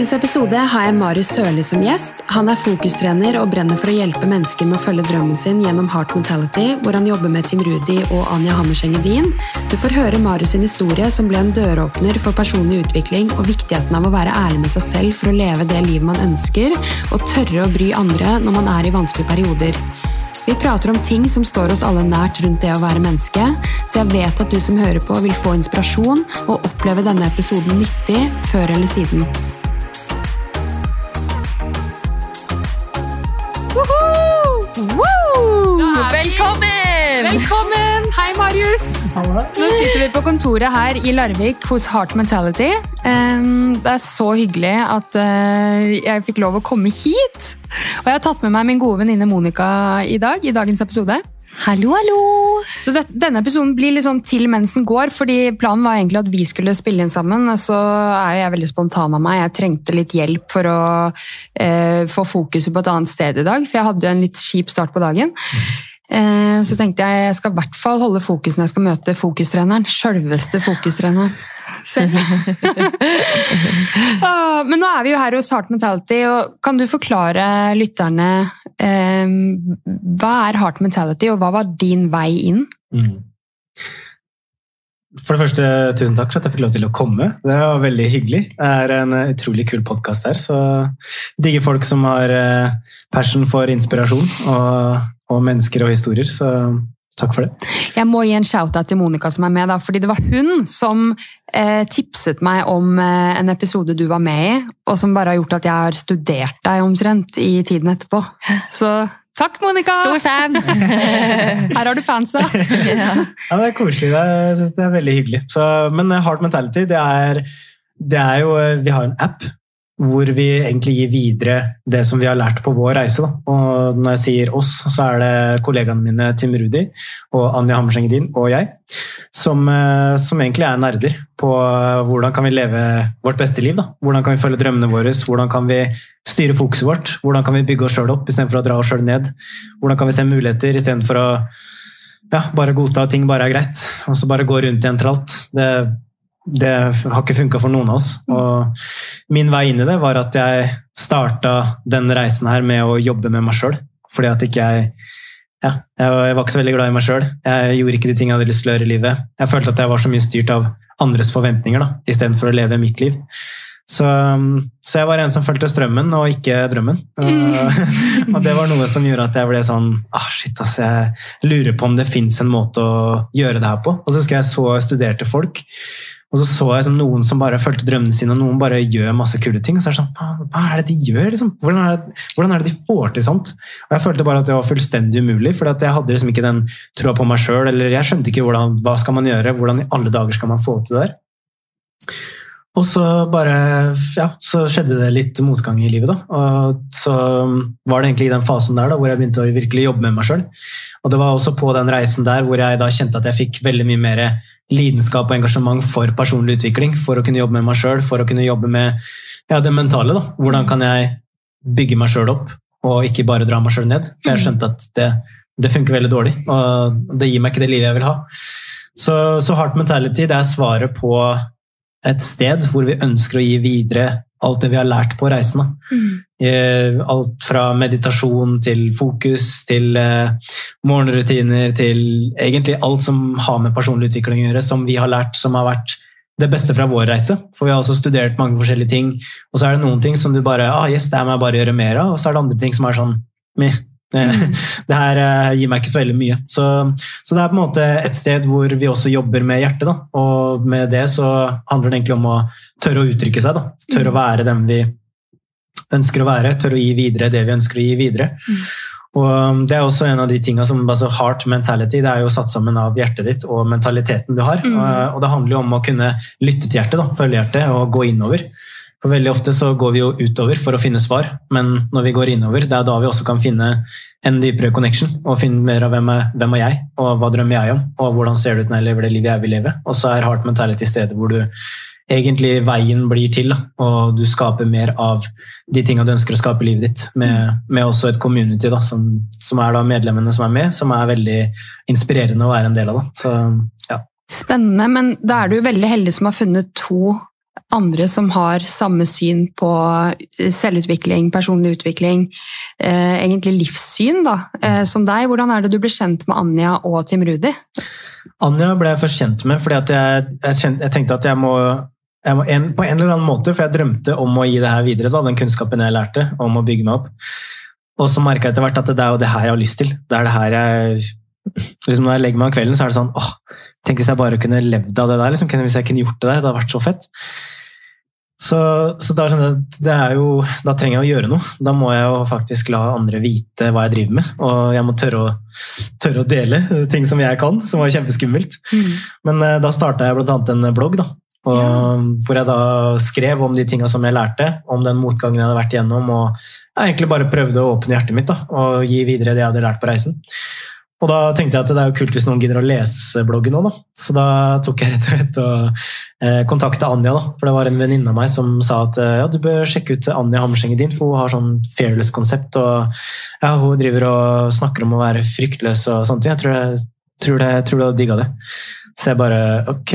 dagens episode har jeg Marius Sørli som gjest. Han er fokustrener og brenner for å hjelpe mennesker med å følge drømmen sin gjennom Heart Mentality, hvor han jobber med Tim Rudi og Anja Hammerseng Edin. Du får høre Marius sin historie, som ble en døråpner for personlig utvikling og viktigheten av å være ærlig med seg selv for å leve det livet man ønsker, og tørre å bry andre når man er i vanskelige perioder. Vi prater om ting som står oss alle nært rundt det å være menneske, så jeg vet at du som hører på vil få inspirasjon og oppleve denne episoden nyttig før eller siden. Velkommen! Velkommen! Hei, Marius! Nå sitter vi på kontoret her i Larvik hos Heart Mentality. Det er så hyggelig at uh, jeg fikk lov å komme hit. Og jeg har tatt med meg min gode venninne Monica i dag, i dagens episode. Hallo, hallo! Så det, Denne episoden blir litt sånn til mens den går, fordi planen var egentlig at vi skulle spille inn sammen. og Så er jo jeg veldig spontan av meg. Jeg trengte litt hjelp for å eh, få fokuset på et annet sted i dag, for jeg hadde jo en litt kjip start på dagen. Eh, så tenkte jeg jeg skal i hvert fall holde fokus når jeg skal møte fokustreneren. Sjølveste fokustreneren. Ah, Men nå er vi jo her hos Heart Mentality, og kan du forklare lytterne eh, hva er Heart Mentality, og hva var din vei inn? Mm. For det første, tusen takk for at jeg fikk lov til å komme. Det var veldig hyggelig. Det er en eh, utrolig kul podkast her, så digger folk som har eh, passion for inspirasjon og, og mennesker og historier, så takk for det. Jeg må gi en shout-out til Monica som er med, da, fordi det var hun som eh, tipset meg om eh, en episode du var med i, og som bare har gjort at jeg har studert deg omtrent i tiden etterpå. Så takk, Monica! Stor fan! Her har du fansa! ja. Ja, det er koselig. Det er, jeg synes det er veldig hyggelig. Så, men Hard Mentality, det er, det er jo eh, Vi har en app hvor vi egentlig gir videre det som vi har lært på vår reise. Da. Og når jeg sier oss, så er det kollegaene mine Tim Rudi og Anja Hammerseng Edin og jeg, som, eh, som egentlig er nerder på eh, hvordan kan vi leve vårt beste liv. Da. Hvordan kan vi følge drømmene våre, hvordan kan vi styre fokuset vårt, hvordan kan vi bygge oss sjøl opp istedenfor å dra oss sjøl ned. Hvordan kan vi se muligheter istedenfor å ja, bare godta at ting bare er greit, og så bare gå rundt i en tralt. Det, det har ikke funka for noen av oss. Og min vei inn i det var at jeg starta den reisen her med å jobbe med meg sjøl. Fordi at ikke jeg ja, jeg var ikke så veldig glad i meg sjøl. Jeg gjorde ikke de tingene jeg hadde lyst til å gjøre i livet. Jeg følte at jeg var så mye styrt av andres forventninger da, istedenfor å leve mitt liv. Så, så jeg var en som fulgte strømmen, og ikke drømmen. Mm. og det var noe som gjorde at jeg ble sånn ah, shit, ass, Jeg lurer på om det fins en måte å gjøre det her på. Og så husker jeg så studerte folk, og så så jeg noen som bare fulgte drømmene sine, og noen bare gjør masse kule ting. Og så er det sånn, Hva er det de gjør? Liksom? Hvordan, er det, hvordan er det de får til sånt? Og Jeg følte bare at det var fullstendig umulig, for jeg hadde liksom ikke den troa på meg sjøl. Eller jeg skjønte ikke hvordan, hva skal man gjøre, hvordan i alle dager skal man få til det der. Og så bare ja, så skjedde det litt motgang i livet. da, og Så var det egentlig i den fasen der da, hvor jeg begynte å virkelig jobbe med meg sjøl. Og det var også på den reisen der hvor jeg da kjente at jeg fikk veldig mye mer lidenskap og engasjement for personlig utvikling. For å kunne jobbe med meg sjøl, for å kunne jobbe med ja, det mentale. da, Hvordan kan jeg bygge meg sjøl opp, og ikke bare dra meg sjøl ned? For jeg skjønte at det, det funker veldig dårlig, og det gir meg ikke det livet jeg vil ha. Så, så hardt Mentality det er svaret på et sted hvor vi ønsker å gi videre alt det vi har lært på reisen. da. Eh, Alt fra meditasjon til fokus, til eh, morgenrutiner, til egentlig alt som har med personlig utvikling å gjøre, som vi har lært, som har vært det beste fra vår reise. For vi har også studert mange forskjellige ting, og så er det noen ting som du bare ah, yes, det her må jeg bare gjøre mer av, og så er det andre ting som er sånn meh. Eh, Det her eh, gir meg ikke så veldig mye. Så, så det er på en måte et sted hvor vi også jobber med hjertet. Da. Og med det så handler det egentlig om å tørre å uttrykke seg. Da. Tørre å være den vi ønsker å være. Tørre å gi videre det vi ønsker å gi videre. Og um, Det er også en av de tingene som altså Heart mentality det er jo satt sammen av hjertet ditt og mentaliteten du har. Mm. Og, og Det handler jo om å kunne lytte til hjertet, da, følge hjertet og gå innover. For Veldig ofte så går vi jo utover for å finne svar, men når vi går innover, det er da vi også kan finne en dypere connection og finne mer av hvem er, hvem er jeg, og hva drømmer jeg om, og hvordan ser det ut når jeg lever det livet jeg vil leve. Og så er heart mentality stedet hvor du egentlig veien blir til, da, og du skaper mer av de tingene du ønsker å skape i livet ditt, med, med også et community da, som, som er da medlemmene som er med, som er veldig inspirerende å være en del av. Da. Så, ja. Spennende, men da er du veldig heldig som har funnet to andre som har samme syn på selvutvikling, personlig utvikling, eh, egentlig livssyn da, eh, som deg. Hvordan er det du ble kjent med Anja og Tim Rudi? Anja ble jeg først kjent med fordi jeg, jeg, kjent, jeg, tenkte at jeg må, jeg må en, på en eller annen måte, for jeg drømte om å gi det her videre, da, den kunnskapen jeg lærte, om å bygge meg opp. Og så merka jeg etter hvert at det er jo det her jeg har lyst til. Det er det her jeg liksom Når jeg legger meg om kvelden, så er det sånn åh, Tenk hvis jeg bare kunne levd av det der. Liksom. Hvis jeg kunne gjort det der. Det hadde vært så fett. Så, så da, det er jo, da, trenger jeg å gjøre noe. Da må jeg jo faktisk la andre vite hva jeg driver med. Og jeg må tørre å, tørre å dele ting som jeg kan, som var kjempeskummelt. Mm. Men eh, da starta jeg bl.a. en blogg, da, og, ja. hvor jeg da skrev om de tinga som jeg lærte, om den motgangen jeg hadde vært igjennom. og jeg egentlig bare prøvde å åpne hjertet mitt da, og gi videre det jeg hadde lært på reisen. Og da tenkte jeg at det er jo kult hvis noen gidder å lese bloggen òg, da. Så da tok jeg rett og slett og eh, kontakta Anja, da. For det var en venninne av meg som sa at eh, ja, du bør sjekke ut Anja Hammerseng din, for hun har sånn fearless-konsept. Og ja, hun driver og snakker om å være fryktløs og sånne ting. Jeg tror, jeg, tror, det, tror du hadde digga det. Så jeg bare Ok,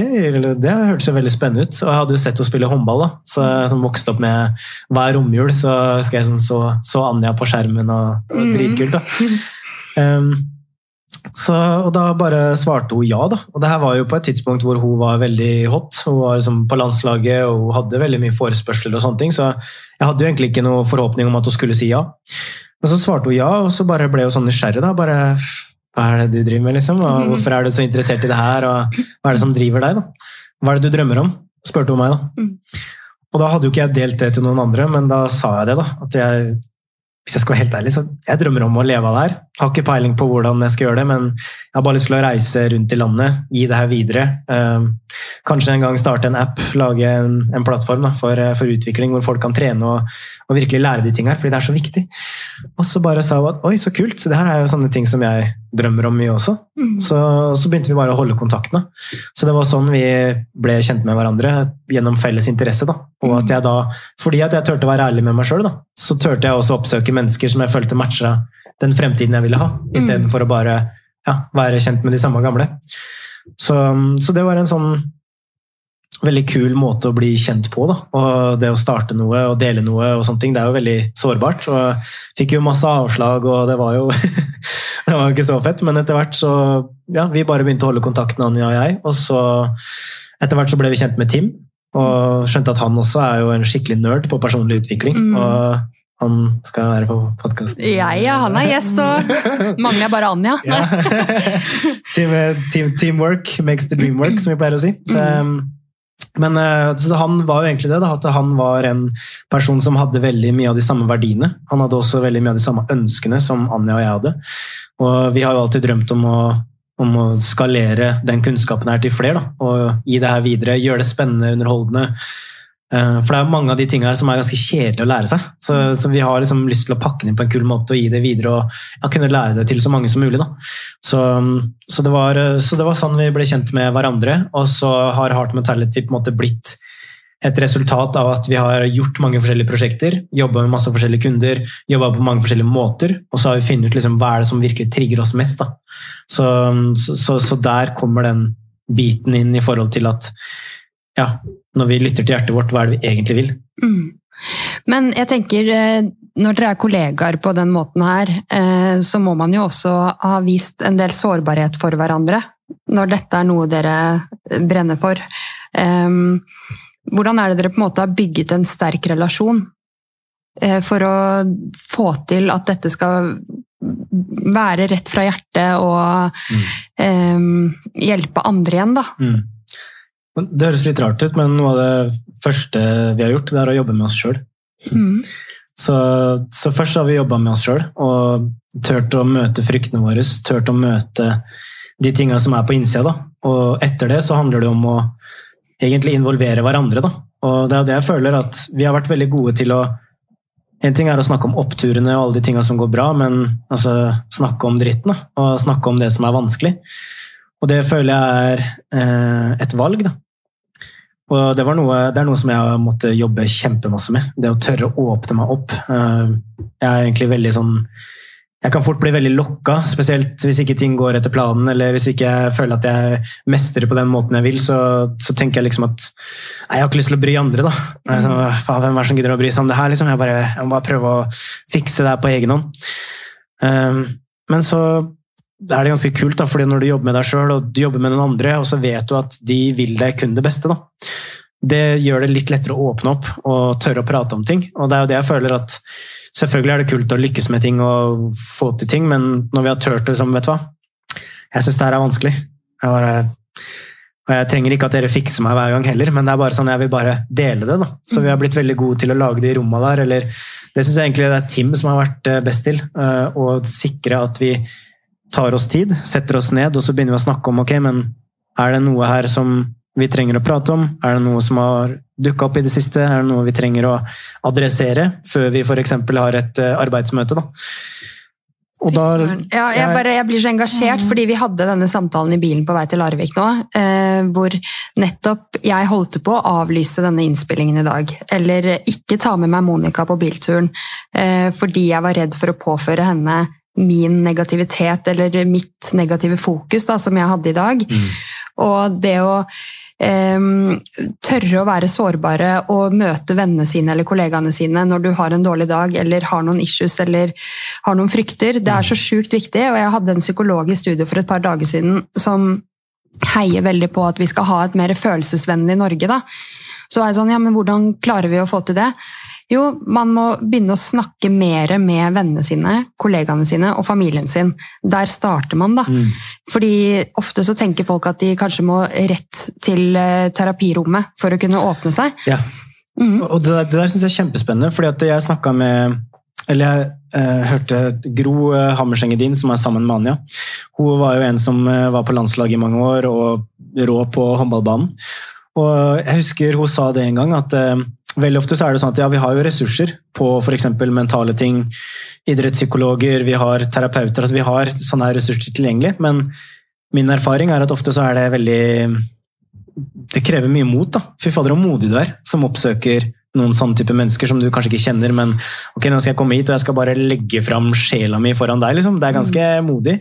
det hørtes veldig spennende ut. Og jeg hadde jo sett henne spille håndball, da. Så jeg som vokste opp med hver romjul, så skal jeg som så, så Anja på skjermen, og, og mm. dritkult, da. Um, så, og da bare svarte hun ja, da. Og det her var jo på et tidspunkt hvor hun var veldig hot. Hun var liksom på landslaget og hun hadde veldig mye forespørsler og sånne ting, så jeg hadde jo egentlig ikke noe forhåpning om at hun skulle si ja. Men så svarte hun ja, og så bare ble hun sånn nysgjerrig, da. Bare hva er det du driver med, liksom? Og hvorfor er du så interessert i det her, og hva er det som driver deg, da? Hva er det du drømmer om? spurte hun meg, da. Mm. Og da hadde jo ikke jeg delt det til noen andre, men da sa jeg det, da. At jeg hvis jeg skal være helt ærlig, så jeg drømmer om å leve av det her. Har ikke peiling på hvordan jeg skal gjøre det, men jeg har bare lyst til å reise rundt i landet, gi det her videre. Ehm, kanskje en gang starte en app, lage en, en plattform da, for, eh, for, utvikling hvor folk kan trene og, og, virkelig lære de tingene her, fordi det er så viktig. Og så bare sa hun at oi, så kult, så det her er jo sånne ting som jeg drømmer om mye også. Mm. Så, så, begynte vi bare å holde kontaktene. Så det var sånn vi ble kjent med hverandre, gjennom felles interesse. Da. Og at jeg da, fordi at jeg turte å være ærlig med meg sjøl, så turte jeg også oppsøke mennesker som jeg følte matcha den fremtiden jeg ville ha, istedenfor mm. å bare ja, være kjent med de samme gamle. Så, så, det var en sånn veldig kul måte å bli kjent på. Da. Og det å starte noe og dele noe, og sånne ting, det er jo veldig sårbart. Og fikk jo masse avslag, og det var jo det var ikke så fett. Men etter hvert så ja, vi bare begynte å holde kontakten, Anja og jeg. Og så etter hvert så ble vi kjent med Tim, og skjønte at han også er jo en skikkelig nerd på personlig utvikling. Mm. og han skal være på podkasten. Ja, ja, han er gjest, og mangler bare Anja. Ja. team, team, teamwork makes the dream work, som vi pleier å si. Så, mm. Men uh, han var jo egentlig det, da, at han var en person som hadde veldig mye av de samme verdiene. Han hadde også veldig mye av de samme ønskene som Anja og jeg hadde. Og vi har jo alltid drømt om å, om å skalere den kunnskapen her til flere. Da, og gi det her videre, gjøre det spennende, underholdende. Uh, for det er mange av de tingene her som er ganske kjedelige å lære seg. Så, så, vi har liksom lyst til å pakke den inn på en kul måte og gi det videre og ja, kunne lære det til så mange som mulig. Så, så, det var, så, det var, sånn vi ble kjent med hverandre. Og så har Heart Mentality på en måte blitt et resultat av at vi har gjort mange forskjellige prosjekter, jobba med masse forskjellige kunder, jobba på mange forskjellige måter, og så har vi funnet ut liksom, hva er det som virkelig trigger oss mest. Så, så, så, der kommer den biten inn i forhold til at ja, når vi lytter til hjertet vårt, hva er det vi egentlig vil? Mm. Men jeg tenker, eh, når dere er kollegaer på den måten her, eh, så må man jo også ha vist en del sårbarhet for hverandre. Når dette er noe dere brenner for. Hvordan er det dere på en måte har bygget en sterk relasjon eh, for å få til at dette skal være rett fra hjertet og mm. hjelpe andre igjen, da? Mm. Det høres litt rart ut, men noe av det første vi har gjort, det er å jobbe med oss sjøl. Mm. Så, så, først har vi jobba med oss sjøl og turt å møte fryktene våre. Turt å møte de tinga som er på innsida. Og etter det så handler det om å egentlig involvere hverandre. Da. Og det er det jeg føler at vi har vært veldig gode til å En ting er å snakke om oppturene og alle de tinga som går bra, men altså, snakke om dritten. Da, og snakke om det som er vanskelig. Og det føler jeg er eh, et valg. da. Og det, noe, det, er noe som jeg har måttet jobbe kjempemasse med. Det å tørre å åpne meg opp. Eh, jeg er egentlig veldig sånn jeg kan fort bli veldig lokka, spesielt hvis ikke ting går etter planen, eller hvis ikke jeg føler at jeg mestrer på den måten jeg vil, så, så tenker jeg liksom at nei, jeg har ikke lyst til å bry andre. da. Sånn, hvem er det som gidder å bry seg om det her? Liksom? Jeg, bare, jeg, må bare prøve å fikse det her på egen hånd. Um, men så er det ganske kult, da, fordi når du jobber med deg sjøl og du jobber med den andre, og så vet du at de vil deg kun det beste, da. det gjør det litt lettere å åpne opp og tørre å prate om ting. Og det er jo det jeg føler at Selvfølgelig er det kult å lykkes med ting og få til ting, men når vi har turt det som, vet du hva Jeg syns det her er vanskelig. Jeg, bare, og jeg trenger ikke at dere fikser meg hver gang heller, men det er bare sånn jeg vil bare dele det. da. Så vi har blitt veldig gode til å lage de romma der. eller Det syns jeg egentlig det er Tim som har vært eh, best til. Eh, å sikre at vi tar oss tid, setter oss ned, og så begynner vi å snakke om ok, men er det noe her som vi trenger å prate om? Er det noe som har dukka opp i det siste? Er det noe vi trenger å adressere før vi f.eks. har et eh, arbeidsmøte? Da? Da, ja, jeg, bare, jeg, blir så engasjert, mm. fordi vi hadde denne samtalen i bilen på vei til Larvik nå, eh, hvor nettopp jeg holdt på å avlyse denne innspillingen i dag. Eller ikke ta med meg Monica på bilturen, eh, fordi jeg var redd for å påføre henne min negativitet eller mitt negative fokus da, som jeg hadde i dag. Mm. Og det å Um, tørre å være sårbare og møte vennene sine eller kollegaene sine når du har en dårlig dag eller har noen issues eller har noen frykter. Det er så sjukt viktig, og jeg hadde en psykolog i studio for et par dager siden som heier veldig på at vi skal ha et mer følelsesvennlig Norge. da. Så er jeg sånn, ja, men hvordan klarer vi å få til det? Jo, man må begynne å snakke mer med vennene sine, kollegaene sine og familien sin. Der starter man, da. Mm. Fordi ofte så tenker folk at de kanskje må rett til eh, terapirommet for å kunne åpne seg. Ja. Mm. Og det, det der syns jeg er kjempespennende, fordi at jeg snakka med eller jeg eh, hørte Gro eh, Hammersengedin, som er sammen med Anja. Hun var jo en som eh, var på landslaget i mange år og rå på håndballbanen. Og jeg husker hun sa det en gang, at eh, Veldig ofte så er det sånn at ja, vi har jo ressurser på f.eks. mentale ting. Idrettspsykologer, vi har terapeuter. altså Vi har sånne ressurser tilgjengelig. Men min erfaring er at ofte så er det veldig Det krever mye mot. da. Fy fader, så modig du er som oppsøker noen sånne type mennesker som du kanskje ikke kjenner, men ok, nå skal jeg komme hit og jeg skal bare legge fram sjela mi foran deg. liksom. Det er ganske mm. modig.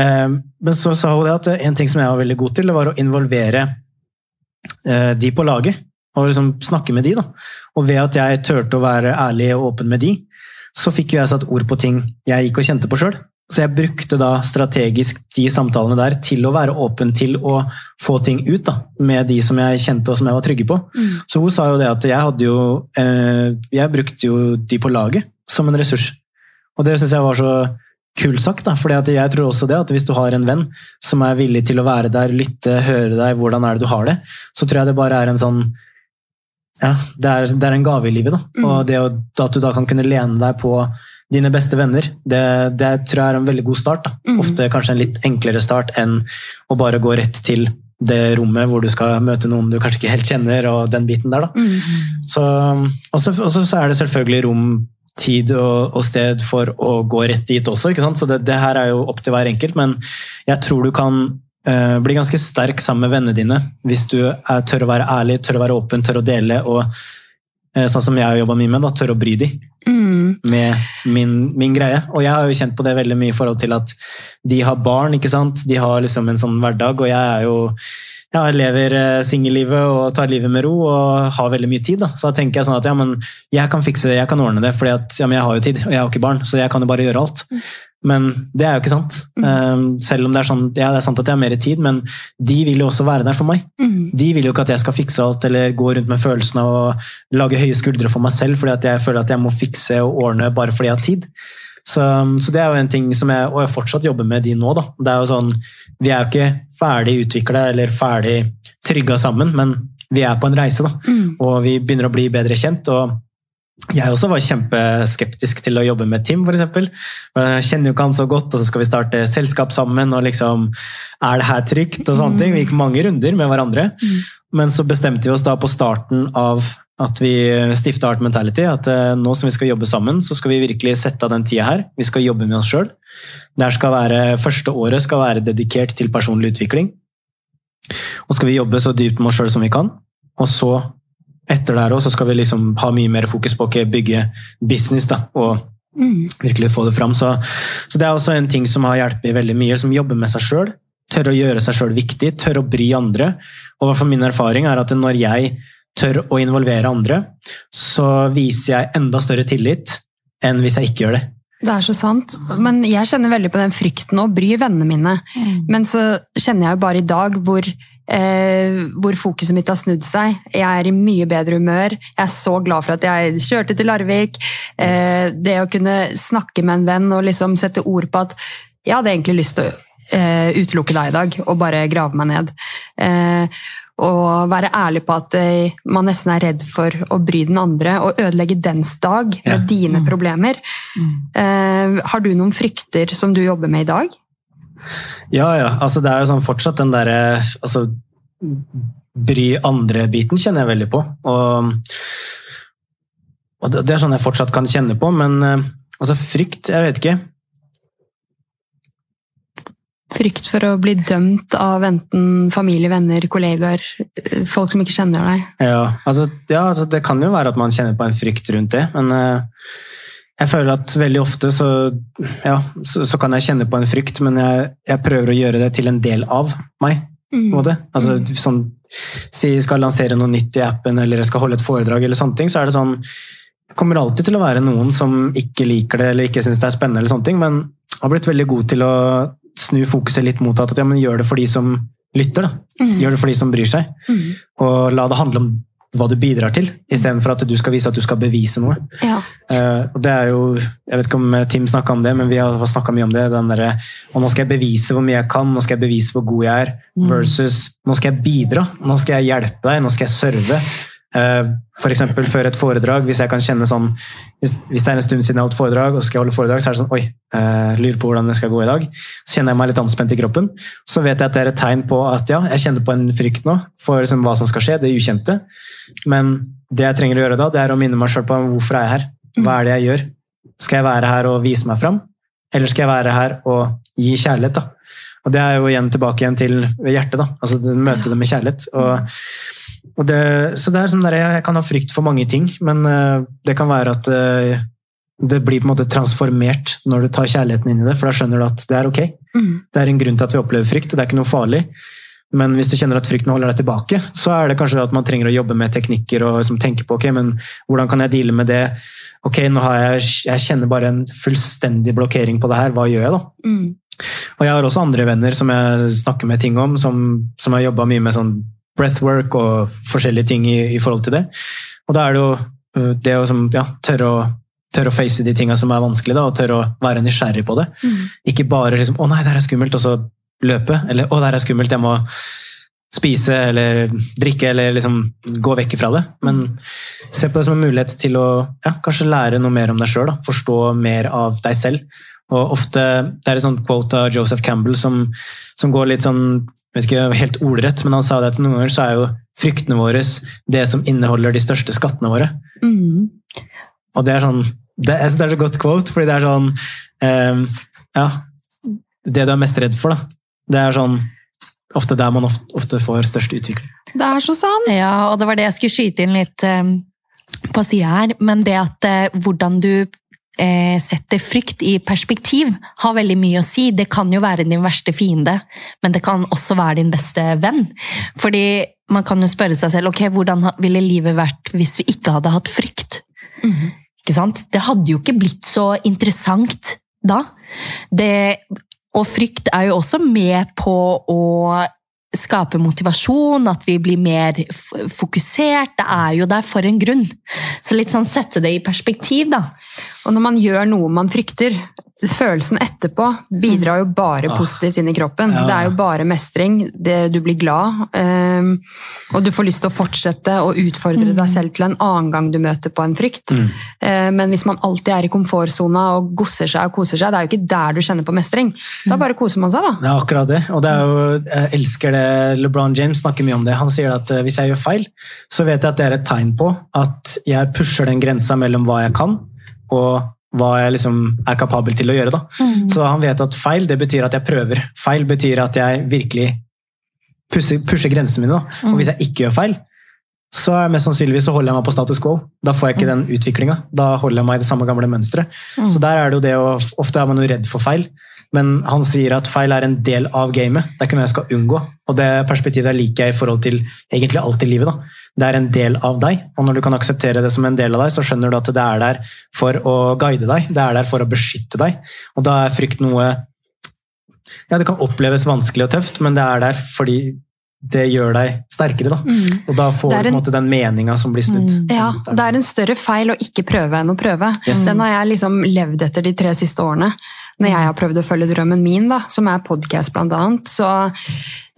Eh, men så sa hun det at en ting som jeg var veldig god til, det var å involvere eh, de på laget og liksom snakke med de. Da. Og ved at jeg turte å være ærlig og åpen med de, så fikk jo jeg satt ord på ting jeg gikk og kjente på sjøl. Så jeg brukte da strategisk de samtalene der til å være åpen til å få ting ut da, med de som jeg kjente og som jeg var trygge på. Mm. Så hun sa jo det at jeg hadde jo eh, Jeg brukte jo de på laget som en ressurs. Og det syns jeg var så kult sagt, da, for jeg tror også det at hvis du har en venn som er villig til å være der, lytte, høre deg, hvordan er det du har det, så tror jeg det bare er en sånn ja, det er, det er, en gave i livet. Da. Mm. Og det at du da kan kunne lene deg på dine beste venner, det, det tror jeg er en veldig god start. Mm. Ofte kanskje en litt enklere start enn å bare gå rett til det rommet hvor du skal møte noen du kanskje ikke helt kjenner, og den biten der. Da. Mm. Så, så er det selvfølgelig rom, tid og, og, sted for å gå rett dit også. ikke sant? Så det, det her er jo opp til hver enkelt, men jeg tror du kan bli ganske sterk sammen med vennene dine hvis du er, tør å være ærlig, tør å være åpen, tør å dele. og eh, Sånn som jeg har jobba mye med, da, tør å bry de mm. med min, min, greie. Og jeg har jo kjent på det veldig mye i forhold til at de har barn, ikke sant. De har liksom en sånn hverdag, og jeg er jo jeg lever eh, singellivet og tar livet med ro og har veldig mye tid. Da. Så da tenker jeg sånn at ja, men jeg kan fikse det, jeg kan ordne det, for ja, jeg har jo tid, og jeg har ikke barn, så jeg kan jo bare gjøre alt. Men det er jo ikke sant. Mm. Selv om det er, sånn, ja, det er sant at jeg har mer tid, men de vil jo også være der for meg. Mm. De vil jo ikke at jeg skal fikse alt eller gå rundt med følelsen av å lage høye skuldre for meg selv fordi at jeg føler at jeg må fikse og ordne bare fordi jeg har tid. Så, så det er jo en ting som jeg, og jeg fortsatt jobber med de nå. Da. Det er jo sånn, Vi er jo ikke ferdig utvikla eller ferdig trygga sammen, men vi er på en reise, da. Mm. Og vi begynner å bli bedre kjent. og jeg også var kjempeskeptisk til å jobbe med Tim, f.eks. Jeg kjenner jo ikke han så godt, og så skal vi starte selskap sammen. og liksom, Er det her trygt? og sånne ting. Vi gikk mange runder med hverandre. Men så bestemte vi oss da på starten av at vi stifta Art Mentality, at eh, nå som vi skal jobbe sammen, så skal vi virkelig sette av den tida her. Vi skal jobbe med oss sjøl. Første året skal være dedikert til personlig utvikling. Og skal vi jobbe så dypt med oss sjøl som vi kan. Og så etter der òg skal vi liksom ha mye mer fokus på å bygge business da, og Mm. Virkelig få det fram. Så, så det er også en ting som har hjulpet veldig mye, som jobber med seg sjøl. Tør å gjøre seg sjøl viktig, tør å bry andre. Og hvert min erfaring er at når jeg tør å involvere andre, så viser jeg enda større tillit enn hvis jeg ikke gjør det. Det er så sant. Men jeg kjenner veldig på den frykten å bry vennene mine. Men så kjenner jeg jo bare i dag hvor, eh, hvor fokuset mitt har snudd seg. Jeg er i mye bedre humør. Jeg er så glad for at jeg kjørte til Larvik. Eh, det å kunne snakke med en venn og liksom sette ord på at jeg hadde egentlig lyst til å eh, utelukke deg i dag og bare grave meg ned. Eh, og være ærlig på at man nesten er redd for å bry den andre og ødelegge dens dag med Ja. dine problemer. Eh, har du noen frykter som du jobber med i dag? Ja, ja. Altså, det er jo sånn fortsatt den derre altså, Bry andre-biten kjenner jeg veldig på. Og, og det er sånn jeg fortsatt kan kjenne på, men eh, altså, frykt Jeg vet ikke. Frykt for å bli dømt av enten familie, venner, kollegaer, eh, folk som ikke kjenner deg? Ja, altså, ja, altså, det kan jo være at man kjenner på en frykt rundt det, men eh, jeg føler at veldig ofte så, ja, så, så kan jeg kjenne på en frykt, men jeg, jeg prøver å gjøre det til en del av meg. Mm. Altså, sånn, si jeg skal lansere noe nytt i appen, eller jeg skal holde et foredrag, eller sånne ting, så er det sånn kommer alltid til å være noen som ikke liker det, eller ikke syns det er spennende, eller sånne ting, men har blitt veldig god til å snu fokuset litt mot at ja, men gjør det for de som lytter. da. Mm. Gjør det for de som bryr seg. Mm. Og la det handle om hva du bidrar til, istedenfor at du skal vise at du skal bevise noe. Ja. Eh, og det er jo, Jeg vet ikke om Tim snakka om det, men vi har snakka mye om det. den der, og Nå skal jeg bevise hvor mye jeg kan, nå skal jeg bevise hvor god jeg er, versus nå skal jeg bidra. Nå skal jeg hjelpe deg, nå skal jeg serve. Eh, eksempel før et foredrag, hvis jeg kan kjenne sånn hvis, hvis det er en stund siden jeg har holdt foredrag, og så skal jeg holde foredrag, så er det sånn Oi, jeg lurer på hvordan det skal gå i dag. Så kjenner jeg meg litt anspent i kroppen. Så vet jeg at det er et tegn på at ja, jeg kjenner på en frykt nå for liksom, hva som skal skje, det ukjente. Men det jeg trenger å gjøre da, det er å minne meg sjøl på hvorfor er jeg her. Hva er det jeg gjør? Skal jeg være her og vise meg fram, eller skal jeg være her og gi kjærlighet? da? Og det er jo igjen tilbake igjen til hjertet. da, altså Møte det med kjærlighet. og det, så det er sånn der, Jeg kan ha frykt for mange ting, men eh, det kan være at eh, det blir på en måte transformert når du tar kjærligheten inn i det, for da skjønner du at det er ok. Mm. Det er en grunn til at vi opplever frykt, det er ikke noe farlig. Men hvis du kjenner at frykten holder deg tilbake, så er det kanskje at man trenger å jobbe med teknikker og liksom tenke på ok, men hvordan kan jeg deale med det. Ok, nå har jeg, jeg kjenner bare en fullstendig blokkering på det her, hva gjør jeg da? Mm. Og jeg har også andre venner som jeg snakker med ting om, som, som har jobba mye med sånn breathwork og forskjellige ting i, i forhold til det. Og da er det jo øh, det å som, ja, tørre å tørre å face de tinga som er vanskelig, da, og tørre å være nysgjerrig på det. Mm. Ikke bare liksom 'Å nei, det her er skummelt', og så løpe. Eller 'Å, det her er skummelt, jeg må spise eller drikke', eller liksom gå vekk fra det. Men se på det som en mulighet til å ja, kanskje lære noe mer om deg sjøl. Forstå mer av deg selv. Og ofte, Det er et sånt quote av Joseph Campbell som, som går litt sånn vet ikke helt ordrett, men han sa det at noen ganger så er jo fryktene våre det som inneholder de største skattene våre. Mm. Og det er sånn det, Jeg syns det er så godt quote, fordi det er sånn um, Ja. Det du er mest redd for, da. Det er sånn ofte der man ofte, ofte får størst utvikling. Det er så sant! Ja, og det var det jeg skulle skyte inn litt um, på sida her. Men det at uh, hvordan du eh, setter frykt i perspektiv, har veldig mye å si. Det kan jo være din verste fiende, men det kan også være din beste venn. Fordi man kan jo spørre seg selv ok, hvordan ville livet vært hvis vi ikke hadde hatt frykt. Mhm. Ikke sant? Det hadde jo ikke blitt så interessant da. Det, og frykt er jo også med på å skape motivasjon, at vi blir mer fokusert. Det er jo der for en grunn. Så litt sånn sette det i perspektiv, da. Og når man gjør noe man frykter, følelsen etterpå bidrar jo bare Ah. positivt inn i kroppen. Ja. Det er jo bare mestring. Det, du blir glad. Um, og du får lyst til å fortsette å utfordre deg selv til en annen gang du møter på en frykt. Mm. Uh, men hvis man alltid er i komfortsona og gosser seg og koser seg, det er jo ikke der du kjenner på mestring. Da bare koser man seg, da. Det er akkurat det. Og det er jo, jeg elsker det LeBron James snakker mye om det. Han sier at eh, hvis jeg gjør feil, så vet jeg at det er et tegn på at jeg pusher den grensa mellom hva jeg kan, og hva jeg liksom er kapabel til å gjøre. Da. Så han vet at feil det betyr at jeg prøver. Feil betyr at jeg virkelig pusher, pusher grensene mine. Da. Og hvis jeg ikke gjør feil, så er mest sannsynligvis så holder jeg meg på status quo. Da får jeg ikke den utviklinga. Da holder jeg meg i det samme gamle mønsteret. Mm. Så der er det jo det å Ofte er man jo redd for feil, men han sier at feil er en del av gamet. Det er ikke noe jeg skal unngå. Og det perspektivet liker jeg i forhold til egentlig alt i livet. da. Det er en del av deg, og når du kan akseptere det som en del av deg, så skjønner du at det er der for å guide deg, det er der for å beskytte deg. Og da er frykt noe Ja, det kan oppleves vanskelig og tøft, men det er der fordi det gjør deg sterkere. da. Mm. Og da får en, du på en en- måte den meninga som blir snudd. Mm. Ja, det er en større feil å ikke prøve enn å prøve. Yes. Den har jeg liksom levd etter de tre siste årene. Når jeg har prøvd å følge drømmen min, da, som er podkast annet. Så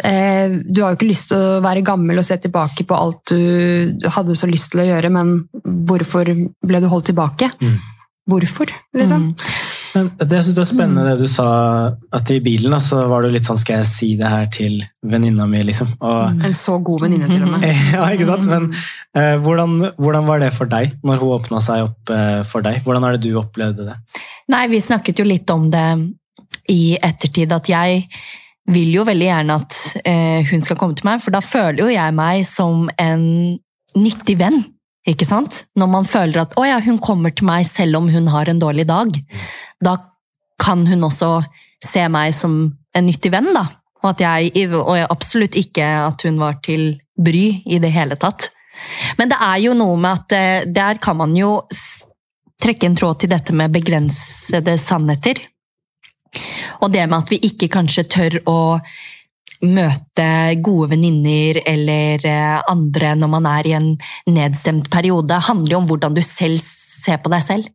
eh, du har jo ikke lyst til å være gammel og se tilbake på alt du hadde så lyst til å gjøre, men hvorfor ble du holdt tilbake? Mm. Hvorfor, liksom? Mm. Men det, jeg synes det er spennende det du sa, at i bilen da, så var du litt sånn Skal jeg si det her til venninna mi, liksom? Og, En så god venninne, til og med. ja, ikke sant? Men eh, hvordan, hvordan var det for deg, når hun åpna seg opp eh, for deg? Hvordan er det du opplevde det? Nei, vi snakket jo litt om det i ettertid, at jeg vil jo veldig gjerne at eh, hun skal komme til meg, for da føler jo jeg meg som en nyttig venn. Ikke sant? Når man føler at å ja, hun kommer til meg selv om hun har en dårlig dag, da kan hun også se meg som en nyttig venn, da. Og, at jeg, og jeg absolutt ikke at hun var til bry i det hele tatt. Men det er jo noe med at eh, der kan man jo trekke en tråd til dette med begrensede sannheter. Og det med at vi ikke kanskje tør å møte gode venninner eller eh, andre når man er i en nedstemt periode, handler jo om hvordan du selv ser på deg selv.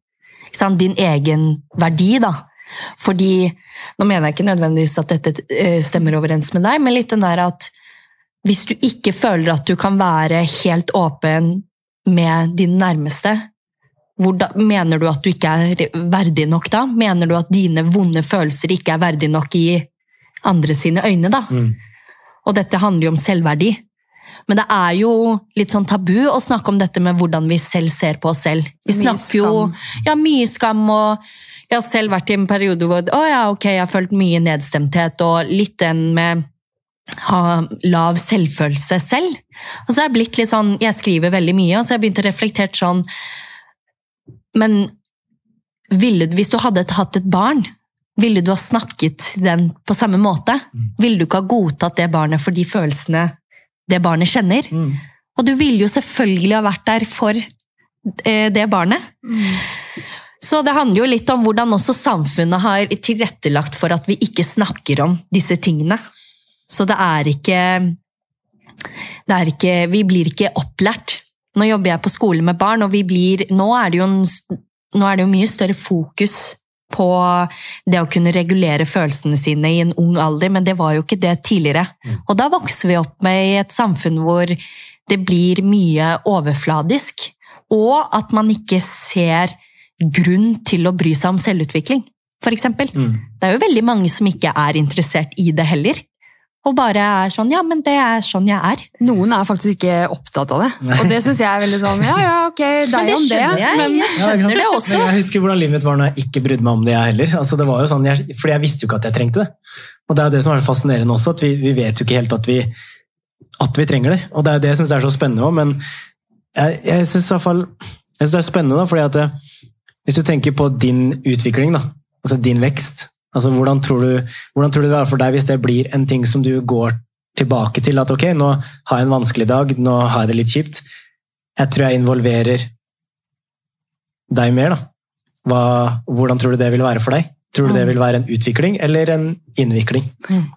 Din egen verdi, da. Fordi, nå mener jeg ikke nødvendigvis at dette eh, stemmer overens med deg, men litt den der at hvis du ikke føler at du kan være helt åpen med din nærmeste, hvordan, mener du at du ikke er verdig nok da? Mener du at dine vonde følelser ikke er verdig nok i andre sine øyne, da? Mm. Og dette handler jo om selvverdi. Men det er jo litt sånn tabu å snakke om dette med hvordan vi selv ser på oss selv. Vi Mye snakker jo. Ja, mye skam, og jeg har selv vært i en periode hvor å ja, ok, jeg har følt mye nedstemthet, og litt den med ha lav selvfølelse selv. Og så har jeg blitt litt sånn, jeg skriver veldig mye, og så har jeg begynt å reflektere sånn Men ville, hvis du hadde hatt et barn, ville du ha snakket til den på samme måte? Ville du ikke ha godtatt det barnet for de følelsene det barnet kjenner? Mm. Og du ville jo selvfølgelig ha vært der for eh, det barnet. Så det handler jo litt om hvordan også samfunnet har tilrettelagt for at vi ikke snakker om disse tingene. Så det er ikke, det er ikke Vi blir ikke opplært. Nå jobber jeg på skole med barn, og vi blir, nå, er det jo en, nå er det jo mye større fokus på det å kunne regulere følelsene sine i en ung alder, men det var jo ikke det tidligere. Og da vokser vi opp med i et samfunn hvor det blir mye overfladisk, og at man ikke ser grunn til å bry seg om selvutvikling, eksempel. Mm. Det er jo veldig mange som ikke er interessert i det heller. Og bare er sånn Ja, men det er sånn jeg er. Noen er faktisk ikke opptatt av det. Nei. Og det syns jeg er veldig sånn Ja, ja, ok, deg det om det. skjønner jeg. Men Jeg skjønner det også. Men jeg husker hvordan livet mitt var når jeg ikke brydde meg om det, jeg heller. Altså, det var jo sånn, jeg, fordi jeg visste jo ikke at jeg trengte det. Og det er det som er så fascinerende også, at vi, vi vet jo ikke helt at vi, at vi trenger det. Og det er det jeg syns er så spennende òg, men jeg, jeg syns iallfall det er spennende, da, fordi at det, hvis du tenker på din utvikling, da, altså din vekst altså hvordan tror, du, hvordan tror du det er for deg hvis det blir en ting som du går tilbake til? At ok, nå har jeg en vanskelig dag, nå har jeg det litt kjipt. Jeg tror jeg involverer deg mer, da. Hva, hvordan tror du det vil være for deg? Tror du det vil være en utvikling eller en innvikling?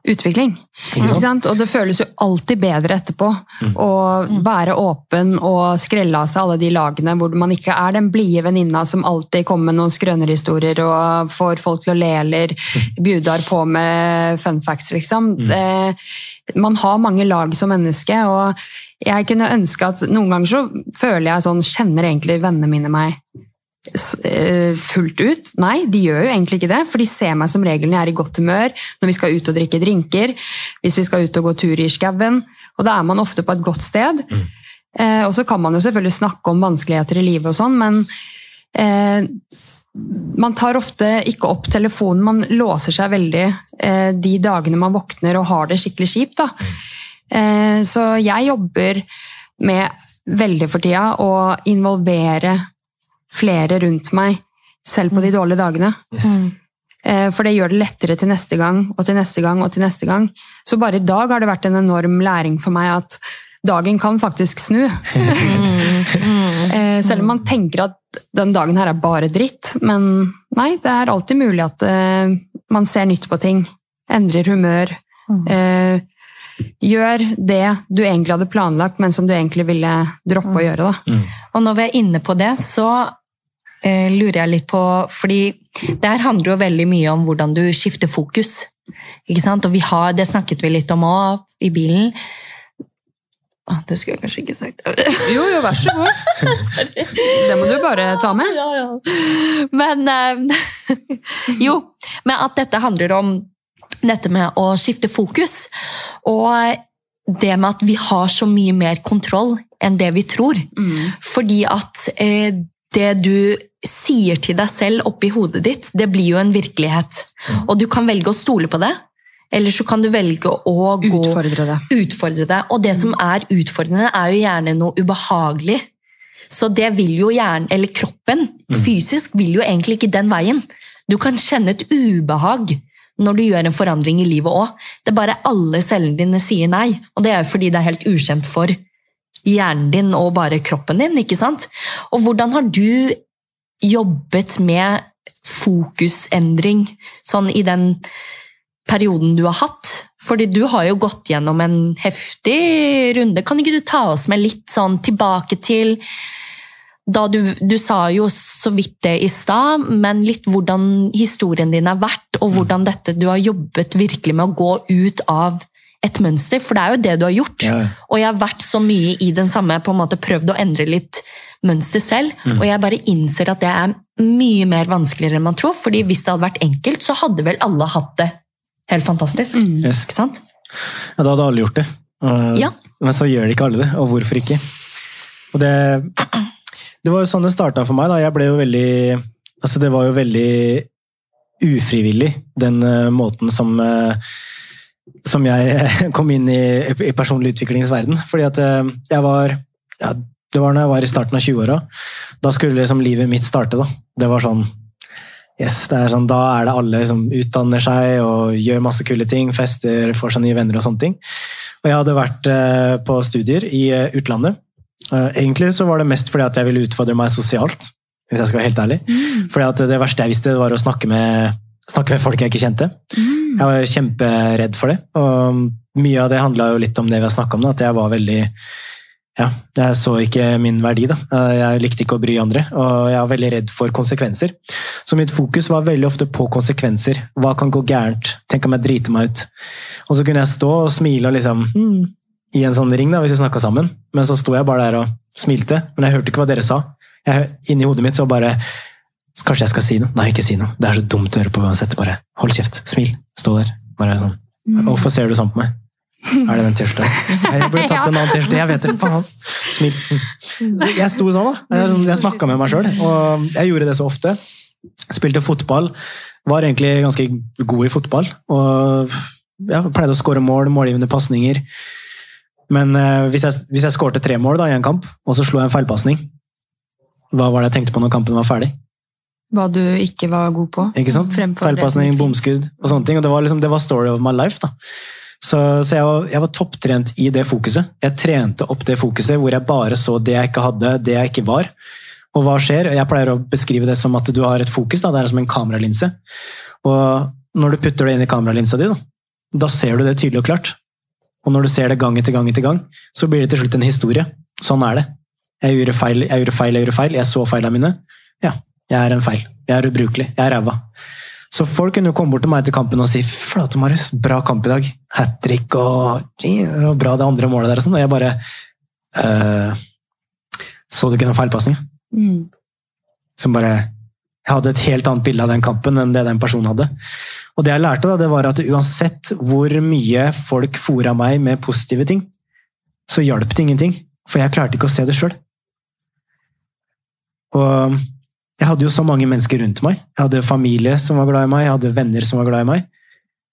utvikling. Sant? sant? Og det føles jo alltid bedre etterpå Mm. å være åpen og skrelle av seg alle de lagene hvor man ikke er den blide venninna som alltid kommer med noen skrønerhistorier og får folk til å le eller bjudar på med fun facts, liksom. Det, man har mange lag som menneske, og jeg kunne ønske at noen ganger så føler jeg sånn Kjenner egentlig vennene mine meg eh, fullt ut. Nei, de gjør jo egentlig ikke det, for de ser meg som regel når jeg er i godt humør, når vi skal ut og drikke drinker, hvis vi skal ut og gå tur i skauen, og da er man ofte på et godt sted. Eh, og så kan man jo selvfølgelig snakke om vanskeligheter i livet og sånn, men eh, man tar ofte ikke opp telefonen, man låser seg veldig eh, de dagene man våkner og har det skikkelig kjipt. Eh, så jeg jobber med veldig for tida å involvere flere rundt meg, selv på de dårlige dagene. Yes. Eh, For det gjør det lettere til neste gang og til neste gang og til neste gang. Så bare i dag har det vært en enorm læring for meg at dagen kan faktisk snu. Eh, Selv om man tenker at den dagen her er bare dritt. Men nei, det er alltid mulig at eh, man ser nytt på ting. Endrer humør. eh, Gjør det du egentlig hadde planlagt, men som du egentlig ville droppe å gjøre. da. Og når vi er inne på det, så eh, lurer jeg litt på Fordi det her handler jo veldig mye om hvordan du skifter fokus. Ikke sant? Og vi har, det snakket vi litt om òg i bilen. Det skulle jeg kanskje ikke sagt. Jo, jo, vær så god. Det må du bare ta med. Ja, ja. Men eh, Jo, men at dette handler om dette med å skifte fokus. Og det med at vi har så mye mer kontroll enn det vi tror. Mm. Fordi at eh, det du sier til deg selv oppi hodet ditt, det blir jo en virkelighet. Og du kan velge å stole på det, eller så kan du velge å gå Utfordre det. utfordre det. Og det som er utfordrende, er jo gjerne noe ubehagelig. Så det vil jo hjernen, eller kroppen fysisk vil jo egentlig ikke den veien. Du kan kjenne et ubehag når du gjør en forandring i livet òg. Det er bare alle cellene dine sier nei. Og det er jo fordi det er helt ukjent for hjernen din og bare kroppen din. ikke sant? Og hvordan har du jobbet med fokusendring sånn i den perioden du har hatt? Fordi du har jo gått gjennom en heftig runde. Kan ikke du ta oss med litt sånn tilbake til da du, du sa jo så vidt det i stad, men litt hvordan historien din har vært, og hvordan dette du har jobbet virkelig med å gå ut av et mønster, for det er jo det du har gjort. Ja. Og jeg har vært så mye i den samme, på en måte prøvd å endre litt mønster selv, og jeg bare innser at det er mye mer vanskeligere enn man tror, fordi hvis det hadde vært enkelt, så hadde vel alle hatt det helt fantastisk. Yes. Ikke sant? Ja, da hadde alle gjort det. Og- Ja. Men så gjør det ikke alle det, og hvorfor ikke? Og det, det var jo sånn det starta for meg. da. Jeg ble jo veldig Altså, det var jo veldig ufrivillig, den uh, måten som uh, som jeg kom inn i, i personlig utviklingsverden. Fordi at uh, jeg var ja, Det var når jeg var i starten av 20-åra. Da skulle liksom livet mitt starte. da. Det var sånn Yes, det er sånn, Da er det alle som utdanner seg og gjør masse kule ting, fester, får seg nye venner og sånne ting. Og jeg hadde vært på studier i utlandet. Eh, egentlig så var det mest fordi at jeg ville utfordre meg sosialt, hvis jeg skal være helt ærlig. Fordi at det verste jeg visste, var å snakke med, snakke med folk jeg ikke kjente. Jeg var kjemperedd for det, og mye av det handla jo litt om det vi har snakka om, da, at jeg var veldig ja, jeg så ikke min verdi. da. Jeg likte ikke å bry andre, og jeg var veldig redd for konsekvenser. Så mitt fokus var veldig ofte på konsekvenser. Hva kan gå gærent? Tenk om jeg driter meg ut? Og så kunne jeg stå og smile og liksom hmm, i en sånn ring, da, hvis vi snakka sammen. Men så sto jeg bare der og smilte, men jeg hørte ikke hva dere sa. Jeg, inni hodet mitt så bare Kanskje jeg skal si noe? Nei, ikke si noe. Det er så dumt å høre på uansett. Bare hold kjeft. Smil. Stå der. Bare sånn. Hvorfor ser du sånn på meg? Er det den T-skjorta? Jeg burde tatt en annen T-skjorte. Jeg vet det. Faen. Smil. Jeg sto sånn, da. Jeg, jeg snakka med meg sjøl. Og jeg gjorde det så ofte. Spilte fotball. Var egentlig ganske god i fotball. Og ja, pleide å skåre mål, målgivende pasninger. Men eh, hvis jeg, hvis jeg skårte tre mål da, i en kamp, og så slo jeg en feilpasning, hva var det jeg tenkte på når kampen var ferdig? Hva du ikke var god på. Ikke sant? Feilpasning, bomskudd og sånne ting. Og det var, liksom, det var story of my life. da. Så, så jeg, var, jeg var topptrent i det fokuset. Jeg trente opp det fokuset hvor jeg bare så det jeg ikke hadde, det jeg ikke var. Og hva skjer? Jeg pleier å beskrive det som at du har et fokus. Da. Det er som en kameralinse. Og når du putter det inn i kameralinsa di, da, da ser du det tydelig og klart. Og når du ser det gang etter gang etter gang, så blir det til slutt en historie. Sånn er det. Jeg gjorde feil, jeg gjorde feil, jeg gjorde feil. Jeg så feilene mine. Ja, jeg er en feil. Jeg er ubrukelig. Jeg er ræva. Så folk kunne jo komme bort til meg etter kampen og si flate, Marius, bra kamp i dag. Hat trick og og bra det andre målet der og sånn. Og jeg bare «Øh, Så du ikke den feilpasninga? Mm. Som bare Jeg hadde et helt annet bilde av den kampen enn det den personen hadde. Og det jeg lærte, da, det var at uansett hvor mye folk fora meg med positive ting, så hjalp det ingenting. For jeg klarte ikke å se det sjøl. Og jeg hadde jo så mange mennesker rundt meg. Jeg hadde familie som var glad i meg, jeg hadde venner som var glad i meg.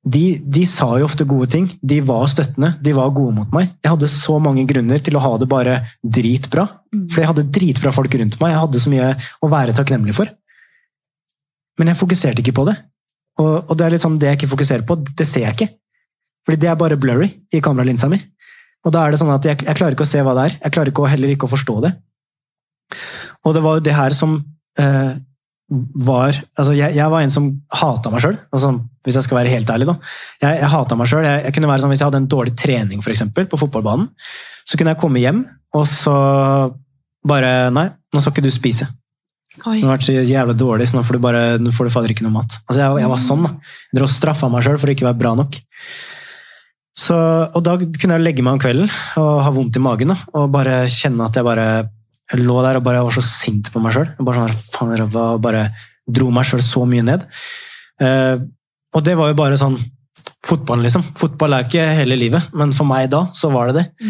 de, de sa jo ofte gode ting. De var støttende, de var gode mot meg. Jeg hadde så mange grunner til å ha det bare dritbra. For jeg hadde dritbra folk rundt meg. Jeg hadde så mye å være takknemlig for. Men jeg fokuserte ikke på det. Og, og det er litt sånn det jeg ikke fokuserer på, det ser jeg ikke. Fordi det er bare blurry i kameralinsa mi. Og da er det sånn at jeg, jeg klarer ikke å se hva det er. Jeg klarer ikke, å- heller ikke å forstå det. Og det var jo det her som eh, var altså jeg, jeg var en som hata meg sjøl, altså, hvis jeg skal være helt ærlig. da. Jeg, jeg hata meg sjøl. Jeg, jeg kunne være sånn, hvis jeg hadde en dårlig trening for eksempel, på fotballbanen, så kunne jeg komme hjem og så bare Nei, nå skal ikke du spise. Oi. Du har vært så jævla dårlig, så nå får du, bare, nå får du fader ikke noe mat. Altså, jeg, jeg var sånn, da. Jeg drev og straffa meg sjøl for å ikke være bra nok. Så, og da kunne jeg legge meg om kvelden og ha vondt i magen da, og bare kjenne at jeg bare jeg lå der og bare var så sint på meg sjøl. Bare, sånn, faen, var- bare dro meg sjøl så mye ned. Eh, og det var jo bare sånn fotball, liksom. Fotball er ikke hele livet, men for meg da, så var det det.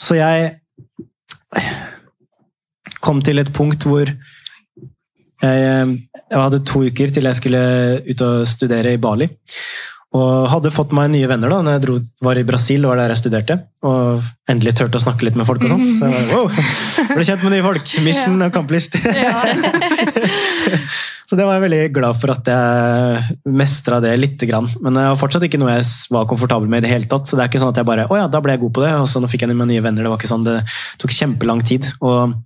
Så jeg kom til et punkt hvor jeg, jeg hadde to uker til jeg skulle ut og studere i Bali. Og hadde fått meg nye venner da når jeg dro, var i Brasil, var der jeg studerte. Og endelig turte å snakke litt med folk og sånt. Så jeg wow, ble kjent med nye folk. Mission accomplished. Så det var jeg veldig glad for at jeg mestra det lite grann. Men det var fortsatt ikke noe jeg var komfortabel med i det hele tatt. Så det er ikke sånn at jeg bare Å ja, da ble jeg god på det, og så nå fikk jeg meg nye venner. Det var ikke sånn, det tok kjempelang tid. Og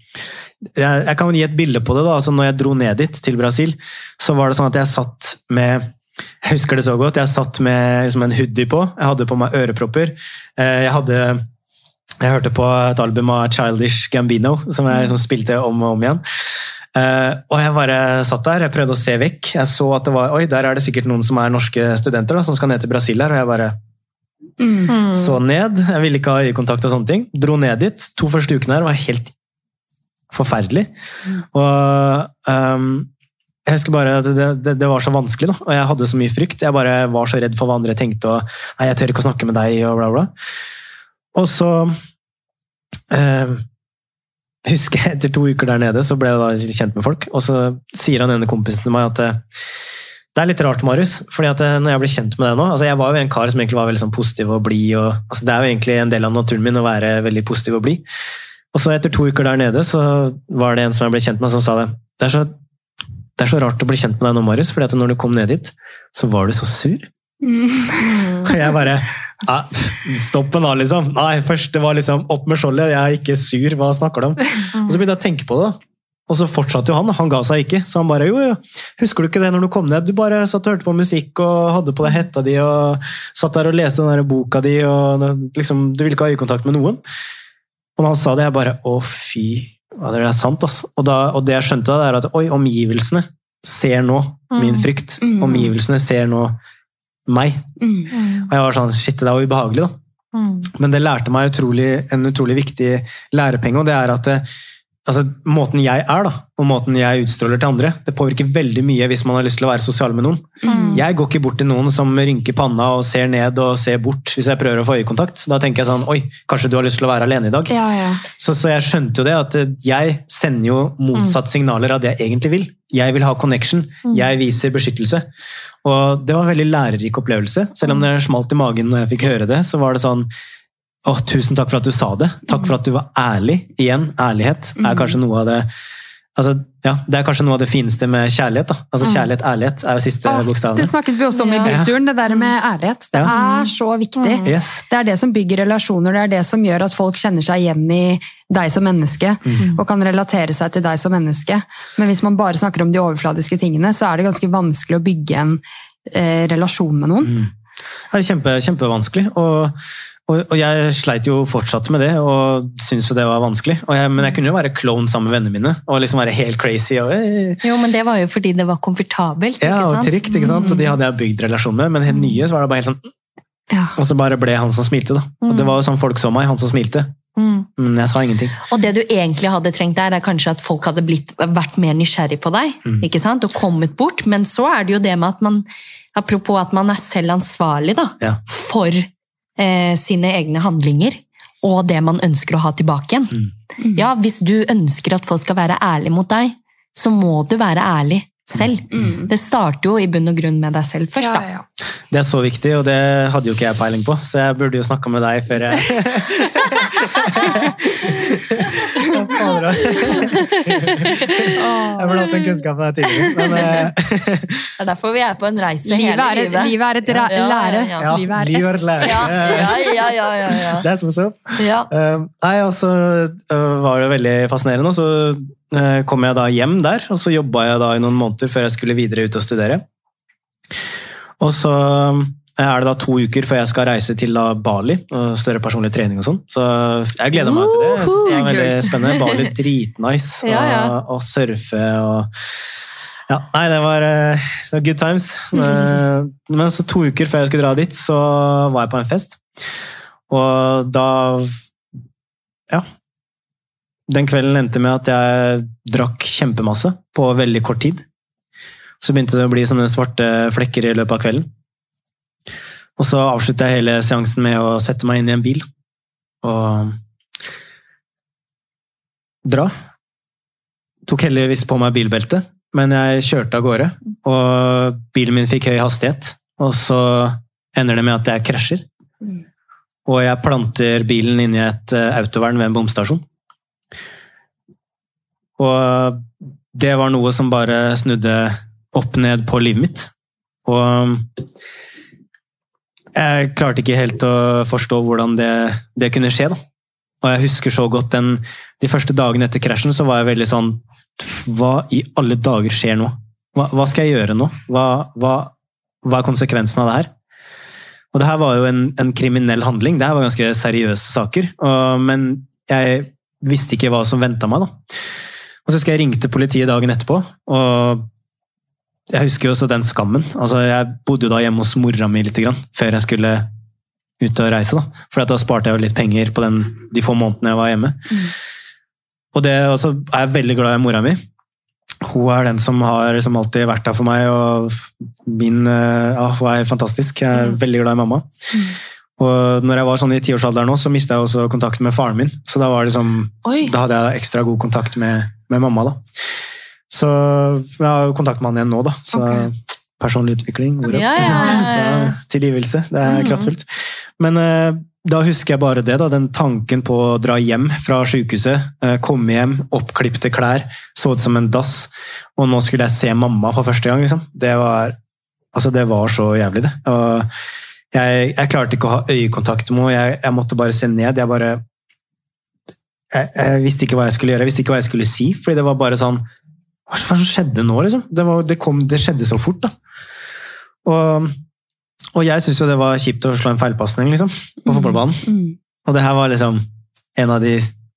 jeg, jeg kan gi et bilde på det. da, altså når jeg dro ned dit, til Brasil, så var det sånn at jeg satt med jeg husker det så godt. Jeg satt med liksom, en hoodie på, jeg hadde på meg ørepropper. Eh, Jeg hadde jeg hørte på et album av Childish Gambino, som jeg liksom spilte om og om igjen. Uh, og jeg bare satt der, jeg prøvde å se vekk. Jeg så at det var, oi, der er det sikkert noen som er norske studenter da, som skal ned til Brasil her, og jeg bare Mm. så ned. Jeg ville ikke ha øyekontakt og sånne ting. Dro ned dit. To første ukene her var helt forferdelig. Og um, jeg husker bare at det, det, det var så vanskelig, da. og jeg hadde så mye frykt. Jeg bare var så redd for hva andre tenkte, og nei, jeg tør ikke å snakke med deg, og bla, bla. Og så eh, husker jeg etter to uker der nede, så ble jeg da kjent med folk, og så sier han ene kompisen til meg at det er litt rart, Marius, fordi at eh, når jeg ble kjent med deg nå altså Jeg var jo en kar som egentlig var veldig sånn positiv og blid. Altså det er jo egentlig en del av naturen min å være veldig positiv og blid. Og så etter to uker der nede, så var det en som jeg ble kjent med, som sa det. Det er så, det er så rart å bli kjent med deg nå, Marius, at når du kom ned dit, så var du så sur. Og jeg bare Stopp da, liksom. Nei, først det var liksom opp med skjoldet, jeg er ikke sur, hva snakker du om? Og så begynte jeg å tenke på det. Og så fortsatte jo han, han ga seg ikke. Så han bare jo, jo, husker du ikke det når du kom ned? Du bare satt og hørte på musikk og hadde på deg hetta di og satt der og leste den der boka di og liksom, du ville ikke ha øyekontakt med noen. Og når han sa det, jeg bare å fy, det er sant, altså. Og, da, og det jeg skjønte da, er at oi, omgivelsene ser nå min frykt. Mm. Omgivelsene ser nå meg. Mm. Og jeg var sånn, shit, det er jo ubehagelig da. Men det lærte meg utrolig, en utrolig viktig lærepenge, og det er at altså, måten jeg er da, og måten jeg utstråler til andre, det påvirker veldig mye hvis man har lyst til å være sosial med noen. Mm. Jeg går ikke bort til noen som rynker panna og ser ned og ser bort hvis jeg prøver å få øyekontakt. Da tenker jeg sånn, oi, kanskje du har lyst til å være alene i dag? Ja, ja. Så, så jeg skjønte jo det, at eh, jeg sender jo motsatt signaler av det jeg egentlig vil. Jeg vil ha connection, jeg viser beskyttelse. Og det var en veldig lærerik opplevelse. Selv om det smalt i magen når jeg fikk høre det, så var det sånn Å, tusen takk for at du sa det. Takk for at du var ærlig. Igjen, ærlighet er kanskje noe av det Altså, ja, Det er kanskje noe av det fineste med kjærlighet. da. Altså Kjærlighet, ærlighet er jo siste Åh, det snakket vi også om i byturen, det der med ærlighet. Det Ja. er så viktig. Yes. Det er det som bygger relasjoner, det er det som gjør at folk kjenner seg igjen i deg som menneske, og kan relatere seg til deg som menneske. Men hvis man bare snakker om de overfladiske tingene, så er det ganske vanskelig å bygge en eh, relasjon med noen. Det er kjempe, kjempevanskelig. Og, og, jeg sleit jo fortsatt med det, og syntes jo det var vanskelig. Og jeg, men jeg kunne jo være klovn sammen med vennene mine, og liksom være helt crazy. Og, eh, Jo, men det var jo fordi det var komfortabelt. ja, og sant? Mm. trygt, ikke sant? Og de hadde jeg bygd relasjon med, men helt nye så var det bare helt sånn Ja. Og så bare ble han som smilte, da. Og det var jo sånn folk så meg, han som smilte. Mm. Men jeg sa ingenting. Og det du egentlig hadde trengt der, er kanskje at folk hadde blitt, vært mer nysgjerrig på deg. Mm. ikke sant? Og kommet bort. Men så er det jo det med at man Apropos at man er selv ansvarlig da, Ja. for eh, sine egne handlinger. Og det man ønsker å ha tilbake igjen. Mm. Ja, Hvis du ønsker at folk skal være ærlige mot deg, så må du være ærlig selv. Det starter jo i bunn og grunn med deg selv først. Ja, ja. Det er så viktig, og det hadde jo ikke jeg peiling på, så jeg burde jo snakka med deg før jeg Da. Jeg burde hatt den kunnskapen her tidligere. Men eh, Det er derfor vi er på en reise Livet hele er et, livet. livet er et lære. ja. ja, Livet er liv er et lære. Ja, ja, ja, ja, ja, ja. Det er som så. ja. Uh, nei, og så uh, var det veldig fascinerende. og Så uh, kom jeg da hjem der, og så jobba jeg da i noen måneder før jeg skulle videre ut og studere. Og så uh, er det da to uker før jeg skal reise til Bali og større personlig trening og sånn. Så jeg gleder meg til det. Jeg synes det er veldig spennende. Bali er dritnice. Ja, ja. Og, og surfe og ja, nei, det var, uh, det var good times. Men, Men så to uker før jeg skulle dra dit, så var jeg på en fest. Og da Ja. Den kvelden endte med at jeg drakk kjempemasse på veldig kort tid. Så begynte det å bli sånne svarte flekker i løpet av kvelden. Og så avslutta jeg hele seansen med å sette meg inn i en bil og dra. Tok heldigvis på meg bilbeltet, men jeg kjørte av gårde. Og bilen min fikk høy hastighet, og så ender det med at jeg krasjer. Og jeg planter bilen inn i et eh, autovern ved en bomstasjon. Og det var noe som bare snudde opp ned på livet mitt. Og jeg klarte ikke helt å forstå hvordan det, det kunne skje. da. Og jeg husker så godt den, De første dagene etter krasjen så var jeg veldig sånn Hva i alle dager skjer nå? Hva, hva skal jeg gjøre nå? Hva, hva, hva er konsekvensen av det her? Og det her var jo en, en kriminell handling. Det her var ganske seriøse saker. Og, men jeg visste ikke hva som venta meg. da. Og så husker jeg ringte politiet dagen etterpå, og jeg husker jo også den skammen. Altså, jeg bodde jo da hjemme hos mora mi litt grann, før jeg skulle ut og reise. Da For da sparte jeg jo litt penger på den, de få månedene jeg var hjemme. Og det også er jeg veldig glad i mora mi. Hun er den som har som alltid vært der for meg, og min, eh, ja, hun er fantastisk. Jeg er veldig glad i mamma. Og når jeg var sånn i tiårsalderen så mista jeg også kontakten med faren min. Så da, var det liksom, da hadde jeg ekstra god kontakt med, med mamma. da. Så jeg har jo kontakt med han igjen nå, da. Så okay. personlig utvikling, ord. Ja, ja, ja. Tilgivelse. Det er Mhm. kraftfullt. Men eh, da husker jeg bare det, da, den tanken på å dra hjem fra sykehuset. eh, komme hjem, oppklipte klær, så ut som en dass. Og nå skulle jeg se mamma for første gang. liksom. Det var, altså, det var så jævlig, det. Jeg, jeg klarte ikke å ha øyekontakt med henne. Jeg, jeg måtte bare se ned. Jeg bare jeg, jeg visste ikke hva jeg skulle gjøre, jeg visste ikke hva jeg skulle si. fordi det var bare sånn Hva er det som skjedde nå, liksom? Det, var, det, kom, det skjedde så fort, da. Og, og jeg syntes jo det var kjipt å slå en feilpasning, liksom, på fotballbanen. Mm. Og det her var liksom en av de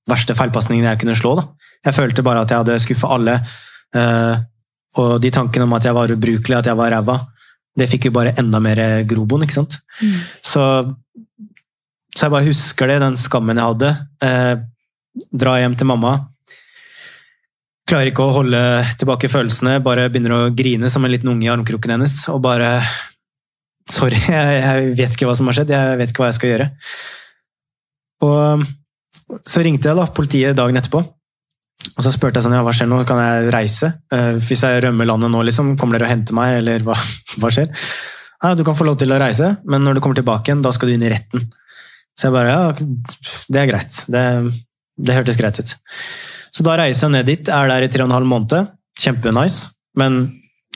verste feilpasningene jeg kunne slå. da. Jeg følte bare at jeg hadde skuffa alle. eh, og de tankene om at jeg var ubrukelig, at jeg var ræva, det fikk jo bare enda mer grobunn. ikke sant? Mm. Så, så jeg bare husker det, den skammen jeg hadde. Eh, dra hjem til mamma. Klarer ikke å holde tilbake følelsene, bare begynner å grine som en liten unge i armkroken hennes. Og bare Sorry, jeg, vet ikke hva som har skjedd, jeg vet ikke hva jeg skal gjøre. Og så ringte jeg da politiet dagen etterpå. Og så spurte jeg sånn, ja, hva skjer nå, kan jeg reise? Eh, hvis jeg rømmer landet nå, liksom, kommer dere og henter meg, eller hva, hva skjer? Ja, du kan få lov til å reise, men når du kommer tilbake igjen, da skal du inn i retten. Så jeg bare, ja, det er greit. Det, det hørtes greit ut. Så da reiser jeg ned dit, er der i tre og en halv måned. Kjempenice. Men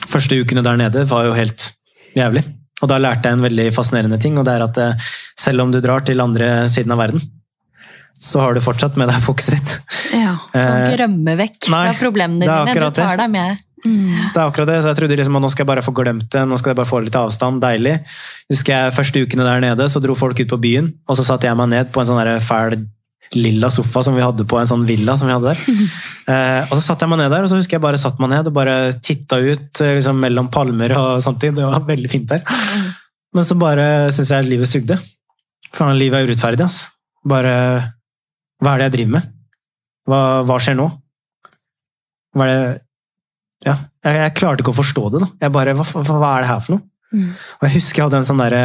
første ukene der nede var jo helt jævlig. Og da lærte jeg en veldig fascinerende ting, og det er at eh, selv om du drar til andre siden av verden, så har du fortsatt med deg fokuset ditt. Ja. Du kan Eh, ikke rømme vekk nei, fra problemene dine. Du tar deg med. Mm. Så det er akkurat det, så jeg trodde liksom at nå skal jeg bare få glemt det, nå skal jeg bare få litt avstand, deilig. Husker jeg første ukene der nede, så dro folk ut på byen, og så satte jeg meg ned på en sånn fæl lilla sofa som vi hadde på en sånn villa som vi hadde der. Eh, og så satte jeg meg ned der, og så husker jeg bare satt meg ned og bare titta ut eh, liksom, mellom palmer og sånt. Det var veldig fint der. Men så bare syns jeg livet sugde. Faen, livet er urettferdig, ass. Bare Hva er det jeg driver med? Hva, hva skjer nå? Hva er det Ja, jeg, jeg klarte ikke å forstå det, da. Jeg bare, hva, hva, er det her for noe? Mm. Og jeg husker jeg hadde en sånn derre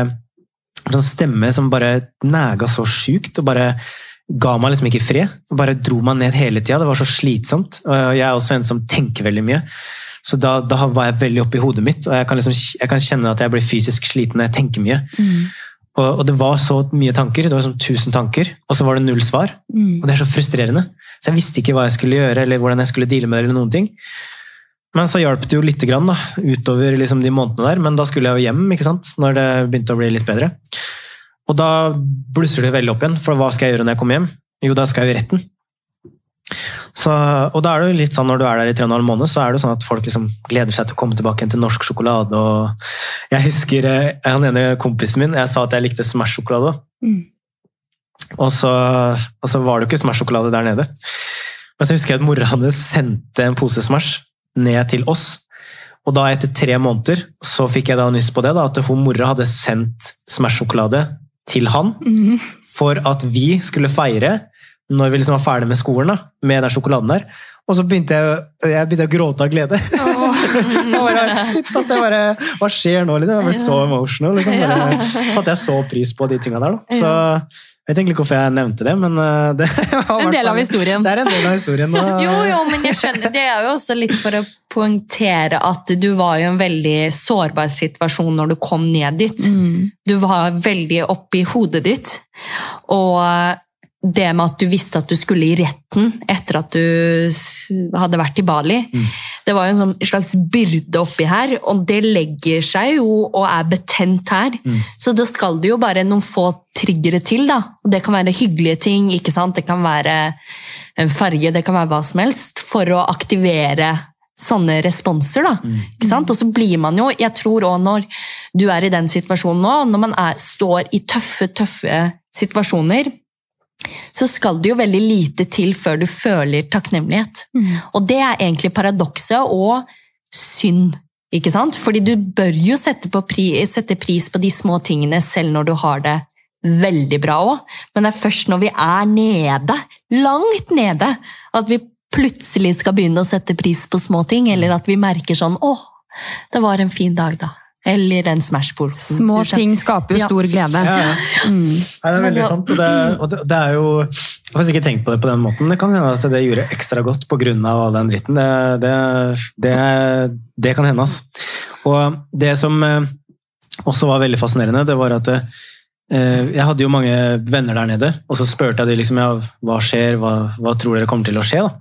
sånn stemme som bare næga så sjukt, og bare ga meg liksom ikke fred. Bare dro meg ned hele tida. Det var så slitsomt. Og jeg er også en som tenker veldig mye. Så da, da var jeg veldig oppi hodet mitt, og jeg kan, liksom, jeg kan kjenne at jeg blir fysisk sliten når jeg tenker mye. Og, og det var så mye tanker, det var sånn tusen tanker, og så var det null svar. Og det er så frustrerende. Så jeg visste ikke hva jeg skulle gjøre, eller hvordan jeg skulle deale med det. eller noen ting. Men så hjalp det jo lite grann da, utover liksom de månedene der. Men da skulle jeg jo hjem ikke sant? når det begynte å bli litt bedre. Og da blusser det veldig opp igjen, for hva skal jeg gjøre når jeg kommer hjem? Jo, da skal jeg i retten. Så, og da er det jo litt sånn Når du er der i tre og en halv måned, så er det sånn at folk liksom gleder seg til å komme tilbake til norsk sjokolade. og Jeg husker eh, han ene kompisen min, jeg sa at jeg likte Smash-sjokolade. Mm. Og, så, og så var det jo ikke Smash-sjokolade der nede. Men så husker jeg at mora hans sendte en pose Smash ned til oss. Og da etter tre måneder så fikk jeg da nyss på det, da, at hun mora hadde sendt Smash-sjokolade til han Mm. for at vi skulle feire når vi liksom var ferdig med skolen da, med den sjokoladen der. Og så begynte jeg, jeg begynte å gråte av glede. Jeg bare, shit, altså, jeg bare, hva skjer nå? Liksom? Jeg ble så emotional. Liksom. Bare, satte jeg så pris på de tinga der. Da. Så jeg vet egentlig ikke hvorfor jeg nevnte det, men uh, det En del av historien. Det er en del av historien. Og, Jo, jo, men jeg skjønner. Det er jo også litt for å poengtere at du var i en veldig sårbar situasjon når du kom ned dit. Mm. Du var veldig oppi hodet ditt. Og det med at du visste at du skulle i retten etter at du hadde vært i Bali, det var jo en sånn slags byrde oppi her, og det legger seg jo og er betent her. Så da skal det jo bare noen få triggere til, da. Og det kan være hyggelige ting, ikke sant? Det kan være en farge, det kan være hva som helst, for å aktivere sånne responser, da. Ikke sant? Og så blir man jo, jeg tror også når du er i den situasjonen nå, når man er, står i tøffe, tøffe situasjoner, så skal det jo veldig lite til før du føler takknemlighet. Og det er egentlig paradokset og synd, ikke sant? Fordi du bør jo sette, på pri, sette pris på de små tingene selv når du har det veldig bra òg. Men det er først når vi er nede, langt nede, at vi plutselig skal begynne å sette pris på små ting, eller at vi merker sånn Å, det var en fin dag, da. Eller en Smash-posen. Små ting skaper jo Ja. stor glede. Ja, ja. Mm. Nei, det er veldig sant. Og det, og det, det er jo Jeg har ikke tenkt på det på den måten. Det kan hende at det gjorde ekstra godt pga. all den dritten. Det, det, det, det kan hende, ass. Og det som eh, også var veldig fascinerende, det var at eh, jeg hadde jo mange venner der nede, og så spurte jeg dem liksom, ja, hva skjer, hva, hva tror dere kommer til å skje? da?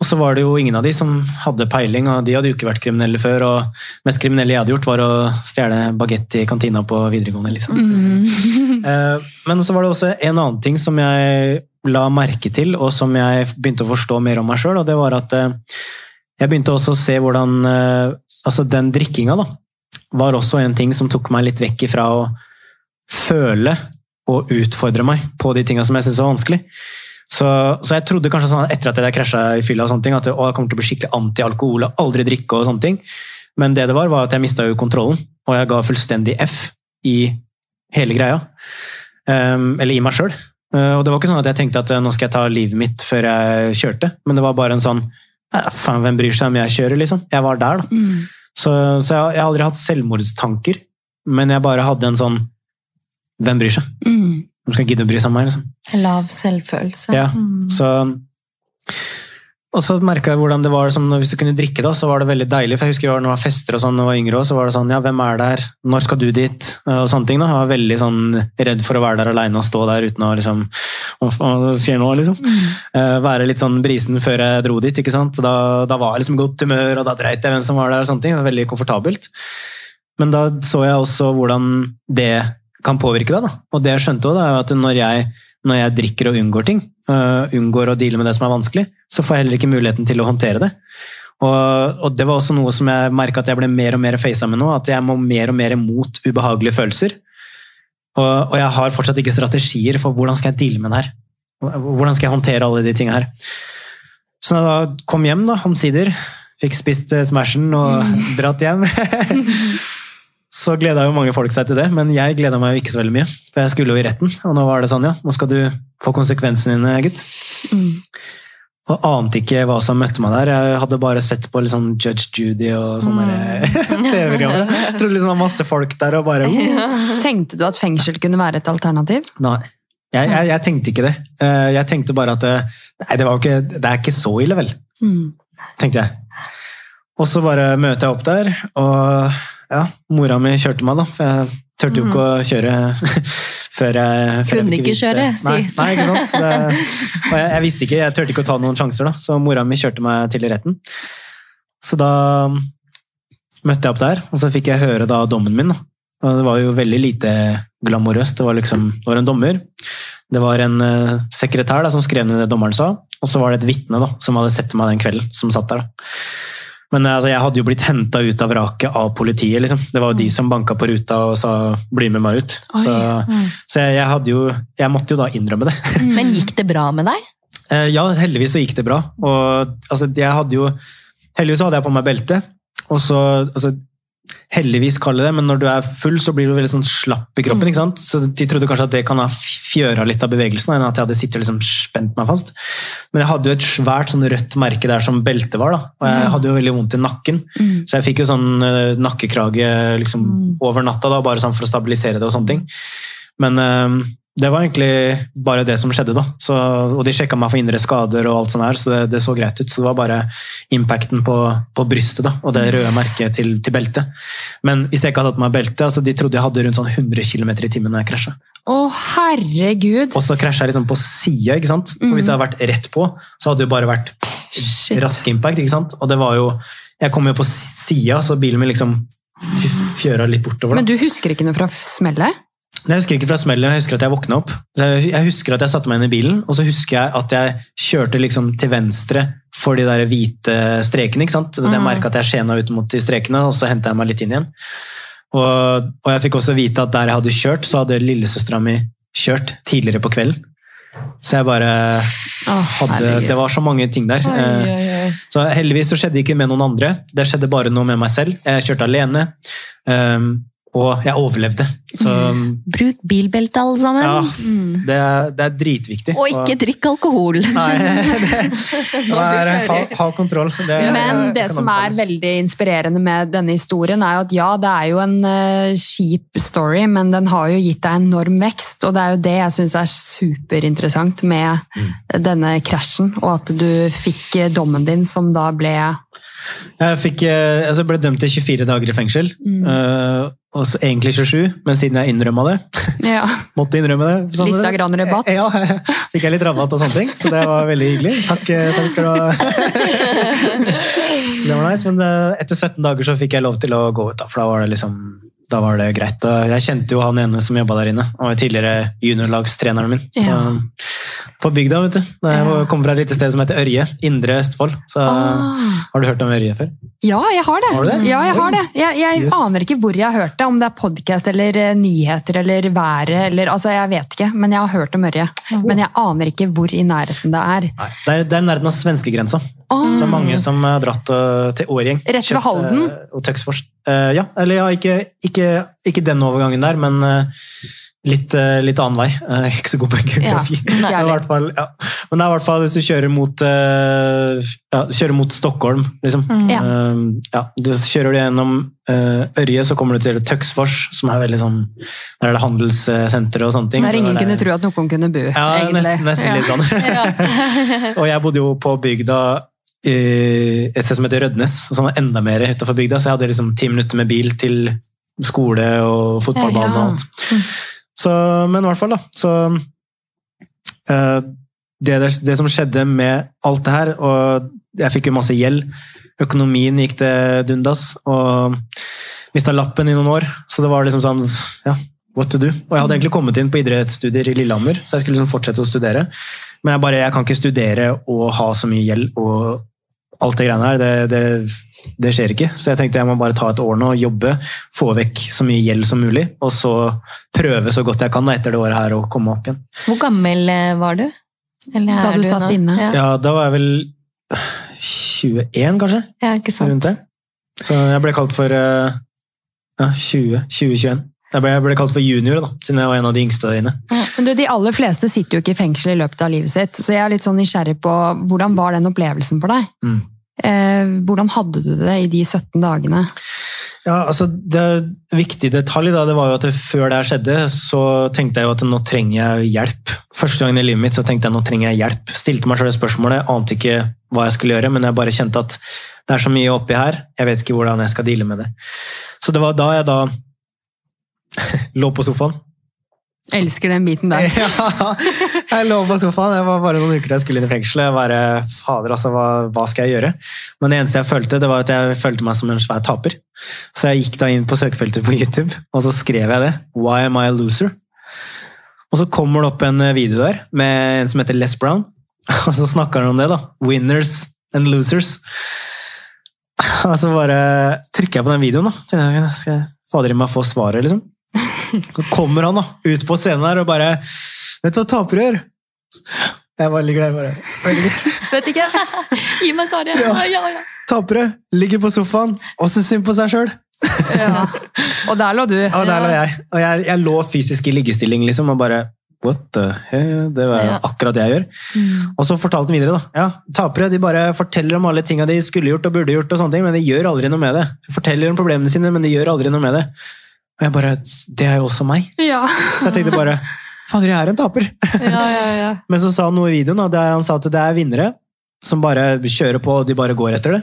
Og så var det jo ingen av de som hadde peiling, og de hadde jo ikke vært kriminelle før. og mest kriminelle jeg hadde gjort, var å stjele bagett i kantina på videregående. liksom. Mm. Men så var det også en annen ting som jeg la merke til, og som jeg begynte å forstå mer om meg sjøl, og det var at eh, jeg begynte også å se hvordan eh, Altså, den drikkinga, da, var også en ting som tok meg litt vekk ifra å føle og utfordre meg på de tinga som jeg syntes var vanskelig. Så, så jeg trodde kanskje sånn etter at jeg krasja i fylla, og sånne ting, at å, jeg kommer til å bli skikkelig anti-alkohol og aldri drikke. og sånne ting. Men det det var, var at jeg mista jo kontrollen, og jeg ga fullstendig F i hele greia. Um, eller i meg sjøl. og det var ikke sånn at jeg tenkte at eh, nå skal jeg ta livet mitt før jeg kjørte, men det var bare en sånn "Eh, Faen, hvem bryr seg om jeg kjører, liksom? Jeg var der, da. Mm. Så, så jeg, jeg har aldri hatt selvmordstanker, men jeg bare hadde en sånn Hvem bryr seg? Mm. Hvem skal gidde å bry seg om meg? liksom? Lav selvfølelse. Ja, Mm. så og så merka jeg hvordan det var som hvis du kunne drikke, da, så var det veldig deilig. For jeg husker jeg var, når jeg var fester og sånn, når jeg var yngre også, så var det sånn Ja, hvem er der? Når skal du dit? Og sånne ting. da. Jeg var veldig sånn redd for å være der aleine og stå der uten å liksom Hva skjer nå, liksom? Eh, være litt sånn brisen før jeg dro dit, ikke sant. Da, da var jeg liksom godt humør, og da dreit jeg hvem som var der, og sånne ting. Det var veldig komfortabelt. Men da så jeg også hvordan det kan påvirke deg. da. Og det jeg skjønte også, er at når jeg, når jeg drikker og unngår ting, uh, unngår å deale med det som er vanskelig, så får jeg heller ikke muligheten til å håndtere det. Og, og det var også noe som jeg merka at jeg ble mer og mer facet med nå, at jeg må mer og mer imot ubehagelige følelser. Og, og jeg har fortsatt ikke strategier for hvordan skal jeg deale med det her. Hvordan skal jeg håndtere alle de tingene her. Så da jeg da kom hjem, da, omsider, fikk spist eh, Smashen og dratt hjem så gleda jo mange folk seg til det, men jeg gleda meg jo ikke så veldig mye. For jeg skulle jo i retten, og nå var det sånn, ja, nå skal du få konsekvensene dine, gutt. Mm. Og ante ikke hva som møtte meg der. Jeg hadde bare sett på litt sånn Judge Judy og sånne mm. TV-programmer. Jeg trodde liksom det var masse folk der og bare uh, Tenkte du at fengsel kunne være et alternativ? Nei. Jeg, jeg, jeg tenkte ikke det. Eh, Jeg tenkte bare at eh, Nei, det, var jo ikke, det er ikke så ille, vel. Mm. tenkte jeg. Og så bare møter jeg opp der, og ja, mora mi kjørte meg, da. For jeg turte jo ikke å kjøre før jeg før Kunne jeg ikke kjøre, si. Nei, nei ikke sant. Så det, og jeg, jeg visste ikke, jeg turte ikke å ta noen sjanser, da. Så mora mi kjørte meg til retten. Så da møtte jeg opp der, og så fikk jeg høre da dommen min. da. Og det var jo veldig lite glamorøst. Det var liksom, det var en dommer. Det var en uh, sekretær da, som skrev ned det dommeren sa, og så var det et vitne da, som hadde sett meg den kvelden, som satt der. da. Men eh, altså, jeg hadde jo blitt henta ut av vraket av politiet. liksom. Det var jo de som banka på ruta og sa 'bli med meg ut'. Oi. Så, så jeg, jeg, hadde jo, jeg måtte jo da innrømme det. Men gikk det bra med deg? Eh, Ja, heldigvis så gikk det bra. Og altså, jeg hadde jo Heldigvis så hadde jeg på meg belte. Og så altså, Heldigvis, kaller det men når du er full, så blir du veldig sånn slapp i kroppen. ikke sant? Så De trodde kanskje at det kan ha fjøra litt av bevegelsen, enn at jeg hadde sittet og liksom spent meg fast. Men jeg hadde jo et svært sånn rødt merke der som beltet var, da. og jeg hadde jo veldig vondt i nakken. Så jeg fikk jo sånn eh, nakkekrage liksom, over natta, da, bare sånn for å stabilisere det og sånne ting. Men eh, det var egentlig bare det som skjedde, da. Så, og de sjekka meg for indre skader og alt sånt her, så det, det så greit ut. Så det var bare impacten på, på brystet da, og det røde merket til, til beltet. Men hvis jeg ikke hadde hatt på meg belte, altså de trodde jeg hadde rundt sånn 100 km i timen når jeg krasja. Å, herregud! Og så krasja jeg liksom på sida, ikke sant. For hvis jeg hadde vært rett på, så hadde det bare vært Shit. rask impact, ikke sant. Og det var jo Jeg kom jo på sida, så bilen min liksom fjøra litt bortover. da. Men du husker ikke noe fra smellet? Jeg husker ikke fra smellet, jeg husker at jeg våkna opp. Jeg husker at jeg satte meg inn i bilen, og så husker jeg at jeg kjørte liksom til venstre for de der hvite strekene. ikke sant? Jeg Mm. merka at jeg skjena ut mot de strekene, og så henta jeg meg litt inn igjen. Og, og jeg fikk også vite at der jeg hadde kjørt, så hadde lillesøstera mi kjørt tidligere på kvelden. Så jeg bare hadde. Det var så mange ting der. Eh, Så heldigvis så skjedde det ikke med noen andre. Det skjedde bare noe med meg selv. Jeg kjørte alene, um, og jeg overlevde. Så Bruk bilbelte, alle sammen. ja, Mm. det, er, det er dritviktig. Og ikke drikk alkohol. Nei, det, det er, ha, ha kontroll. Det, Men det som er veldig inspirerende med denne historien, er jo at ja, det er jo en eh, kjip story, men den har jo gitt deg enorm vekst. Og det er jo det jeg syns er superinteressant med Mm. denne krasjen, og at du fikk eh, dommen din, som da ble Jeg fikk, eh, altså ble dømt til 24 dager i fengsel. Mm. Eh, og så egentlig 27, men siden jeg innrømma det, ja, måtte innrømme det sånn- litt av grann rabatt. Ja, fikk jeg litt rabatt og sånne ting, så det var veldig hyggelig. Takk, eh, takk skal du ha. Så det var nice, men eh, etter 17 dager så fikk jeg lov til å gå ut, da, for da var det liksom da var det greit. Og jeg kjente jo han ene som jobba der inne. Han var tidligere juniorlagstreneren min. Så, Ja. På bygda, vet du. Da Jeg Ja. kommer fra et lite sted som heter Ørje. Indre Østfold. Så Ah. har du hørt om Ørje før? Ja, jeg har det. Har det? Ja, jeg har det. Jeg, jeg Yes. aner ikke hvor jeg har hørt det, om det er podkast eller eh, nyheter eller været eller Altså, jeg vet ikke, men jeg har hørt om Ørje. Men jeg aner ikke hvor i nærheten det er. Nei. Det er, det er nærheten av svenskegrensa. Åh. Så mange som har dratt uh, til Årgjeng. Rett ved Halden? Og Tøksfors. Uh, ja, eller ja, ikke, ikke, ikke den overgangen der, men uh, litt, uh, litt annen vei. Jeg er ikke så god på geografi. Ja, Men ja. Men det er i hvert fall hvis du kjører mot, ja, kjører mot Stockholm, liksom. Mm. Ja, du kjører du gjennom Ørje, så kommer du til Tøksfors, som er veldig sånn Der er det handelssenter og sånne ting. Der ingen er det- kunne tro at noen kunne bo, ja, egentlig. nesten, nesten Ja. litt sånn. og jeg bodde jo på bygda et sted som heter Rødnes, som var enda mer utenfor bygda, så jeg hadde liksom ti minutter med bil til skole og fotballbanen og alt. Så, men i hvert fall, da. Så eh, det, der, det som skjedde med alt det her, og jeg fikk jo masse gjeld, økonomien gikk til dundas, og mista lappen i noen år, så det var liksom sånn ja, what to do. Og jeg hadde egentlig kommet inn på idrettsstudier i Lillehammer, så jeg skulle liksom fortsette å studere. Men jeg bare, jeg kan ikke studere og ha så mye gjeld og alt det greiene her. Det, det, det skjer ikke. Så jeg tenkte jeg må bare ta et år nå og jobbe, få vekk så mye gjeld som mulig, og så prøve så godt jeg kan da, etter det året her å komme opp igjen. Hvor gammel eh, var du? Eller Da du, du satt nå? inne? Ja, Ja, da var jeg vel 21, kanskje? ja ikke sant. Rundt det. Så jeg ble kalt for eh, ja, 20, 2021. Jeg ble, jeg ble kalt for junior, da, siden jeg var en av de yngste der inne. Men du, De aller fleste sitter jo ikke i fengsel i løpet av livet sitt, så jeg er litt sånn nysgjerrig på hvordan var den opplevelsen for deg? Mm. Eh, hvordan hadde du det i de 17 dagene? Ja, altså Det viktige detalj da, det var jo at før det her skjedde, så tenkte jeg jo at nå trenger jeg hjelp. Første gangen i livet mitt så tenkte jeg nå trenger jeg hjelp. Stilte meg selv spørsmålet, ante ikke hva jeg skulle gjøre, men jeg bare kjente at Det er så mye oppi her. Jeg vet ikke hvordan jeg skal deale med det. Så det var da jeg da lå på sofaen. Elsker den biten der. Ja, jeg lå på sofaen. Det var bare noen uker til jeg skulle inn i fengselet. Jeg bare, fader altså, hva, hva skal jeg gjøre? Men det eneste jeg følte, det var at jeg følte meg som en svær taper. Så jeg gikk da inn på søkefeltet på YouTube, og så skrev jeg det. Why am I a loser? Og så kommer det opp en video der med en som heter Les Brown. Og så snakker han om det, da. Winners and losers. Og så bare trykker jeg på den videoen, da. Skal jeg fader i meg få svaret, liksom? Så kommer han da, ut på scenen der og bare Vet du hva tapere gjør? Jeg bare veldig glad bare det. Vet ikke. Gi meg svaret! Ja, ja, ja. Tapere ligger på sofaen og syns synd på seg sjøl. Ja. Og der lå du. Og der lå jeg. Og jeg, jeg lå fysisk i liggestilling, liksom, og bare What the hell? Det var akkurat det jeg gjør. Og så fortalte han videre, da. Ja, tapere de bare forteller om alle tinga de skulle gjort og burde gjort, og sånne ting, men de gjør aldri noe med det. De forteller om problemene sine, men de gjør aldri noe med det. Og jeg bare Det er jo også meg. Ja. Så jeg tenkte bare Fader, jeg er en taper. Ja, ja, ja. Men så sa han noe i videoen, der han sa at det er vinnere som bare kjører på og de bare går etter det.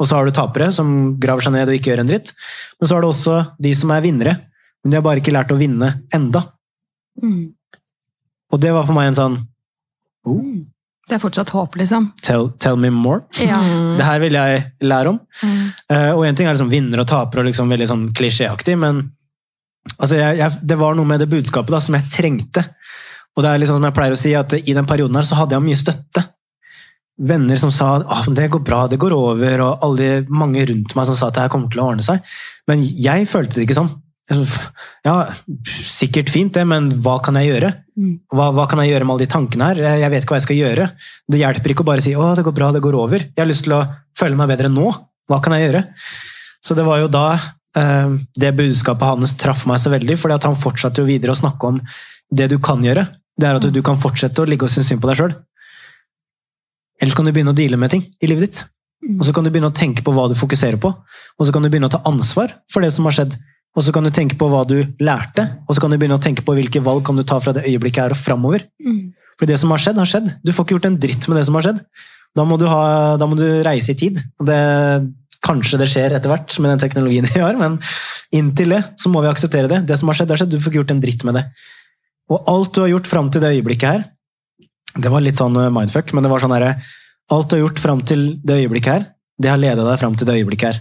Og så har du tapere som graver seg ned og ikke gjør en dritt. Men så har du også de som er vinnere, men de har bare ikke lært å vinne enda. Mm. Og det var for meg en sånn oh, Det er fortsatt håp, liksom. tell, tell me more. Ja. Det her vil jeg lære om. Eh, og en ting er liksom vinner og taper og liksom veldig sånn klisjéaktig, men altså jeg, jeg, det var noe med det budskapet da, som jeg trengte. Og det er liksom som jeg pleier å si, at i den perioden her så hadde jeg mye støtte. Venner som sa at det går bra, det går over, og alle, mange rundt meg som sa at det her kommer til å ordne seg. Men jeg følte det ikke sånn. Ja, sikkert fint det, men hva kan jeg gjøre? Mm. Hva, hva kan jeg gjøre med alle de tankene her? Jeg vet ikke hva jeg skal gjøre. Det hjelper ikke å bare si å, det går bra, det går over. Jeg har lyst til å føle meg bedre nå. Hva kan jeg gjøre? Så det var jo da det budskapet hans traff meg så veldig, fordi at han fortsatte jo videre å snakke om det du kan gjøre. Det er at du kan fortsette å ligge og synes synd på deg sjøl. Ellers kan du begynne å deale med ting i livet ditt. Og så kan du begynne å tenke på hva du fokuserer på, og så kan du begynne å ta ansvar for det som har skjedd. Og så kan du tenke på hva du lærte, og så kan du begynne å tenke på hvilke valg kan du ta fra det øyeblikket her og framover. Mm. For det som har skjedd, har skjedd. Du får ikke gjort en dritt med det som har skjedd. Da må du, ha, da må du reise i tid. Og det, kanskje det skjer etter hvert med den teknologien vi har, men inntil det så må vi akseptere det. Det som har skjedd, har skjedd. Du får ikke gjort en dritt med det. Og alt du har gjort fram til det øyeblikket her, det var litt sånn eh, mindfuck, men det var sånn herre Alt du har gjort fram til det øyeblikket her, det har leda deg fram til det øyeblikket her.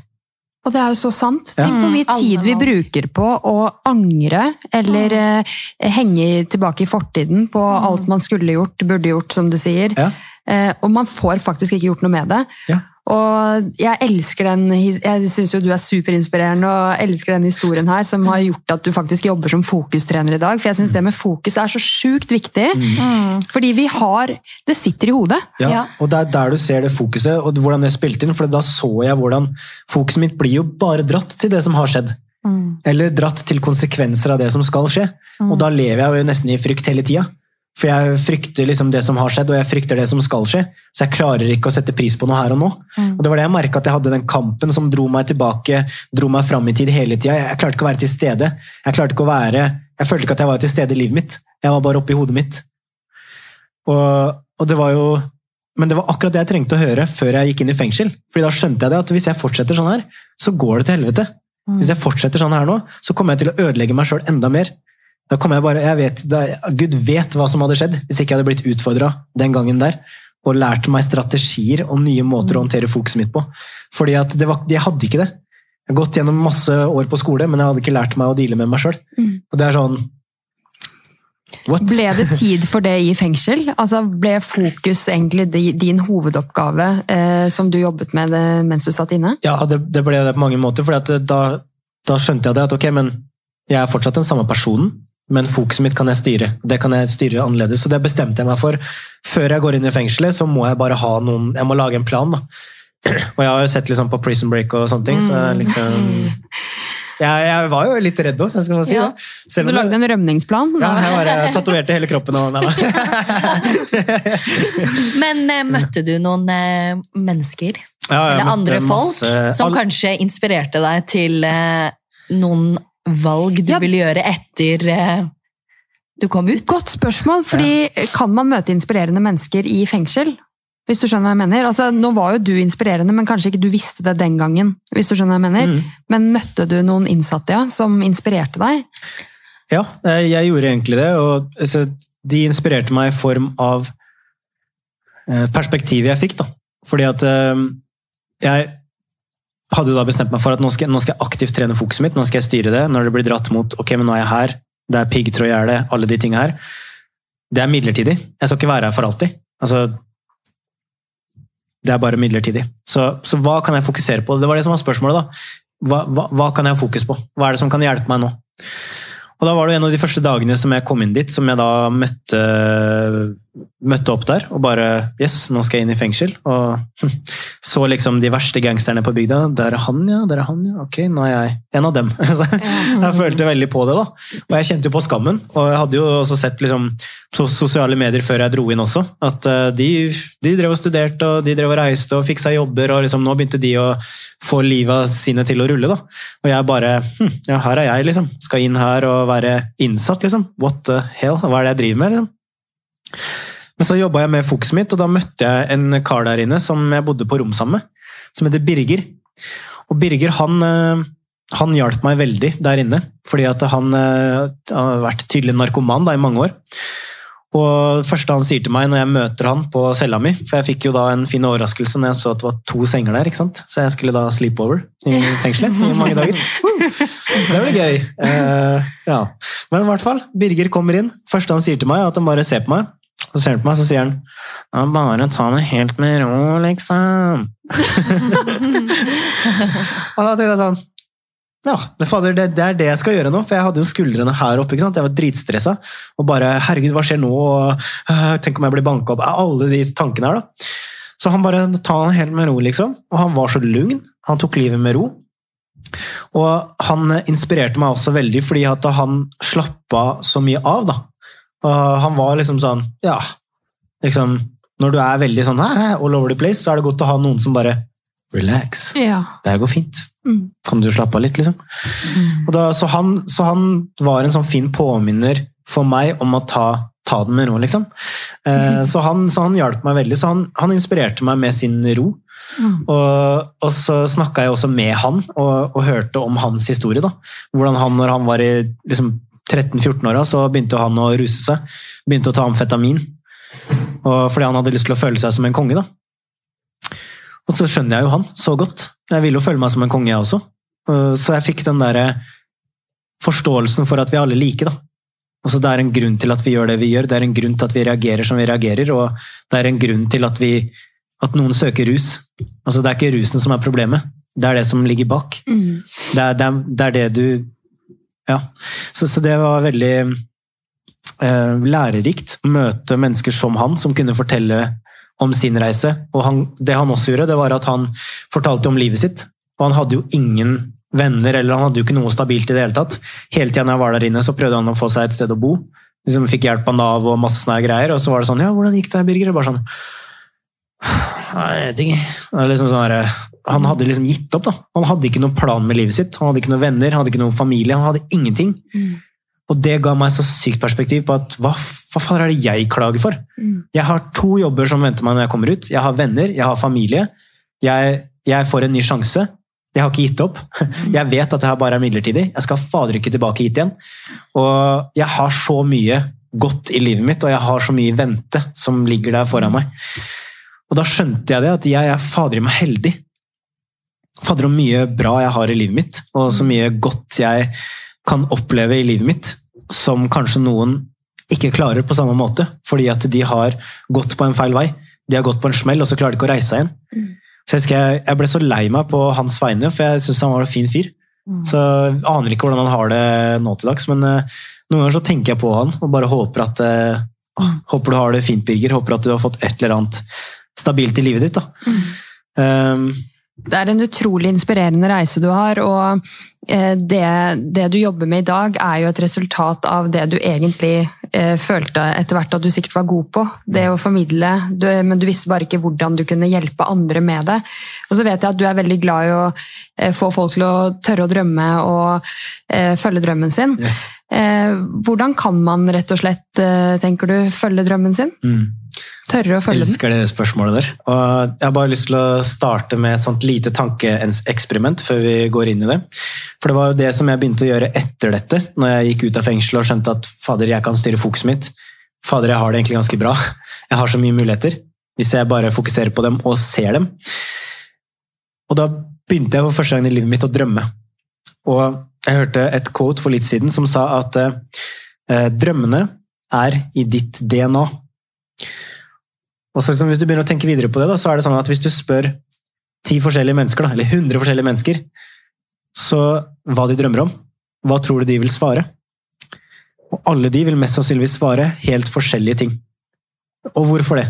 Og det er jo så sant. Tenk hvor mye Mm, tid vi bruker på å angre, eller eh, henge tilbake i fortiden på alt man skulle gjort, burde gjort, som du sier. Ja. Eh, og man får faktisk ikke gjort noe med det. Ja. Og jeg elsker den, jeg syns jo du er superinspirerende og elsker den historien her, som har gjort at du faktisk jobber som fokustrener i dag. For jeg syns det med fokus er så sjukt viktig. Mm. Fordi vi har Det sitter i hodet. Ja, Ja. Og det er der du ser det fokuset, og hvordan det spilte inn. For da så jeg hvordan fokuset mitt blir jo bare dratt til det som har skjedd. Mm. Eller dratt til konsekvenser av det som skal skje. Og da lever jeg jo nesten i frykt hele tida. For jeg frykter liksom det som har skjedd, og jeg frykter det som skal skje. Så jeg klarer ikke å sette pris på noe her og nå. Og det var det jeg merka at jeg hadde den kampen som dro meg tilbake, dro meg fram i tid hele tida. Jeg klarte ikke å være til stede. Jeg klarte ikke å være Jeg følte ikke at jeg var til stede i livet mitt. Jeg var bare oppi hodet mitt. Og, og det var jo Men det var akkurat det jeg trengte å høre før jeg gikk inn i fengsel. Fordi da skjønte jeg det at hvis jeg fortsetter sånn her, så går det til helvete. Hvis jeg fortsetter sånn her nå, så kommer jeg til å ødelegge meg sjøl enda mer. Da kom jeg bare, jeg vet, da, Gud vet hva som hadde skjedd hvis ikke jeg hadde blitt utfordra den gangen der. Og lært meg strategier og nye måter å håndtere fokuset mitt på. Fordi at var, Jeg hadde ikke det. Jeg har gått gjennom masse år på skole, men jeg hadde ikke lært meg å deale med meg sjøl. Og det er sånn What? Ble det tid for det i fengsel? Altså Ble fokus egentlig din hovedoppgave eh, som du jobbet med det, mens du satt inne? Ja, det, det ble det på mange måter. For da, da skjønte jeg det at ok, men jeg er fortsatt den samme personen, men fokuset mitt kan jeg styre. Det kan jeg styre annerledes. Så det bestemte jeg meg for. Før jeg går inn i fengselet, så må jeg bare ha noen Jeg må lage en plan. da. Og jeg har jo sett liksom på Prison Break og sånne ting, så jeg liksom jeg, jeg var jo litt redd òg, si. Ja. Så du lagde en rømningsplan? ja, jeg bare tatoverte hele kroppen og nei, da. Men eh, møtte du noen eh, mennesker Ja, eller andre folk masse- som kanskje inspirerte deg til eh, noen valg du Ja. ville gjøre etter eh, du kom ut? Godt spørsmål, fordi kan man møte inspirerende mennesker i fengsel? hvis du skjønner hva jeg mener. Altså, nå var jo du inspirerende, men kanskje ikke du visste det den gangen. hvis du skjønner hva jeg mener. Mm. Men møtte du noen innsatte ja, som inspirerte deg? Ja, eh, jeg gjorde egentlig det. og altså, De inspirerte meg i form av eh, perspektivet jeg fikk. da. Fordi at jeg hadde jo da bestemt meg for at nå skal, nå skal jeg aktivt trene fokuset mitt. Nå skal jeg styre det. Når det blir dratt mot ok, men nå er jeg her, det er piggtrådgjerde, alle de tingene her. Det er midlertidig. Jeg skal ikke være her for alltid. Altså, det er bare midlertidig. Så, så hva kan jeg fokusere på? Det var det som var spørsmålet. da. Hva, hva, hva kan jeg ha fokus på? Hva er det som kan hjelpe meg nå? Og da var det en av de første dagene som jeg kom inn dit, som jeg da møtte, møtte opp der. Og bare Yes, nå skal jeg inn i fengsel. Og så liksom de verste gangsterne på bygda. Der er han, ja. Der er han, ja. Ok, nå er jeg en av dem. Jeg følte veldig på det, da. Og jeg kjente jo på skammen. Og jeg hadde jo også sett liksom, sosiale medier før jeg dro inn også, at eh, de, de drev og studerte, og de drev og reiste og fikk seg jobber, og liksom nå begynte de å få livet sine til å rulle. da. Og jeg bare hm, Ja, her er jeg, liksom. Skal inn her og være innsatt, liksom. What the hell? Hva er det jeg driver med? liksom? Men så jobba jeg med fokuset mitt, og da møtte jeg en kar der inne som jeg bodde på rom sammen med, som heter Birger. Og Birger han, eh, han hjalp meg veldig der inne, fordi at han eh, har vært tydelig narkoman da, i mange år. Og det første han sier til meg når jeg møter han på cella mi For jeg fikk jo da en fin overraskelse når jeg så at det var to senger der. ikke sant? Så jeg skulle da sleepover i fengselet i mange dager. Det blir gøy. Uh, ja. Men i hvert fall, Birger kommer inn. første han sier til meg, er at han bare ser på meg. Så ser han på meg, så sier han ja, 'Bare ta det helt med ro, liksom'. og da tenkte jeg sånn ja, fader, det, det, er det jeg skal gjøre nå, for jeg hadde jo skuldrene her oppe. ikke sant? Jeg var dritstressa. Og bare 'herregud, hva skjer nå?' Og, uh, 'Tenk om jeg blir banka opp?' Alle de tankene her, da. Så han bare ta det helt med ro, liksom. Og han var så lugn. Han tok livet med ro. Og han inspirerte meg også veldig fordi at han slappa så mye av, da. Og han var liksom sånn Ja, liksom Når du er veldig sånn all over the place, så er det godt å ha noen som bare Relax. Ja. Det går fint. Mm. Kan du slappe av litt, liksom? Og da, så, han, så han var en sånn fin påminner for meg om å ta, ta den med ro, liksom. Eh, så han, så han hjalp meg veldig. Så han, han inspirerte meg med sin ro. Mm. Og, og så snakka jeg også med han og, og hørte om hans historie. da. Hvordan han, når han var i liksom, 13-14-åra, så begynte han å ruse seg. Begynte å ta amfetamin. Og, fordi han hadde lyst til å føle seg som en konge. da. Og så skjønner jeg jo han så godt. Jeg ville jo føle meg som en konge, jeg også. Så jeg fikk den der forståelsen for at vi alle er like. da. Altså, det er en grunn til at vi gjør det vi gjør, det er en grunn til at vi reagerer som vi reagerer, og det er en grunn til at, vi, at noen søker rus. Altså, det er ikke rusen som er problemet, det er det som ligger bak. Mm. Det er det, er, det, er det du Ja. Så, så det var veldig eh, lærerikt møte mennesker som han, som kunne fortelle om sin reise. Og han, det han også gjorde, det var at han fortalte om livet sitt. Og han hadde jo ingen venner, eller han hadde jo ikke noe stabilt i det hele tatt. Hele når jeg var der inne, så prøvde han å få seg et sted å bo. Liksom Fikk hjelp av Nav og masse sånne greier. Og så var det sånn Ja, hvordan gikk det, Birger? Bare sånn Nei, jeg vet ikke. Det er liksom sånn der, han hadde liksom gitt opp. da. Han hadde ikke noen plan med livet sitt. Han hadde ikke noen venner, han hadde ikke noen familie. Han hadde ingenting. Mm. Og det ga meg så sykt perspektiv på at hva, hva faen er det jeg klager for? Mm. Jeg har to jobber som venter meg når jeg kommer ut. Jeg har venner, jeg har familie. Jeg, jeg får en ny sjanse. Jeg har ikke gitt opp. Jeg vet at det her bare er midlertidig. Jeg skal fader ikke tilbake hit igjen. Og jeg har så mye godt i livet mitt, og jeg har så mye i vente som ligger der foran meg. Og da skjønte jeg det, at jeg er fader i meg heldig. Fader om mye bra jeg har i livet mitt, og så mye godt jeg kan oppleve i livet mitt, som kanskje noen ikke klarer på samme måte, fordi at de har gått på en feil vei. De har gått på en smell, og så klarer de ikke å reise seg igjen. Mm. Så jeg, husker jeg, jeg ble så lei meg på hans vegne, for jeg syns han var en fin fyr. Mm. Så jeg aner ikke hvordan han har det nå til dags, men uh, noen ganger så tenker jeg på han og bare håper at uh, Håper du har det fint, Birger. Håper at du har fått et eller annet stabilt i livet ditt. da. Um, Det er en utrolig inspirerende reise du har, og eh, det, det du jobber med i dag er jo et resultat av det du egentlig eh, følte etter hvert at du sikkert var god på. Det å formidle, du, men du visste bare ikke hvordan du kunne hjelpe andre med det. Og så vet jeg at du er veldig glad i å eh, få folk til å tørre å drømme og eh, følge drømmen sin. yes. Hvordan kan man rett og slett, tenker du, følge drømmen sin? Mm. Tørre å følge den. elsker det spørsmålet der. Og jeg har bare lyst til å starte med et sånt lite tankeeksperiment før vi går inn i det. For det var jo det som jeg begynte å gjøre etter dette, når jeg gikk ut av fengsel og skjønte at fader, jeg kan styre fokuset mitt. Fader, jeg har det egentlig ganske bra. Jeg har så mye muligheter. Hvis jeg bare fokuserer på dem og ser dem. Og da begynte jeg for første gang i livet mitt å drømme. Og jeg hørte et quote for litt siden som sa at eh, drømmene er i ditt DNA. Og så liksom, Hvis du begynner å tenke videre på det, da, så er det sånn at hvis du spør ti forskjellige mennesker, da, eller 100 forskjellige mennesker, så hva de drømmer om, hva tror du de vil svare? Og alle de vil mest sannsynligvis svare helt forskjellige ting. Og hvorfor det?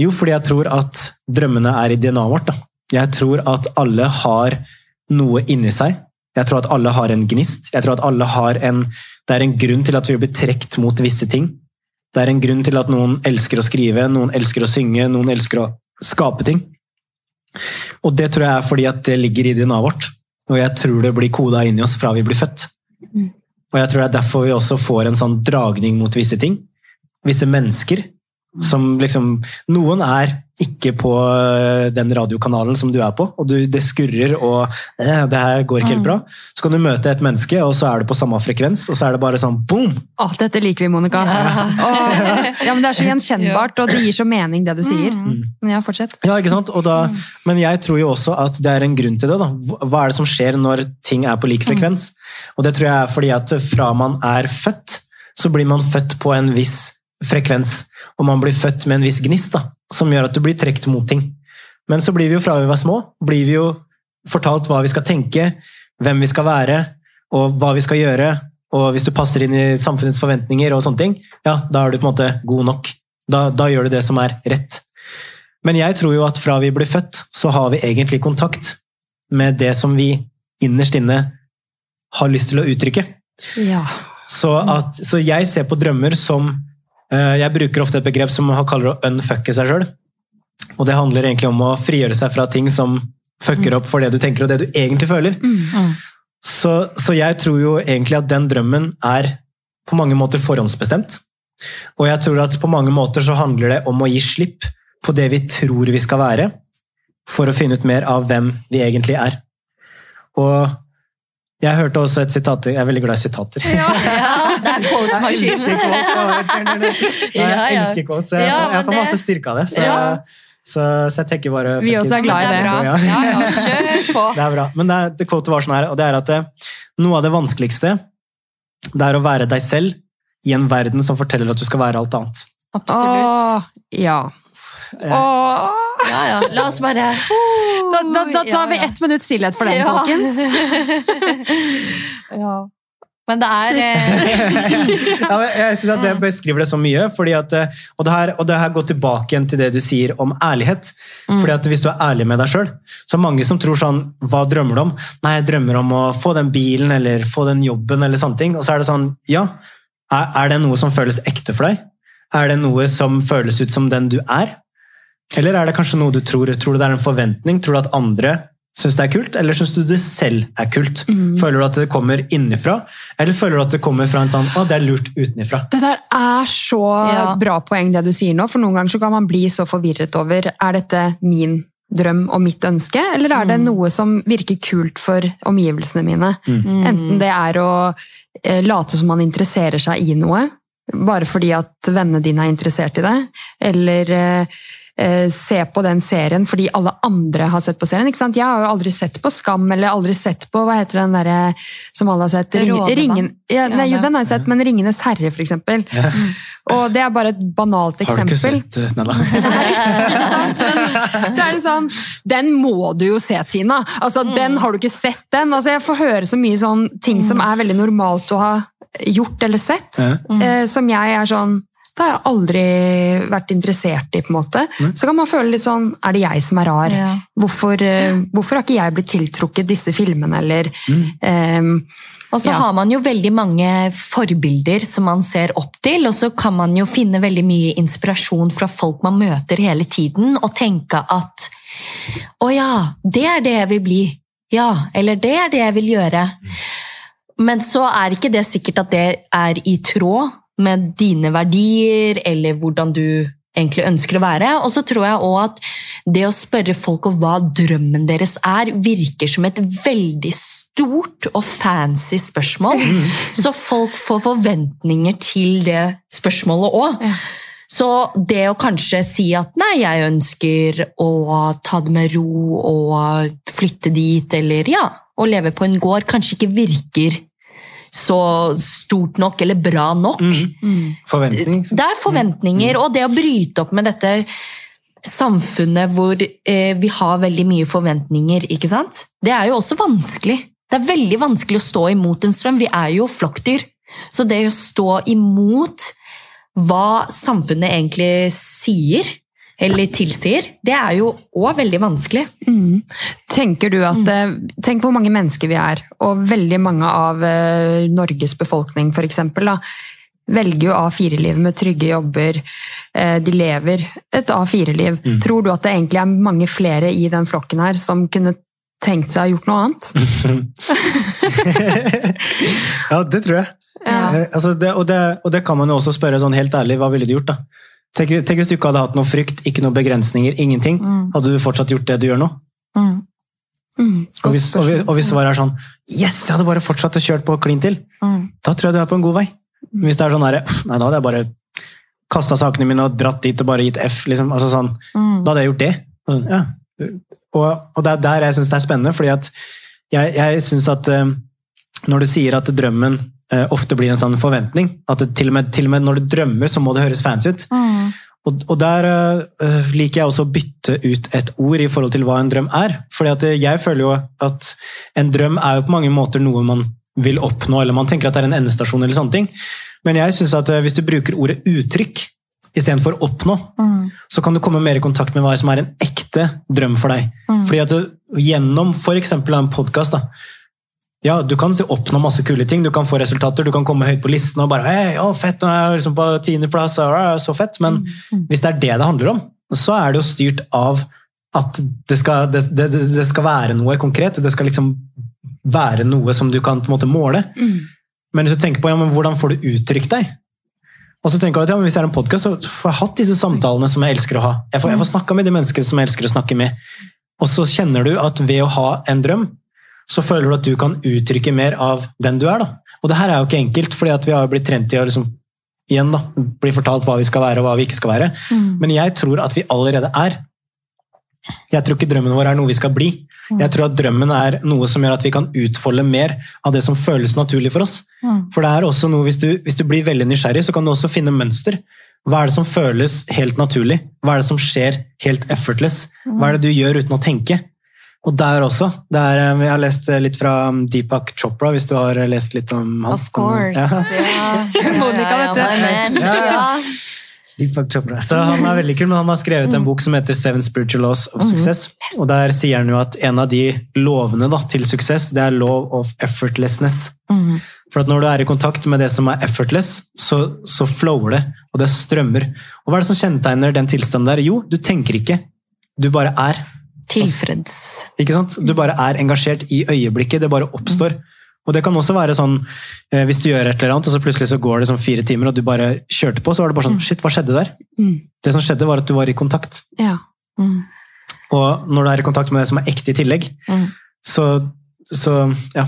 Jo, fordi jeg tror at drømmene er i DNA-et vårt. Da. Jeg tror at alle har noe inni seg. Jeg tror at alle har en gnist. Jeg tror at alle har en Det er en grunn til at vi blir trukket mot visse ting. Det er en grunn til at noen elsker å skrive, noen elsker å synge, noen elsker å skape ting. Og det tror jeg er fordi at det ligger i DNA-et vårt. Og jeg tror det blir koda inni oss fra vi blir født. Og jeg tror det er derfor vi også får en sånn dragning mot visse ting. Visse mennesker som liksom Noen er ikke på øh, den radiokanalen som du er på, og du, det skurrer og eh, det her går ikke helt bra. Så kan du møte et menneske, og så er det på samme frekvens, og så er det bare sånn boom! Å, dette liker vi, Monica. Åh, ja, men det er så gjenkjennbart, og det gir så mening, det du sier. Men ja, fortsett. Ja, ikke sant? Og da, men jeg tror jo også at det er en grunn til det. da. Hva er det som skjer når ting er på lik frekvens? Og det tror jeg er fordi at fra man er født, så blir man født på en viss frekvens. Og man blir født med en viss gnist, da, som gjør at du blir trukket mot ting. Men så blir vi jo fra vi var små, blir vi jo fortalt hva vi skal tenke, hvem vi skal være, og hva vi skal gjøre. Og hvis du passer inn i samfunnets forventninger, og sånne ting, ja, da er du på en måte god nok. Da, da gjør du det som er rett. Men jeg tror jo at fra vi blir født, så har vi egentlig kontakt med det som vi innerst inne har lyst til å uttrykke. Ja. Så, at, så jeg ser på drømmer som Jeg bruker ofte et begrep som man kaller å unfucke seg sjøl. Og det handler egentlig om å frigjøre seg fra ting som fucker opp for det du tenker og det du egentlig føler. Så, så jeg tror jo egentlig at den drømmen er på mange måter forhåndsbestemt. Og jeg tror at på mange måter så handler det om å gi slipp på det vi tror vi skal være, for å finne ut mer av hvem vi egentlig er. Og jeg hørte også et sitat Jeg er veldig glad i sitater. Ja, det er quote-maskinen. Jeg elsker quotes. Jeg ja. jeg, jeg får masse styrke av det. Så, Ja. så, så jeg tenker bare Vi også er glad i Det er bra. Ja. Ja, ja, kjør på. Det er bra. Men det, det quotet var sånn her, og det er at eh, noe av det vanskeligste det er å være deg selv i en verden som forteller at du skal være alt annet. Absolutt. Åh, ja. Åh. Ja, ja. La oss bare Da, da, da tar vi ett minutt stillhet for den, Ja. folkens. ja. Men det er eh, ja, men jeg synes at Det beskriver det så mye. Fordi at, eh, og, det her, og det her går tilbake igjen til det du sier om ærlighet. Fordi at Hvis du er ærlig med deg sjøl, så er det mange som tror sånn Hva drømmer du om? Nei, jeg drømmer om å få den bilen eller få den jobben. eller sånne ting. Og så er det sånn Ja, er, er det noe som føles ekte for deg? Er det noe som føles ut som den du er? Eller er det kanskje noe du tror? Tror du det er en forventning? Tror du at andre syns det er kult, eller syns du det selv er kult? Føler du at det kommer innifra, eller føler du at det kommer fra en sånn å, det er lurt utenifra? Det der er så Ja. bra poeng, det du sier nå. For noen ganger så kan man bli så forvirret over er dette min drøm og mitt ønske, eller er det noe som virker kult for omgivelsene mine? Enten det er å eh, late som man interesserer seg i noe, bare fordi at vennene dine er interessert i det, eller eh, se på den serien fordi alle andre har sett på serien. ikke sant? Jeg har jo aldri sett på Skam, eller aldri sett på hva heter den derre som alle har sett? Ring, ringen, ja, nei, jo, den har jeg sett, men Ringenes herre, for eksempel. Og det er bare et banalt eksempel. Har du ikke sett eh, Nei da. Ikke sant? Men så er det sånn Den må du jo se, Tina! Altså, Den har du ikke sett, den. Altså, jeg får høre så mye sånn ting som er veldig normalt å ha gjort eller sett, Ja. eh, som jeg er sånn det har jeg aldri vært interessert i. på en måte. Så kan man føle litt sånn Er det jeg som er rar? Ja. Hvorfor, eh, hvorfor har ikke jeg blitt tiltrukket disse filmene, eller Mm. um, Og så Ja. har man jo veldig mange forbilder som man ser opp til, og så kan man jo finne veldig mye inspirasjon fra folk man møter hele tiden, og tenke at å ja, det er det jeg vil bli. Ja, eller det er det jeg vil gjøre. Men så er ikke det sikkert at det er i tråd med dine verdier, eller hvordan du egentlig ønsker å være. Og så tror jeg også at det å spørre folk om hva drømmen deres er, virker som et veldig stort og fancy spørsmål. Så folk får forventninger til det spørsmålet òg. Ja. Så det å kanskje si at nei, jeg ønsker å ta det med ro og flytte dit, eller ja, å leve på en gård, kanskje ikke virker så stort nok eller bra nok. Mm. Forventning. ikke? Det er forventninger, og det å bryte opp med dette samfunnet hvor eh, vi har veldig mye forventninger, ikke sant? Det er jo også vanskelig. Det er veldig vanskelig å stå imot en strøm. Vi er jo flokkdyr. Så det å stå imot hva samfunnet egentlig sier, eller tilsier, det er jo òg veldig vanskelig. Mm. Tenker du at, eh, Tenk hvor mange mennesker vi er, og veldig mange av eh, Norges befolkning for eksempel, da, velger jo A4-liv med trygge jobber. Eh, de lever et A4-liv. Mm. Tror du at det egentlig er mange flere i den flokken her som kunne tenkt seg å ha gjort noe annet? ja, det tror jeg. Ja. Altså det, og, det, og det kan man jo også spørre sånn helt ærlig, hva ville du gjort da? Tenk, tenk hvis du ikke hadde hatt noe frykt, ikke noen begrensninger, ingenting. Mm. Hadde du fortsatt gjort det du gjør nå? Mm. Mm. Og hvis, og, og hvis svaret er sånn Yes, jeg hadde bare fortsatt å kjørt på klin til. Mm. Da tror jeg du er på en god vei. Men hvis det er sånn her, Nei, da hadde jeg bare kasta sakene mine og dratt dit og bare gitt F. liksom, altså sånn, Mm. Da hadde jeg gjort det. Sånn, Ja. Og, og det er der jeg syns det er spennende, fordi at jeg, jeg syns at eh, når du sier at drømmen eh, ofte blir en sånn forventning, at det, til, og med, til og med når du drømmer, så må det høres fancy ut. Mm. Og, og der eh, liker jeg også å bytte ut et ord i forhold til hva en drøm er. Fordi eh, jeg føler jo at en drøm er jo på mange måter noe man vil oppnå, eller man tenker at det er en endestasjon eller sånne ting. Men jeg synes at eh, hvis du bruker ordet uttrykk istedenfor oppnå, Mm. så kan du komme mer i kontakt med hva som er en ekte drøm for deg. Mm. Fordi at du, gjennom f.eks. en podkast ja, Du kan oppnå masse kule ting, du kan få resultater, du kan komme høyt på listen og bare hei, å, fett, nå er jeg liksom på tiendeplass, så fett. Men Mm. hvis det er det det handler om, så er det jo styrt av at det skal, det, det, det skal være noe konkret. Det skal liksom være noe som du kan på en måte måle. Mm. Men hvis du tenker på ja, men hvordan får du uttrykt deg? Og så tenker du at ja, men Hvis jeg er en podkast, så får jeg hatt disse samtalene som jeg elsker å ha. Jeg får, jeg får snakka med de menneskene som jeg elsker å snakke med. Og så kjenner du at ved å ha en drøm, så føler du at du kan uttrykke mer av den du er. da. Og det her er jo ikke enkelt, fordi vi har blitt trent i å liksom, igjen da, bli fortalt hva vi skal være og hva vi ikke skal være. Mm. Men jeg tror at vi allerede er. Jeg tror ikke drømmen vår er noe vi skal bli. Jeg tror at drømmen er noe som gjør at vi kan utfolde mer av det som føles naturlig for oss. Mm. For det er også noe, hvis du, hvis du blir veldig nysgjerrig, så kan du også finne mønster. Hva er det som føles helt naturlig? Hva er det som skjer helt effortless? Hva er det du gjør uten å tenke? Og der også. Der, eh, jeg har lest eh, litt fra um, Deepak Chopra, hvis du har eh, lest litt om han. Of course. Ja. Ja, Monica, vet du. Ja. Ja. Deepak Chopra. Så han er veldig kul, men han har skrevet en bok som heter Seven Spiritual Laws of Success. Og der sier han jo at en av de lovene da, til suksess, det er law of effortlessness. Mm. For at når du er i kontakt med det som er effortless, så, så flower det, og det strømmer. Og hva er det som kjennetegner den tilstanden der? Jo, du tenker ikke. Du bare er. Tilfreds. Ikke sant? Du bare er engasjert i øyeblikket, det bare oppstår. Og det kan også være sånn, eh, hvis du gjør et eller annet, og så plutselig så går det sånn fire timer, og du bare kjørte på, så var det bare sånn, shit, hva skjedde der? Mm. Det som skjedde var at du var i kontakt. Ja. Mm. Og når du er i kontakt med det som er ekte i tillegg, Mm. så, så ja.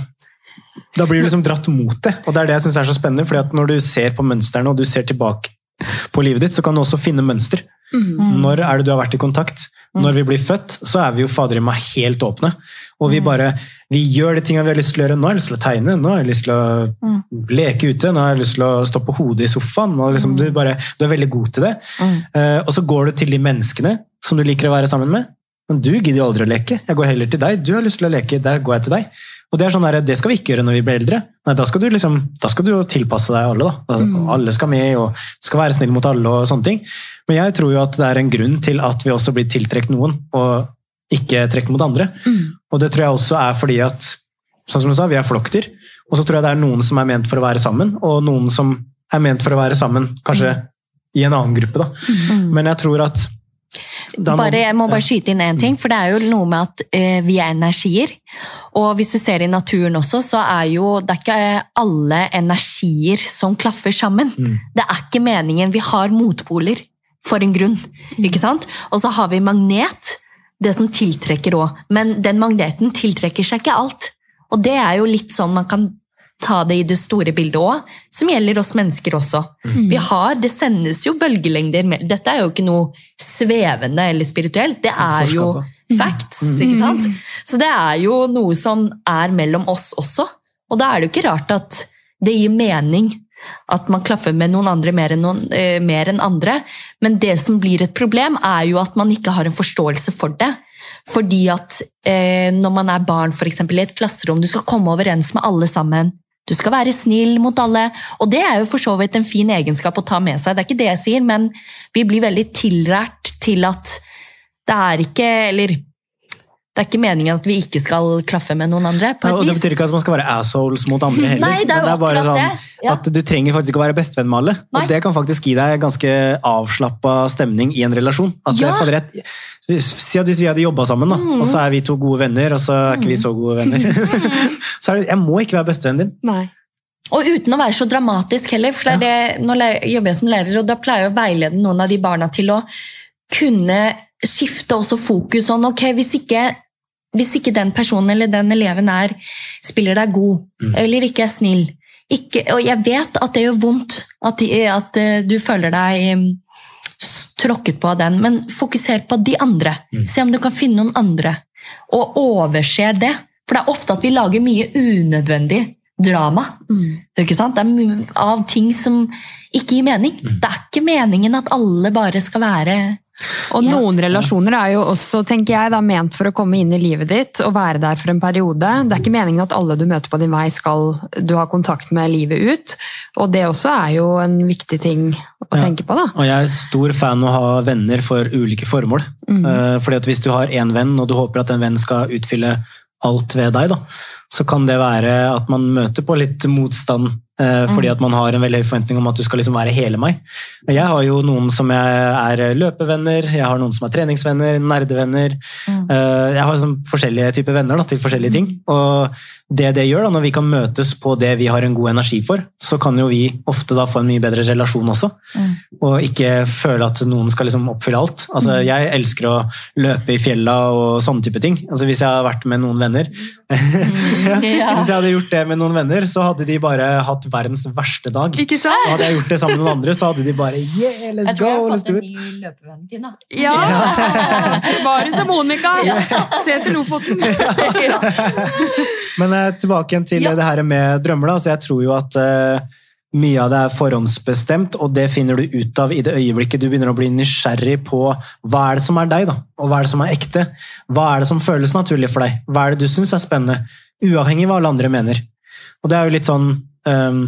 Da blir du liksom dratt mot det. Og det er det jeg syns er så spennende, fordi at når du ser på mønstrene og du ser tilbake på livet ditt, så kan du også finne mønster. Mm. Når er det du har vært i kontakt? Når vi blir født, så er vi jo fader i meg helt åpne. Og vi bare vi gjør de tingene vi har lyst til å gjøre. Nå har jeg lyst til å tegne, nå har jeg lyst til å leke ute, nå har jeg lyst til å stå på hodet i sofaen. Liksom, du, bare, du er veldig god til det. Mm. Uh, og så går du til de menneskene som du liker å være sammen med. Men du gidder jo aldri å leke. Jeg går heller til deg. Du har lyst til å leke, der går jeg til deg. Og Det er sånn der, det skal vi ikke gjøre når vi blir eldre. Nei, Da skal du liksom, da skal du jo tilpasse deg alle. da. Mm. Alle skal med, og du skal være snill mot alle. og sånne ting. Men jeg tror jo at det er en grunn til at vi også blir tiltrukket noen, og ikke trekker mot andre. Mm. Og det tror jeg også er fordi at sånn som du sa, vi er flokkdyr. Og så tror jeg det er noen som er ment for å være sammen, og noen som er ment for å være sammen kanskje i en annen gruppe. da. Mm. Men jeg tror at bare, jeg må bare skyte inn én ting, for det er jo noe med at eh, vi er energier. Og hvis du ser i naturen også, så er jo det er ikke alle energier som klaffer sammen. Mm. Det er ikke meningen. Vi har motpoler for en grunn, ikke sant? Og så har vi magnet, det som tiltrekker òg. Men den magneten tiltrekker seg ikke alt. Og det er jo litt sånn man kan ta det i det store bildet òg, som gjelder oss mennesker også. Vi har, Det sendes jo bølgelengder med Dette er jo ikke noe svevende eller spirituelt. Det er jo facts, ikke sant? Så det er jo noe som er mellom oss også. Og da er det jo ikke rart at det gir mening at man klaffer med noen andre mer enn, noen, eh, mer enn andre. Men det som blir et problem, er jo at man ikke har en forståelse for det. Fordi at eh, når man er barn for eksempel, i et klasserom, du skal komme overens med alle sammen. Du skal være snill mot alle. Og det er jo for så vidt en fin egenskap å ta med seg. Det er ikke det jeg sier, men vi blir veldig tillært til at det er ikke Eller det er ikke meningen at vi ikke skal klaffe med noen andre. på Ja, et og det betyr ikke at man skal være assholes mot andre heller. Nei, det er jo men bare sånn det. Ja. at du trenger faktisk ikke å være bestevenn med alle. Nei. Og det kan faktisk gi deg ganske avslappa stemning i en relasjon. At Ja. det rett. Si at hvis vi hadde jobba sammen, da, Mm. og så er vi to gode venner, og så er ikke vi så gode venner. så er det, Jeg må ikke være bestevennen din. Nei. Og uten å være så dramatisk heller, for det er det, nå jobber jeg som lærer, og da pleier jeg å veilede noen av de barna til å kunne skifte også fokus sånn, ok, hvis ikke, hvis ikke den personen eller den eleven er, spiller deg god, Mm. eller ikke er snill, ikke, og jeg vet at det gjør vondt, at, at eh, du føler deg mm, tråkket på av den, men fokuser på de andre. Mm. Se om du kan finne noen andre, og overser det. For det er ofte at vi lager mye unødvendig drama. Ikke sant? Det er av ting som ikke gir mening. Mm. Det er ikke meningen at alle bare skal være Og noen relasjoner er jo også, tenker jeg, da, ment for å komme inn i livet ditt og være der for en periode. Det er ikke meningen at alle du møter på din vei skal du ha kontakt med livet ut. Og det også er jo en viktig ting å Ja. tenke på, da. Og jeg er stor fan av å ha venner for ulike formål. Mm. Eh, Fordi at Hvis du har én venn, og du håper at den vennen skal utfylle alt ved deg, da, så kan det være at man møter på litt motstand. Eh, Fordi at man har en veldig høy forventning om at du skal liksom være hele meg. Jeg har jo noen som jeg er løpevenner, jeg har noen som er treningsvenner, nerdevenner. Mm. Eh, Jeg har liksom forskjellige typer venner da, til forskjellige ting. Og det det gjør da, Når vi kan møtes på det vi har en god energi for, så kan jo vi ofte da få en mye bedre relasjon også. Mm. Og ikke føle at noen skal liksom oppfylle alt. Altså, Jeg elsker å løpe i fjella og sånne type ting. Altså, Hvis jeg har vært med noen venner ja. Ja. Hvis jeg hadde gjort det med noen venner, så hadde de bare hatt verdens verste dag. Ikke Og hadde jeg gjort det sammen med noen andre, så hadde de bare yeah, let's Jeg tror jeg go, har fått en ny løpevenn til, da. Ja! Bare som Monica! Ses i Lofoten! Men eh, tilbake igjen til Ja. det her med drømmer. Da. Så jeg tror jo at eh, mye av det er forhåndsbestemt, og det finner du ut av i det øyeblikket du begynner å bli nysgjerrig på hva er det som er deg, da? og hva er det som er ekte. Hva er det som føles naturlig for deg? Hva er det du syns er spennende? Uavhengig av hva alle andre mener. Og det er jo litt sånn um,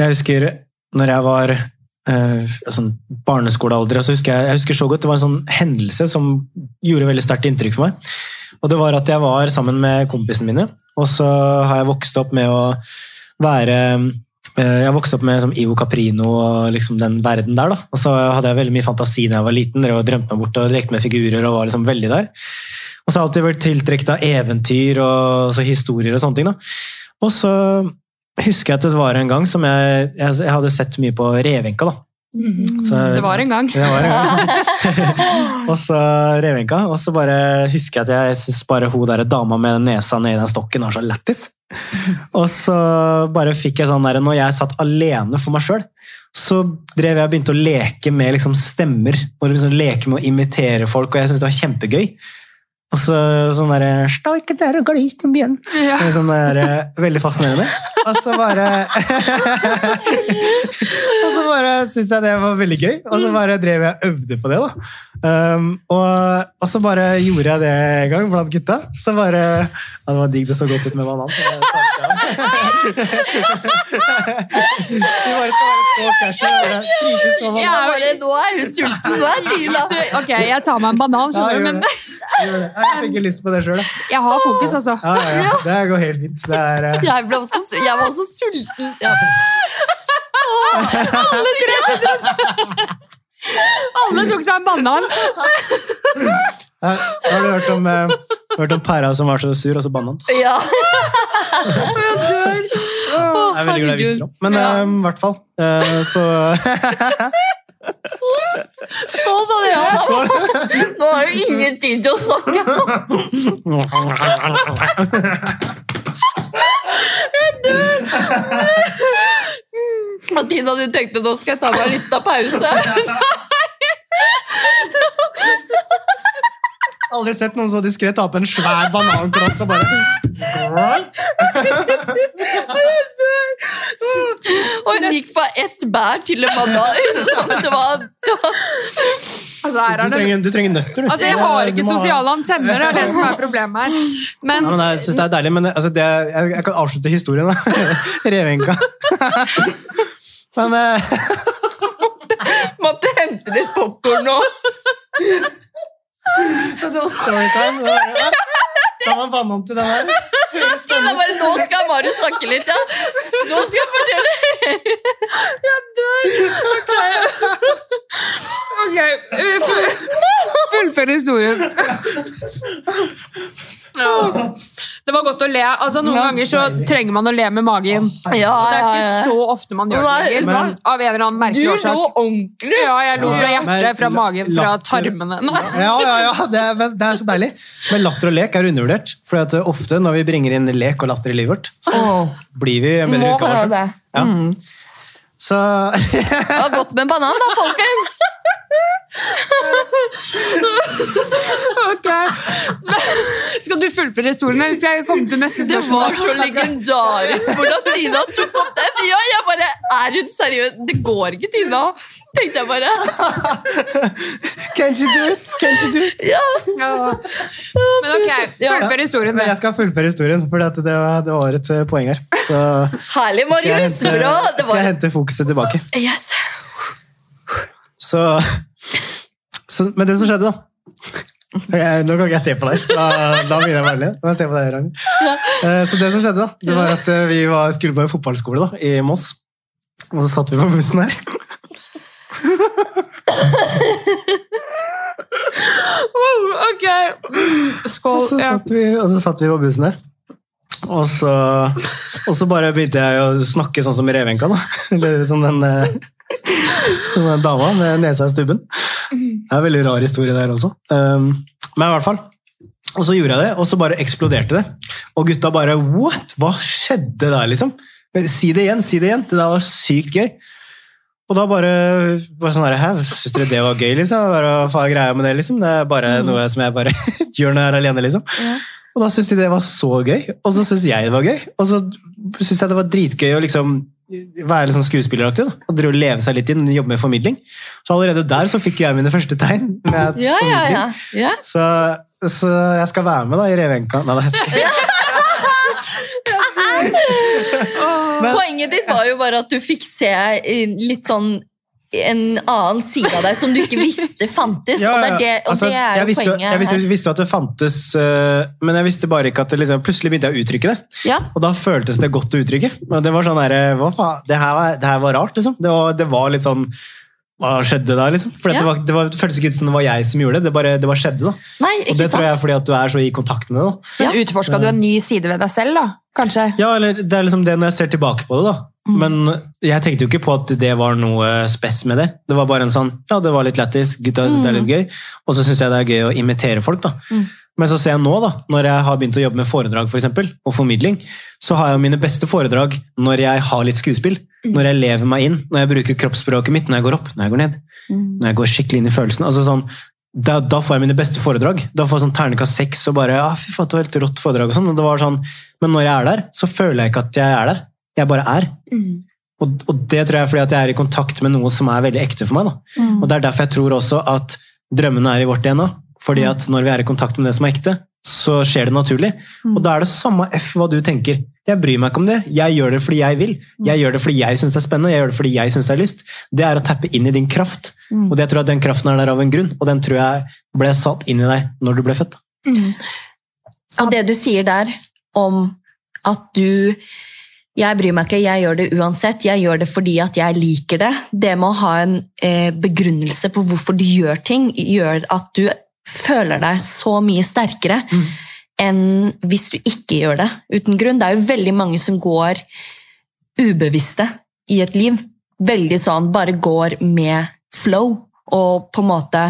Jeg husker når jeg var uh, sånn barneskolealder, så husker jeg, jeg husker så godt det var en sånn hendelse som gjorde veldig sterkt inntrykk for meg. Og det var at jeg var sammen med kompisene mine, og så har jeg vokst opp med å være eh, Jeg vokste opp med som Ivo Caprino og liksom den verden der. da. Og så hadde jeg veldig mye fantasi da jeg var liten, og drømte meg bort og lekte med figurer. og var liksom veldig der. Og så har jeg alltid vært tiltrukket av eventyr og så historier og sånne ting. da. Og så husker jeg at det var en gang som jeg, jeg, jeg hadde sett mye på Revenka. da. Så- Det var en gang. det var en gang. og så Revenka, og så bare husker jeg at jeg syns bare hun der dama med nesa nedi den stokken var så lættis. Og så bare fikk jeg sånn der, når jeg satt alene for meg sjøl, så drev jeg og begynte å leke med liksom stemmer. og liksom Leke med å imitere folk, og jeg syntes det var kjempegøy. Og så sånn derre Stå der og. Ja. Er Sånn der, eh, veldig fascinerende. Og så bare Og så bare syntes jeg det var veldig gøy, og så bare drev jeg og øvde på det. da. Um, og, og så bare gjorde jeg det en gang blant gutta. Så bare ja, Det var digg, det så godt ut med banan. jeg. Vi bare skal være så casual. banan. nå er hun sulten! Nå er Lila Ok, jeg tar meg en banan, skjønner du, gjør Jeg fikk lyst på det sjøl. jeg har fokus, altså. Ja, ja, ja. Det går helt fint. Det er, uh... Jeg, ble også, jeg var også sulten. Ja. Alle tok seg en banan. Har har du hørt om, uh, hørt om pæra som var så sur, og så banna han? Ja. Jeg er veldig glad i vitser om. Men eh, i hvert fall. eh, så det! Ja. Nå har jo ingen tid til å snakke. Jeg Og Tina, du tenkte nå skal jeg ta meg en liten pause. Aldri sett noen så diskré ta på en svær banankloss og bare Og hun gikk fra ett bær til en banan. Det var, det var Altså, her du er det trenger, du trenger nøtter, du. Altså, Jeg har ikke Du sosiale antenner, det er det som er problemet her. Men Ja, men jeg synes det er deilig, men altså, det, jeg, jeg kan avslutte historien. Revenka. Men eh, Måtte hente litt popkorn nå. Det var storytime. Ja. Da var banan til den her. Tina bare Nå skal Marius snakke litt, ja. Nå skal jeg fortelle. Jeg dør. ok, okay. full- fullfør historien. Det var godt å le. Altså, Noen ganger så trenger man å le med magen. Ja, Det er ikke så ofte man gjør det lenger. men- Av en eller annen Du årsak. lå lo ordentlig. Ja, jeg lo fra hjertet, fra magen, fra tarmene. Ja, ja, ja, det er, men det er så deilig. Men latter og lek er undervurdert. For at eh, ofte når vi bringer inn lek og latter i livet vårt, så blir vi en bedre utgave. av oss selv. Så Det var godt med banan, da, folkens. Ok. Skal du fullføre historien, eller skal jeg komme til neste Det var så legendarisk hvordan Tina tok opp den. Ja, jeg bare, Er hun seriøs? Det går ikke, Tina. Tenkte jeg bare. Can't you do it? Can't you do it? Ja. Ja. Men ok, fullfør historien. Men jeg skal fullføre historien, for det, det var et eh, poeng her. Så Herlig, skal jeg Marius. hente, Bra. Skal jeg hente fokuset tilbake. Yes. Så, så Men det som skjedde, da jeg, Nå kan ikke jeg se på deg. Da, da begynner jeg å være litt. Nå jeg se på deg, Ragnhild. Ja. Så det som skjedde, da, det var at eh, vi var, skulle på en fotballskole da, i Moss. Og så satt vi på bussen her. Ok. Og så satt vi, og så satt vi på bussen her. Og så, og så bare begynte jeg å snakke sånn som Revenka, da. Eller som den, eh, som den dama med nesa i stubben. Det er en veldig rar historie der også. Um, men i hvert fall. Og så gjorde jeg det, og så bare eksploderte det. Og gutta bare What? Hva skjedde der, liksom? Si det igjen, si det igjen. Det der var sykt gøy. Og da bare, bare sånn Hæ, syns dere det var gøy, liksom? Hva faen er greia med det, liksom? Det er bare noe som jeg bare gjør når jeg er alene, liksom. Ja. Og da syntes de det var så gøy, og så syntes jeg det var gøy. Og så syntes jeg det var dritgøy å liksom være litt sånn skuespilleraktig. da, og drev å leve seg litt inn, jobbe med formidling. Så allerede der så fikk jeg mine første tegn. med Ja, ja, ja. ja. Så, så jeg skal være med da i Revenka. Nei, nei, jeg skal ikke. Men- Poenget ditt var jo bare at du fikk se litt sånn en annen side av deg som du ikke visste fantes. Ja, og det er, det, og Altså, det er jeg jo visste, poenget jeg visste, her. visste at det fantes, øh, men jeg visste bare ikke at det liksom, plutselig begynte jeg å uttrykke det. Ja. Og da føltes det godt å uttrykke. Og det var sånn der, hva faen, det her var, det her var rart, liksom. Det var, det var litt sånn Hva skjedde da, liksom? For Ja. det, var, det, var, det føltes ikke ut som det var jeg som gjorde det. Det bare, det bare skjedde, da. Nei, Og det det tror jeg er fordi at du er så i kontakt med det. da. Ja. Utforska du en ny side ved deg selv, da? Kanskje? Ja, eller det er liksom det når jeg ser tilbake på det, da. Mm. Men jeg tenkte jo ikke på at det var noe spess med det. Det var bare en sånn Ja, det var litt lættis, gutta syns det er litt gøy. Og så syns jeg det er gøy å imitere folk, da. Mm. Men så ser jeg nå, da, når jeg har begynt å jobbe med foredrag for eksempel, og formidling, så har jeg mine beste foredrag når jeg har litt skuespill. Mm. Når jeg lever meg inn, når jeg bruker kroppsspråket mitt, når jeg går opp, når jeg går ned. Mm. Når jeg går skikkelig inn i følelsen. altså sånn, da, da får jeg mine beste foredrag. Da får jeg sånn ternekast seks og bare ja, fy faen, det var helt rått foredrag. og sånn. Og det var sånn, Men når jeg er der, så føler jeg ikke at jeg er der. Jeg bare er. Og, og det tror jeg er fordi at jeg er i kontakt med noe som er veldig ekte for meg. Da. Mm. Og Det er derfor jeg tror også at drømmene er i vårt DNA. Fordi Mm. at når vi er i kontakt med det som er ekte, så skjer det naturlig. Mm. Og da er det samme F hva du tenker. Jeg bryr meg ikke om det. Jeg gjør det fordi jeg vil. Mm. Jeg gjør det fordi jeg syns det er spennende. Jeg gjør det fordi jeg synes det er lyst. Det er å tappe inn i din kraft. Mm. Og det jeg tror at den kraften er der av en grunn, og den tror jeg ble satt inn i deg når du ble født. Og det du sier der om at du Jeg bryr meg ikke, jeg gjør det uansett. Jeg gjør det fordi at jeg liker det. Det med å ha en eh, begrunnelse på hvorfor du gjør ting, gjør at du føler deg så mye sterkere enn hvis du ikke gjør det uten grunn. Det er jo veldig mange som går ubevisste i et liv. Veldig sånn bare går med flow og på en måte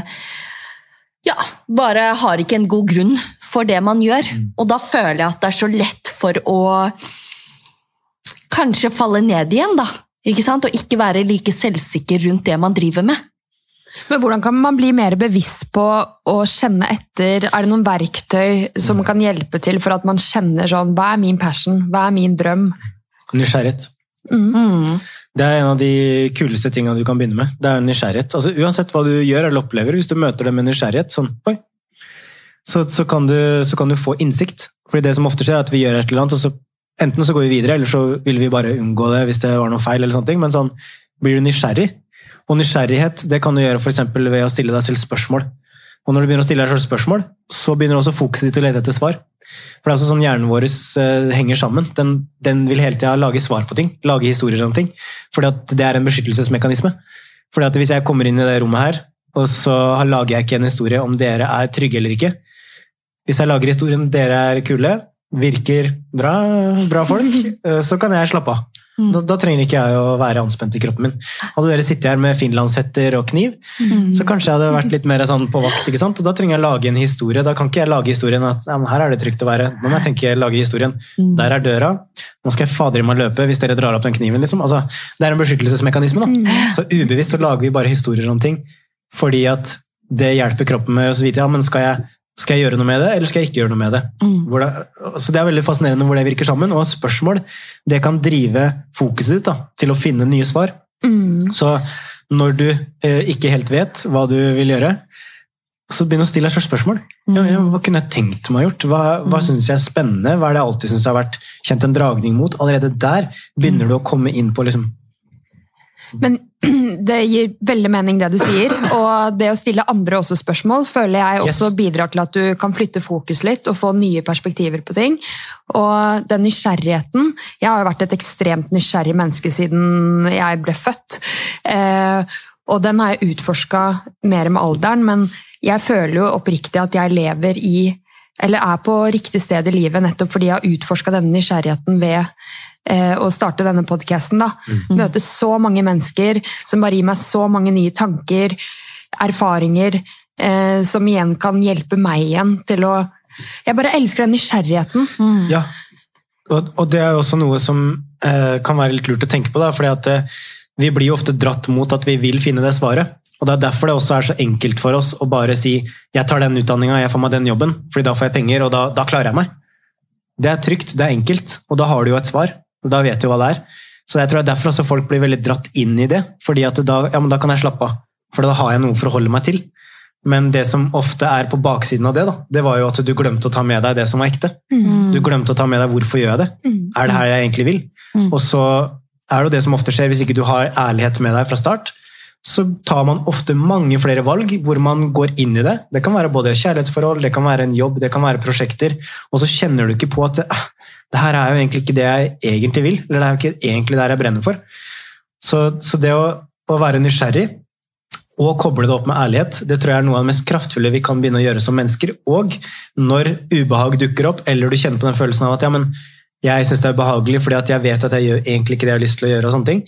ja, bare har ikke en god grunn for det man gjør. Og da føler jeg at det er så lett for å kanskje falle ned igjen, da. Ikke sant? Og ikke være like selvsikker rundt det man driver med. Men hvordan kan man bli mer bevisst på å kjenne etter? Er det noen verktøy som kan hjelpe til for at man kjenner sånn Hva er min passion? Hva er min drøm? Nysgjerrighet. Mm. Det er en av de kuleste tingene du kan begynne med. Det er nysgjerrighet. Altså, uansett hva du gjør eller opplever, hvis du møter det med nysgjerrighet, sånn, oi, så, så, kan du, så kan du få innsikt. Fordi det som ofte skjer, er at vi gjør et eller annet, og så enten så går vi videre, eller så vil vi bare unngå det hvis det var noe feil. eller sånne ting, Men sånn, blir du nysgjerrig, og nysgjerrighet det kan du gjøre for ved å stille deg selv spørsmål. Og når du begynner å stille deg selv spørsmål, så begynner også fokuset ditt å lete etter svar. For det er også sånn hjernen vår eh, henger sammen. Den, den vil hele tida lage svar på ting. Lage historier om ting. Fordi at det er en beskyttelsesmekanisme. Fordi at hvis jeg kommer inn i det rommet her, og så lager jeg ikke en historie om dere er trygge eller ikke. Hvis jeg lager historien dere er kule, virker bra, bra folk, eh, så kan jeg slappe av. Da, da trenger ikke jeg å være anspent i kroppen min. Hadde dere sittet her med finlandshetter og kniv, så kanskje jeg hadde vært litt mer sånn på vakt. ikke sant? Og Da trenger jeg å lage en historie. Da kan ikke jeg lage historien at ja, her er det trygt å være. Nå må jeg tenke lage historien. Der er døra. Nå skal jeg fader i meg løpe hvis dere drar opp den kniven. liksom. Altså, det er en beskyttelsesmekanisme. da. Så ubevisst så lager vi bare historier om ting fordi at det hjelper kroppen med å vite ja, men skal jeg, skal jeg gjøre noe med det, eller skal jeg ikke gjøre noe med det? Hvor det så Det er veldig fascinerende hvor det virker sammen. Og spørsmål det kan drive fokuset ditt da, til å finne nye svar. Så når du eh, ikke helt vet hva du vil gjøre, så begynn å stille deg selv spørsmål. Ja, ja, hva kunne jeg tenkt meg å gjort? Hva, hva syns jeg er spennende? Hva er det jeg alltid synes jeg har vært kjent en dragning mot? Allerede der begynner du å komme inn på liksom, Men det gir veldig mening det du sier, og det å stille andre også spørsmål føler jeg også Yes. bidrar til at du kan flytte fokus litt og få nye perspektiver på ting. Og den nysgjerrigheten Jeg har jo vært et ekstremt nysgjerrig menneske siden jeg ble født. Eh, og den har jeg utforska mer med alderen, men jeg føler jo oppriktig at jeg lever i eller er på riktig sted i livet nettopp fordi jeg har utforska denne nysgjerrigheten ved å starte denne podkasten. Møte så mange mennesker som bare gir meg så mange nye tanker, erfaringer, eh, som igjen kan hjelpe meg igjen til å Jeg bare elsker den nysgjerrigheten. Ja, og, og det er jo også noe som eh, kan være litt lurt å tenke på. Da, fordi at eh, Vi blir jo ofte dratt mot at vi vil finne det svaret. og Det er derfor det også er så enkelt for oss å bare si jeg tar den utdanninga, jeg får meg den jobben, fordi da får jeg penger, og da, da klarer jeg meg. Det er trygt, det er enkelt, og da har du jo et svar. Da vet du hva det er. Så jeg tror det er derfor også folk blir veldig dratt inn i det. fordi at da, ja, men da kan jeg slappe av, for da har jeg noe for å holde meg til. Men det som ofte er på baksiden av det, da, det var jo at du glemte å ta med deg det som var ekte. Du glemte å ta med deg hvorfor gjør jeg det. Er det her jeg egentlig vil? Og så er det jo det som ofte skjer, hvis ikke du har ærlighet med deg fra start, så tar man ofte mange flere valg hvor man går inn i det. Det kan være både kjærlighetsforhold, det kan være en jobb, det kan være prosjekter, og så kjenner du ikke på at ah, det her er jo egentlig ikke det jeg egentlig vil, eller det er jo ikke egentlig det jeg brenner for. Så, så det å, å være nysgjerrig og koble det opp med ærlighet, det tror jeg er noe av det mest kraftfulle vi kan begynne å gjøre som mennesker. Og når ubehag dukker opp, eller du kjenner på den følelsen av at ja, men jeg syns det er ubehagelig fordi at jeg vet at jeg gjør egentlig ikke det jeg har lyst til å gjøre, og sånne ting,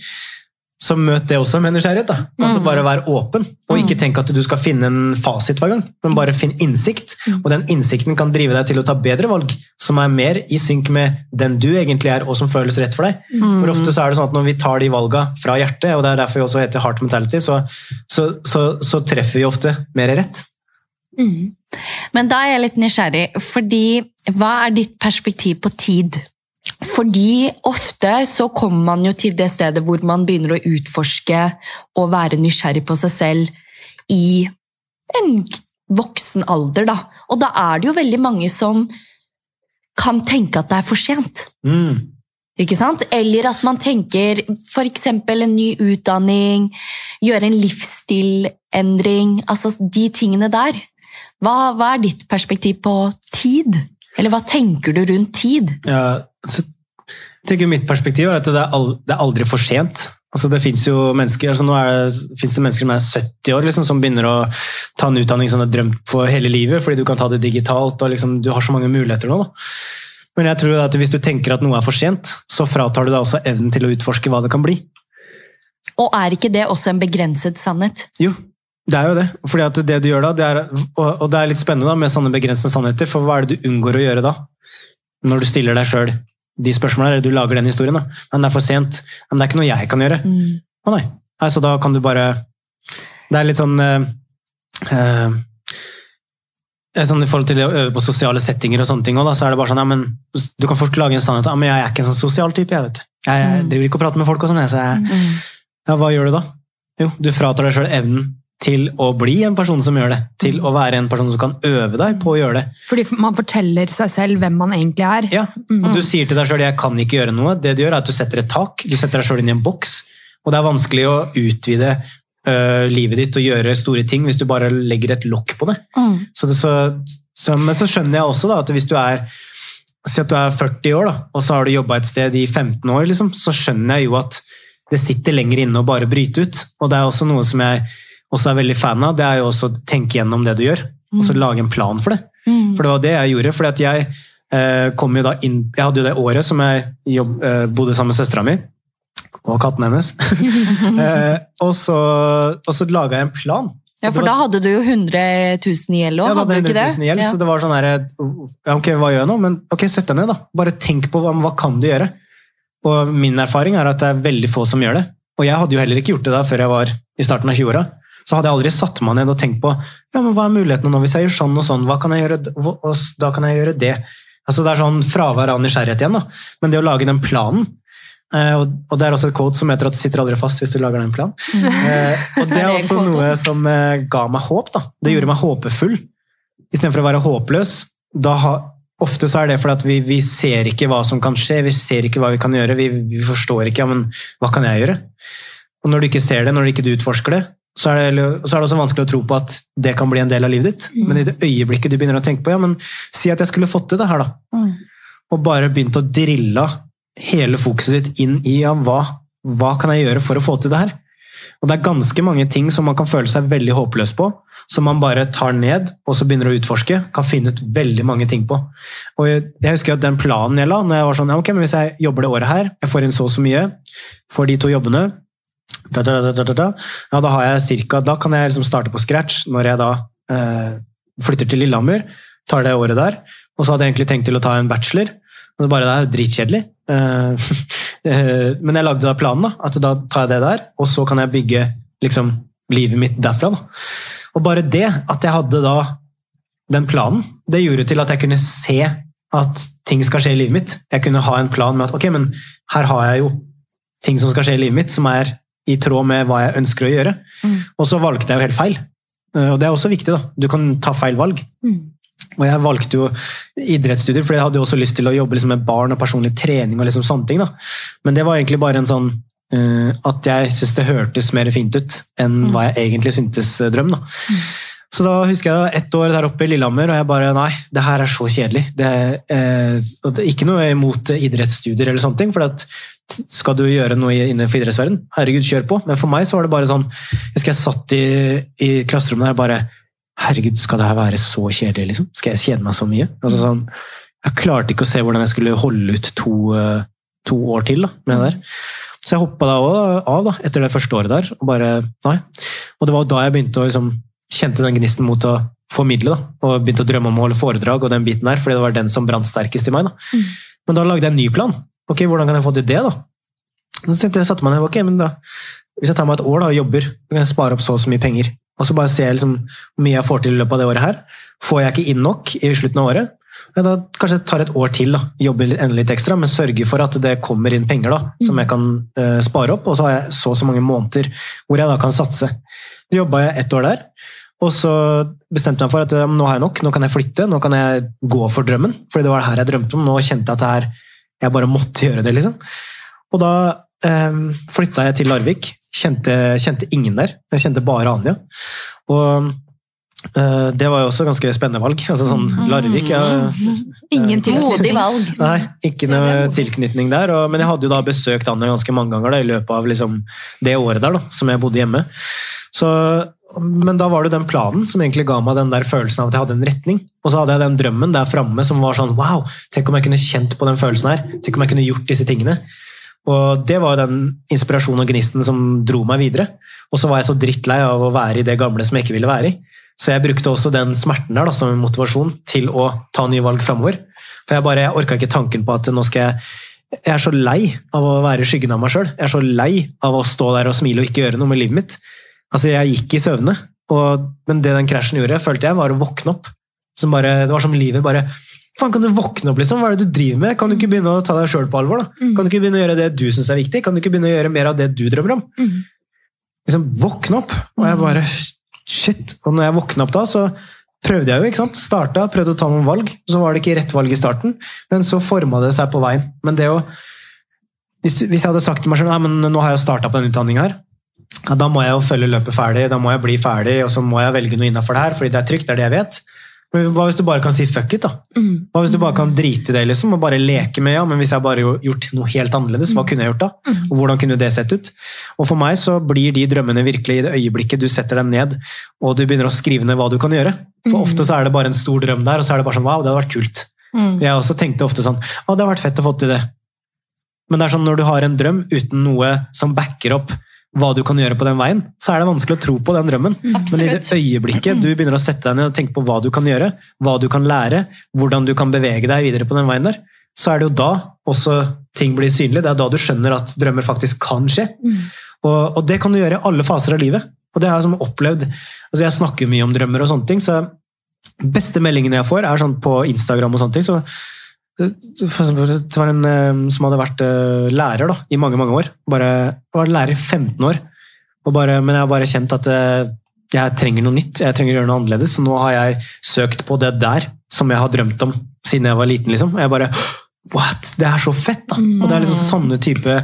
så møt det også med nysgjerrighet. da. Altså Bare vær åpen, og ikke tenk at du skal finne en fasit hver gang, men bare finn innsikt. Og den innsikten kan drive deg til å ta bedre valg, som er mer i synk med den du egentlig er, og som føles rett for deg. For ofte så er det sånn at når vi tar de valga fra hjertet, og det er derfor vi også heter Heart Mentality, så, så, så, så treffer vi ofte mer rett. Men da er jeg litt nysgjerrig, fordi hva er ditt perspektiv på tid? Fordi ofte så kommer man jo til det stedet hvor man begynner å utforske og være nysgjerrig på seg selv i en voksen alder, da. Og da er det jo veldig mange som kan tenke at det er for sent. Mm. Ikke sant? Eller at man tenker f.eks. en ny utdanning, gjøre en livsstilendring. Altså de tingene der. Hva, hva er ditt perspektiv på tid? Eller hva tenker du rundt tid? Ja, så tenker Mitt perspektiv er at det er, aldri for sent. Altså det fins jo mennesker altså nå det, det mennesker som er 70 år, liksom, som begynner å ta en utdanning som du har drømt for hele livet, fordi du kan ta det digitalt. og liksom, Du har så mange muligheter nå. da. Men jeg tror at hvis du tenker at noe er for sent, så fratar du deg også evnen til å utforske hva det kan bli. Og er ikke det også en begrenset sannhet? Jo, det er jo det. Fordi at det du gjør da, det er, og det er litt spennende da, med sånne begrensende sannheter, for hva er det du unngår å gjøre da? Når du stiller deg sjøl de spørsmålene, eller du lager den historien. da. Men det er for sent. Men det er ikke noe jeg kan gjøre. Å nei. nei. Så da kan du bare Det er litt sånn uh, uh, sånn I forhold til å øve på sosiale settinger, og sånne ting, også, da, så er det bare sånn, ja, men du kan fort lage en sannhet. Ja, men jeg er ikke en sånn sosial type. Jeg vet. Jeg, jeg Mm. driver ikke og prater med folk, og sånn, så jeg, ja, hva gjør du da? Jo, du fratar deg sjøl evnen til å bli en person som gjør det. Til å være en person som kan øve deg på å gjøre det. Fordi man forteller seg selv hvem man egentlig er. Ja, og Du sier til deg sjøl 'jeg kan ikke gjøre noe'. Det du gjør, er at du setter et tak. Du setter deg sjøl inn i en boks. Og det er vanskelig å utvide øh, livet ditt og gjøre store ting hvis du bare legger et lokk på det. Mm. Så det så, så, men så skjønner jeg også da, at hvis du er Si at du er 40 år, da, og så har du jobba et sted i 15 år, liksom, så skjønner jeg jo at det sitter lenger inne å bare bryte ut. Og det er også noe som jeg også er veldig fan av, det er jo også å tenke gjennom det du gjør. Og så lage en plan for det. For det var det jeg gjorde. fordi at jeg eh, kom jo da inn Jeg hadde jo det året som jeg jobb, eh, bodde sammen med søstera mi. Og katten hennes. eh, og så, og så laga jeg en plan. Ja, for da hadde du jo 100 000 i gjeld òg, Ja, hadde du ikke det? 100 000 gjeld, Ja. så det var sånn her, ja, ok, hva gjør jeg nå? Men ok, sett deg ned da. Bare tenk på hva, hva kan du gjøre. Og min erfaring er at det er veldig få som gjør det. Og jeg hadde jo heller ikke gjort det da før jeg var i starten av 20-åra. Så hadde jeg aldri satt meg ned og tenkt på ja, men hva er mulighetene nå hvis jeg gjør sånn og sånn. Hva kan jeg gjøre? Og Da kan jeg gjøre det. Altså Det er sånn fravær av nysgjerrighet igjen. da. Men det å lage den planen eh, og, det er også et quote som heter at du sitter aldri fast hvis du lager den planen. Eh, og det Er også noe som eh, ga meg håp. da. Det gjorde meg håpefull. Istedenfor å være håpløs. Da har ofte så er det fordi at vi, vi ser ikke hva som kan skje, vi ser ikke hva vi kan gjøre. Vi, vi forstår ikke ja, men hva kan jeg gjøre. Og når du ikke ser det, når du ikke utforsker det, så er, det, så er det også vanskelig å tro på at det kan bli en del av livet ditt. Men i det øyeblikket du begynner å tenke på ja, men si at jeg skulle fått til det her, da. Og bare begynt å drille hele fokuset ditt inn i ja, hva, hva kan jeg gjøre for å få til det her. Og det er ganske mange ting som man kan føle seg veldig håpløs på, som man bare tar ned og så begynner å utforske, kan finne ut veldig mange ting på. Og jeg, jeg husker at den planen jeg la, når jeg var sånn, ja, ok, men hvis jeg jobber det året her, jeg får inn så og så mye, får de to jobbene, da, da, da, ja, da har jeg cirka, da kan jeg liksom starte på scratch når jeg da eh, flytter til Lillehammer, tar det året der, og så hadde jeg egentlig tenkt til å ta en bachelor, men det, bare, det er jo dritkjedelig. Eh, eh, men jeg lagde da planen, da, at da tar jeg det der, og så kan jeg bygge liksom, livet mitt derfra. Da. Og bare det, at jeg hadde da den planen, det gjorde til at jeg kunne se at ting skal skje i livet mitt. Jeg kunne ha en plan med at ok, men her har jeg jo ting som skal skje i livet mitt, som er i tråd med hva jeg ønsker å gjøre. Og så valgte jeg jo helt feil. Eh, Og det er også viktig. da. Du kan ta feil valg. Og jeg valgte jo idrettsstudier, for jeg hadde jo også lyst til å jobbe liksom med barn og personlig trening. og liksom sånne ting da. Men det var egentlig bare en sånn uh, at jeg syntes det hørtes mer fint ut enn hva jeg egentlig syntes eh, drøm. da. Så da husker jeg ett år der oppe i Lillehammer, og jeg bare Nei, det her er så kjedelig. Det eh, det er ikke noe imot idrettsstudier eller sånne ting, for at skal du gjøre noe innenfor idrettsverden, herregud, kjør på. Men for meg så var det bare sånn Jeg husker jeg satt i, i klasserommet der og bare Herregud, skal det her være så kjedelig, liksom? Skal jeg kjede meg så mye? Altså sånn, jeg klarte ikke å se hvordan jeg skulle holde ut to, eh, to år til da, med det der. Så jeg hoppa da av da, etter det første året der. Og bare, nei. Og det var da jeg begynte å liksom, kjente den gnisten mot å formidle. da, Og begynte å drømme om å holde foredrag og den biten der, fordi det var den som brant sterkest i meg. da. Men da lagde jeg en ny plan. Ok, Hvordan kan jeg få til det, da? Så tenkte jeg, satte meg ned, ok, men da, Hvis jeg tar meg et år da, og jobber, så kan jeg spare opp så og så mye penger. Og så bare ser jeg liksom, hvor mye jeg får til i løpet av det året her. Får jeg ikke inn nok i slutten av året, ja, da kanskje jeg tar et år til. da, Jobber enda litt ekstra, men sørger for at det kommer inn penger da, som jeg kan uh, spare opp. Og så har jeg så og så mange måneder hvor jeg da kan satse. Så jobba jeg ett år der. Og så bestemte jeg meg for at nå har jeg nok, nå kan jeg flytte, nå kan jeg gå for drømmen. Fordi det var det her jeg drømte om. Nå kjente jeg at her, jeg bare måtte gjøre det. liksom. Og da eh, flytta jeg til Larvik. Kjente, kjente ingen der. Jeg kjente bare Anja. Og Eh, Det var jo også ganske spennende valg. Altså sånn Larvik ja, Ingen Modig tilknytning. valg. Nei, ikke noe tilknytning der. Og, men jeg hadde jo da besøkt Anja ganske mange ganger da, i løpet av liksom, det året der da, som jeg bodde hjemme. Så, men da var det den planen som egentlig ga meg den der følelsen av at jeg hadde en retning. Og så hadde jeg den drømmen der framme som var sånn Wow, tenk om jeg kunne kjent på den følelsen her. Tenk om jeg kunne gjort disse tingene. Og det var den inspirasjonen og gnisten som dro meg videre. Og så var jeg så drittlei av å være i det gamle som jeg ikke ville være i. Så jeg brukte også den smerten der da, som motivasjon til å ta nye valg framover. For jeg bare, orka ikke tanken på at nå skal jeg Jeg er så lei av å være skyggen av meg sjøl. Jeg er så lei av å stå der og smile og ikke gjøre noe med livet mitt. Altså, Jeg gikk i søvne, og, men det den krasjen gjorde, følte jeg, var å våkne opp. Som bare, det var som livet bare Faen, kan du våkne opp, liksom? Hva er det du driver med? Kan du ikke begynne å ta deg sjøl på alvor? da? Mm. Kan du ikke begynne å gjøre det du syns er viktig? Kan du ikke begynne å gjøre mer av det du drømmer om? Mm. Liksom, Våkne opp! Og jeg bare Shit. Og når jeg våkna opp da, så prøvde jeg jo. ikke sant? Starta, prøvde å ta noen valg. Så var det ikke rett valg i starten, men så forma det seg på veien. Men det å Hvis, hvis jeg hadde sagt til meg selv Nei, men nå har jeg starta på denne utdanninga her, ja, da må jeg jo følge løpet ferdig, da må jeg bli ferdig, og så må jeg velge noe innafor det her, fordi det er trygt, det er det jeg vet. Men hva hvis du bare kan si fuck it, da? Mm. Hva hvis du bare kan drite i det liksom, og bare leke med ja, men hvis jeg bare jo- gjort noe helt annerledes, hva kunne jeg gjort da? Og hvordan kunne det sett ut? Og for meg så blir de drømmene virkelig i det øyeblikket du setter dem ned, og du begynner å skrive ned hva du kan gjøre. For ofte så er det bare en stor drøm der, og så er det bare sånn, wow, det hadde vært kult. Mm. Jeg også tenkte ofte sånn, å, det hadde vært fett å få til det. Men det er sånn, når du har en drøm uten noe som backer opp hva du kan gjøre på den veien, så er det vanskelig å tro på den drømmen. Men i det øyeblikket du begynner å sette deg ned og tenke på hva du kan gjøre, hva du kan lære, hvordan du kan bevege deg videre på den veien der, så er det jo da også ting blir synlig. Det er da du skjønner at drømmer faktisk kan skje. Og, og det kan du gjøre i alle faser av livet. Og det har jeg som opplevd altså Jeg snakker mye om drømmer og sånne ting, så beste meldingene jeg får, er sånn på Instagram og sånne ting. så det var en eh, som hadde vært eh, lærer da, i mange mange år. Bare, var lærer i 15 år. Bare, men jeg har bare kjent at eh, jeg trenger noe nytt. Jeg trenger å gjøre noe annerledes. Så nå har jeg søkt på det der som jeg har drømt om siden jeg var liten. liksom. Jeg bare What? Det er så fett! da! Og det er liksom sånne type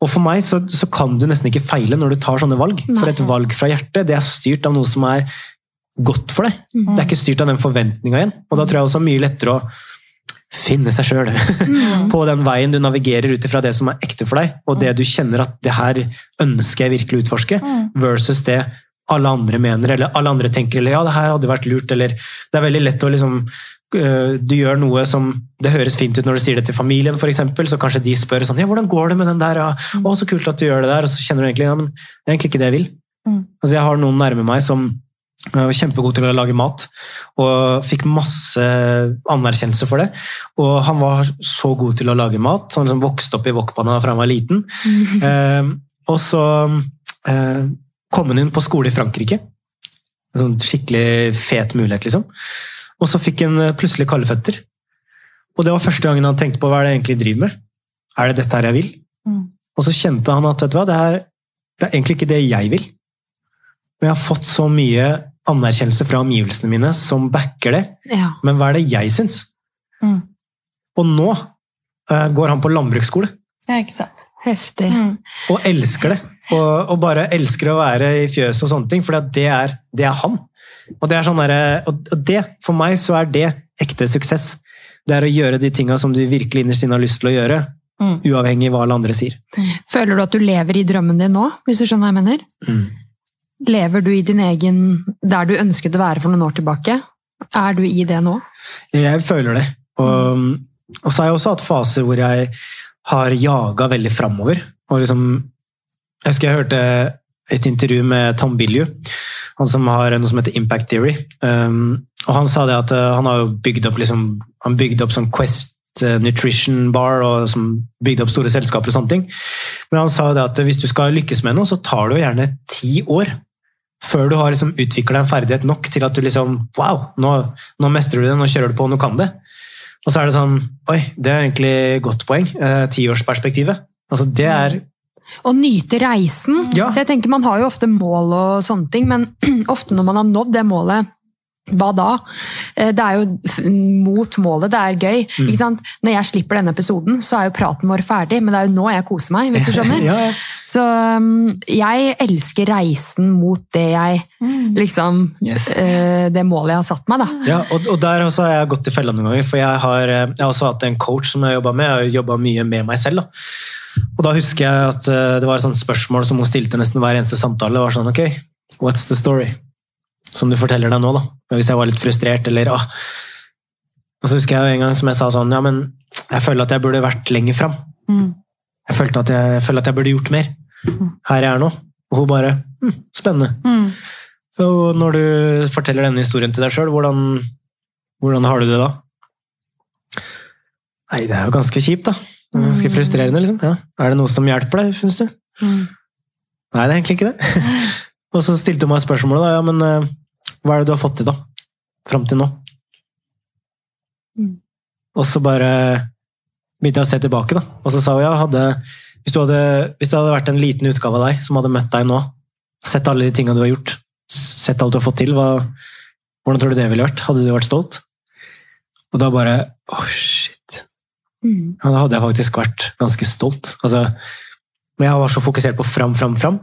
Og for meg så, så kan du nesten ikke feile når du tar sånne valg. For et valg fra hjertet det er styrt av noe som er godt for deg. Det er ikke styrt av den forventninga igjen. Og da tror jeg også det er mye lettere å finne seg sjøl på den veien du navigerer ut ifra det som er ekte for deg, og det du kjenner at det her ønsker jeg virkelig å utforske, versus det alle andre mener, eller alle andre tenker, eller ja, det her hadde vært lurt, eller det er veldig lett å liksom øh, du gjør noe som det høres fint ut når du sier det til familien, eksempel, så kanskje de spør sånn, ja, hvordan går det med den der? Ja? Å, så kult at du gjør det der, og så kjenner du egentlig, ja, men det er egentlig ikke det jeg vil. Mm. Altså, jeg har noen nærme meg som jeg var kjempegod til å lage mat, og fikk masse anerkjennelse for det. Og han var så god til å lage mat, så han liksom vokste opp i wokpanna fra han var liten. Eh, og så eh, kom han inn på skole i Frankrike. En sånn skikkelig fet mulighet, liksom. Og så fikk han eh, plutselig kalde føtter. Og det var første gangen han tenkte på hva er det jeg egentlig driver med. Er det dette her jeg vil? Mm. Og så kjente han at vet du hva, det, her, det er egentlig ikke det jeg vil. Men jeg har fått så mye anerkjennelse fra omgivelsene mine som backer det. Ja. Men hva er det jeg syns? Mm. Og nå uh, går han på landbruksskole Ja, ikke sant. Heftig. Mm. og elsker det. Og, og bare elsker å være i fjøset og sånne ting, for det er, det er han. Og det er sånn der, og det, for meg så er det ekte suksess. Det er å gjøre de tinga som du virkelig innerst inne har lyst til å gjøre, Mm. uavhengig av hva alle andre sier. Føler du at du lever i drømmen din nå, hvis du skjønner hva jeg mener? Lever du i din egen Der du ønsket å være for noen år tilbake? Er du i det nå? Jeg føler det. Og, og så har jeg også hatt faser hvor jeg har jaga veldig framover. Og liksom, jeg husker jeg hørte et intervju med Tom Bilju, han som har noe som heter Impact Theory. Um, og han sa det at uh, han har jo bygd opp, liksom, han bygde opp sånn Quest uh, Nutrition Bar og som bygde opp store selskaper og sånne ting. Men han sa det at hvis du skal lykkes med noe, så tar det jo gjerne ti år før du har liksom utvikla en ferdighet nok til at du liksom Wow, nå, nå mestrer du det, nå kjører du på, nå kan det. Og så er det sånn Oi, det er egentlig godt poeng. Eh, Tiårsperspektivet. Altså, det er Å nyte reisen. Ja. Jeg tenker Man har jo ofte mål og sånne ting, men ofte når man har nådd det målet, hva da? Eh, Det er jo mot målet, det er gøy. Mm. Ikke sant? Når jeg slipper denne episoden, så er jo praten vår ferdig, men det er jo nå jeg koser meg, hvis du skjønner. Ja, ja. Så um, jeg elsker reisen mot det jeg liksom Yes. eh, Det målet jeg har satt meg, da. Ja, og, og der også har jeg gått i fella noen ganger, for jeg har, eh, jeg har også hatt en coach som jeg har jobbet med. Jeg har jobba mye med meg selv. Da. Og da husker jeg at det var et sånt spørsmål som hun stilte nesten hver eneste samtale. Det var sånn, ok, what's the story? Som du forteller deg nå, da. Hvis jeg var litt frustrert, eller ah. Og så husker jeg en gang som jeg sa sånn, ja, men jeg føler at jeg burde vært lenger fram. Mm. Jeg, følte at jeg, jeg føler at jeg burde gjort mer. Her jeg er nå. Og hun bare, hm, spennende. Mm. Og når du forteller denne historien til deg sjøl, hvordan, hvordan har du det da? Nei, det er jo ganske kjipt, da. Ganske Mm. frustrerende, liksom. Ja. Er det noe som hjelper deg, syns du? Mm. Nei, det er egentlig ikke det. Og så stilte hun meg spørsmålet, da. Ja, men eh, hva er det du har fått til, da? Fram til nå? Mm. Og så bare begynte jeg å se tilbake, da. Og så sa hun ja, hadde, hvis, du hadde, hvis det hadde vært en liten utgave av deg som hadde møtt deg nå, sett alle de tinga du har gjort, sett alt du har fått til, hva, hvordan tror du det ville vært? Hadde du vært stolt? Og da bare Åh, shit. Mm. Ja, da hadde jeg faktisk vært ganske stolt. Altså, men jeg var så fokusert på fram, fram, fram.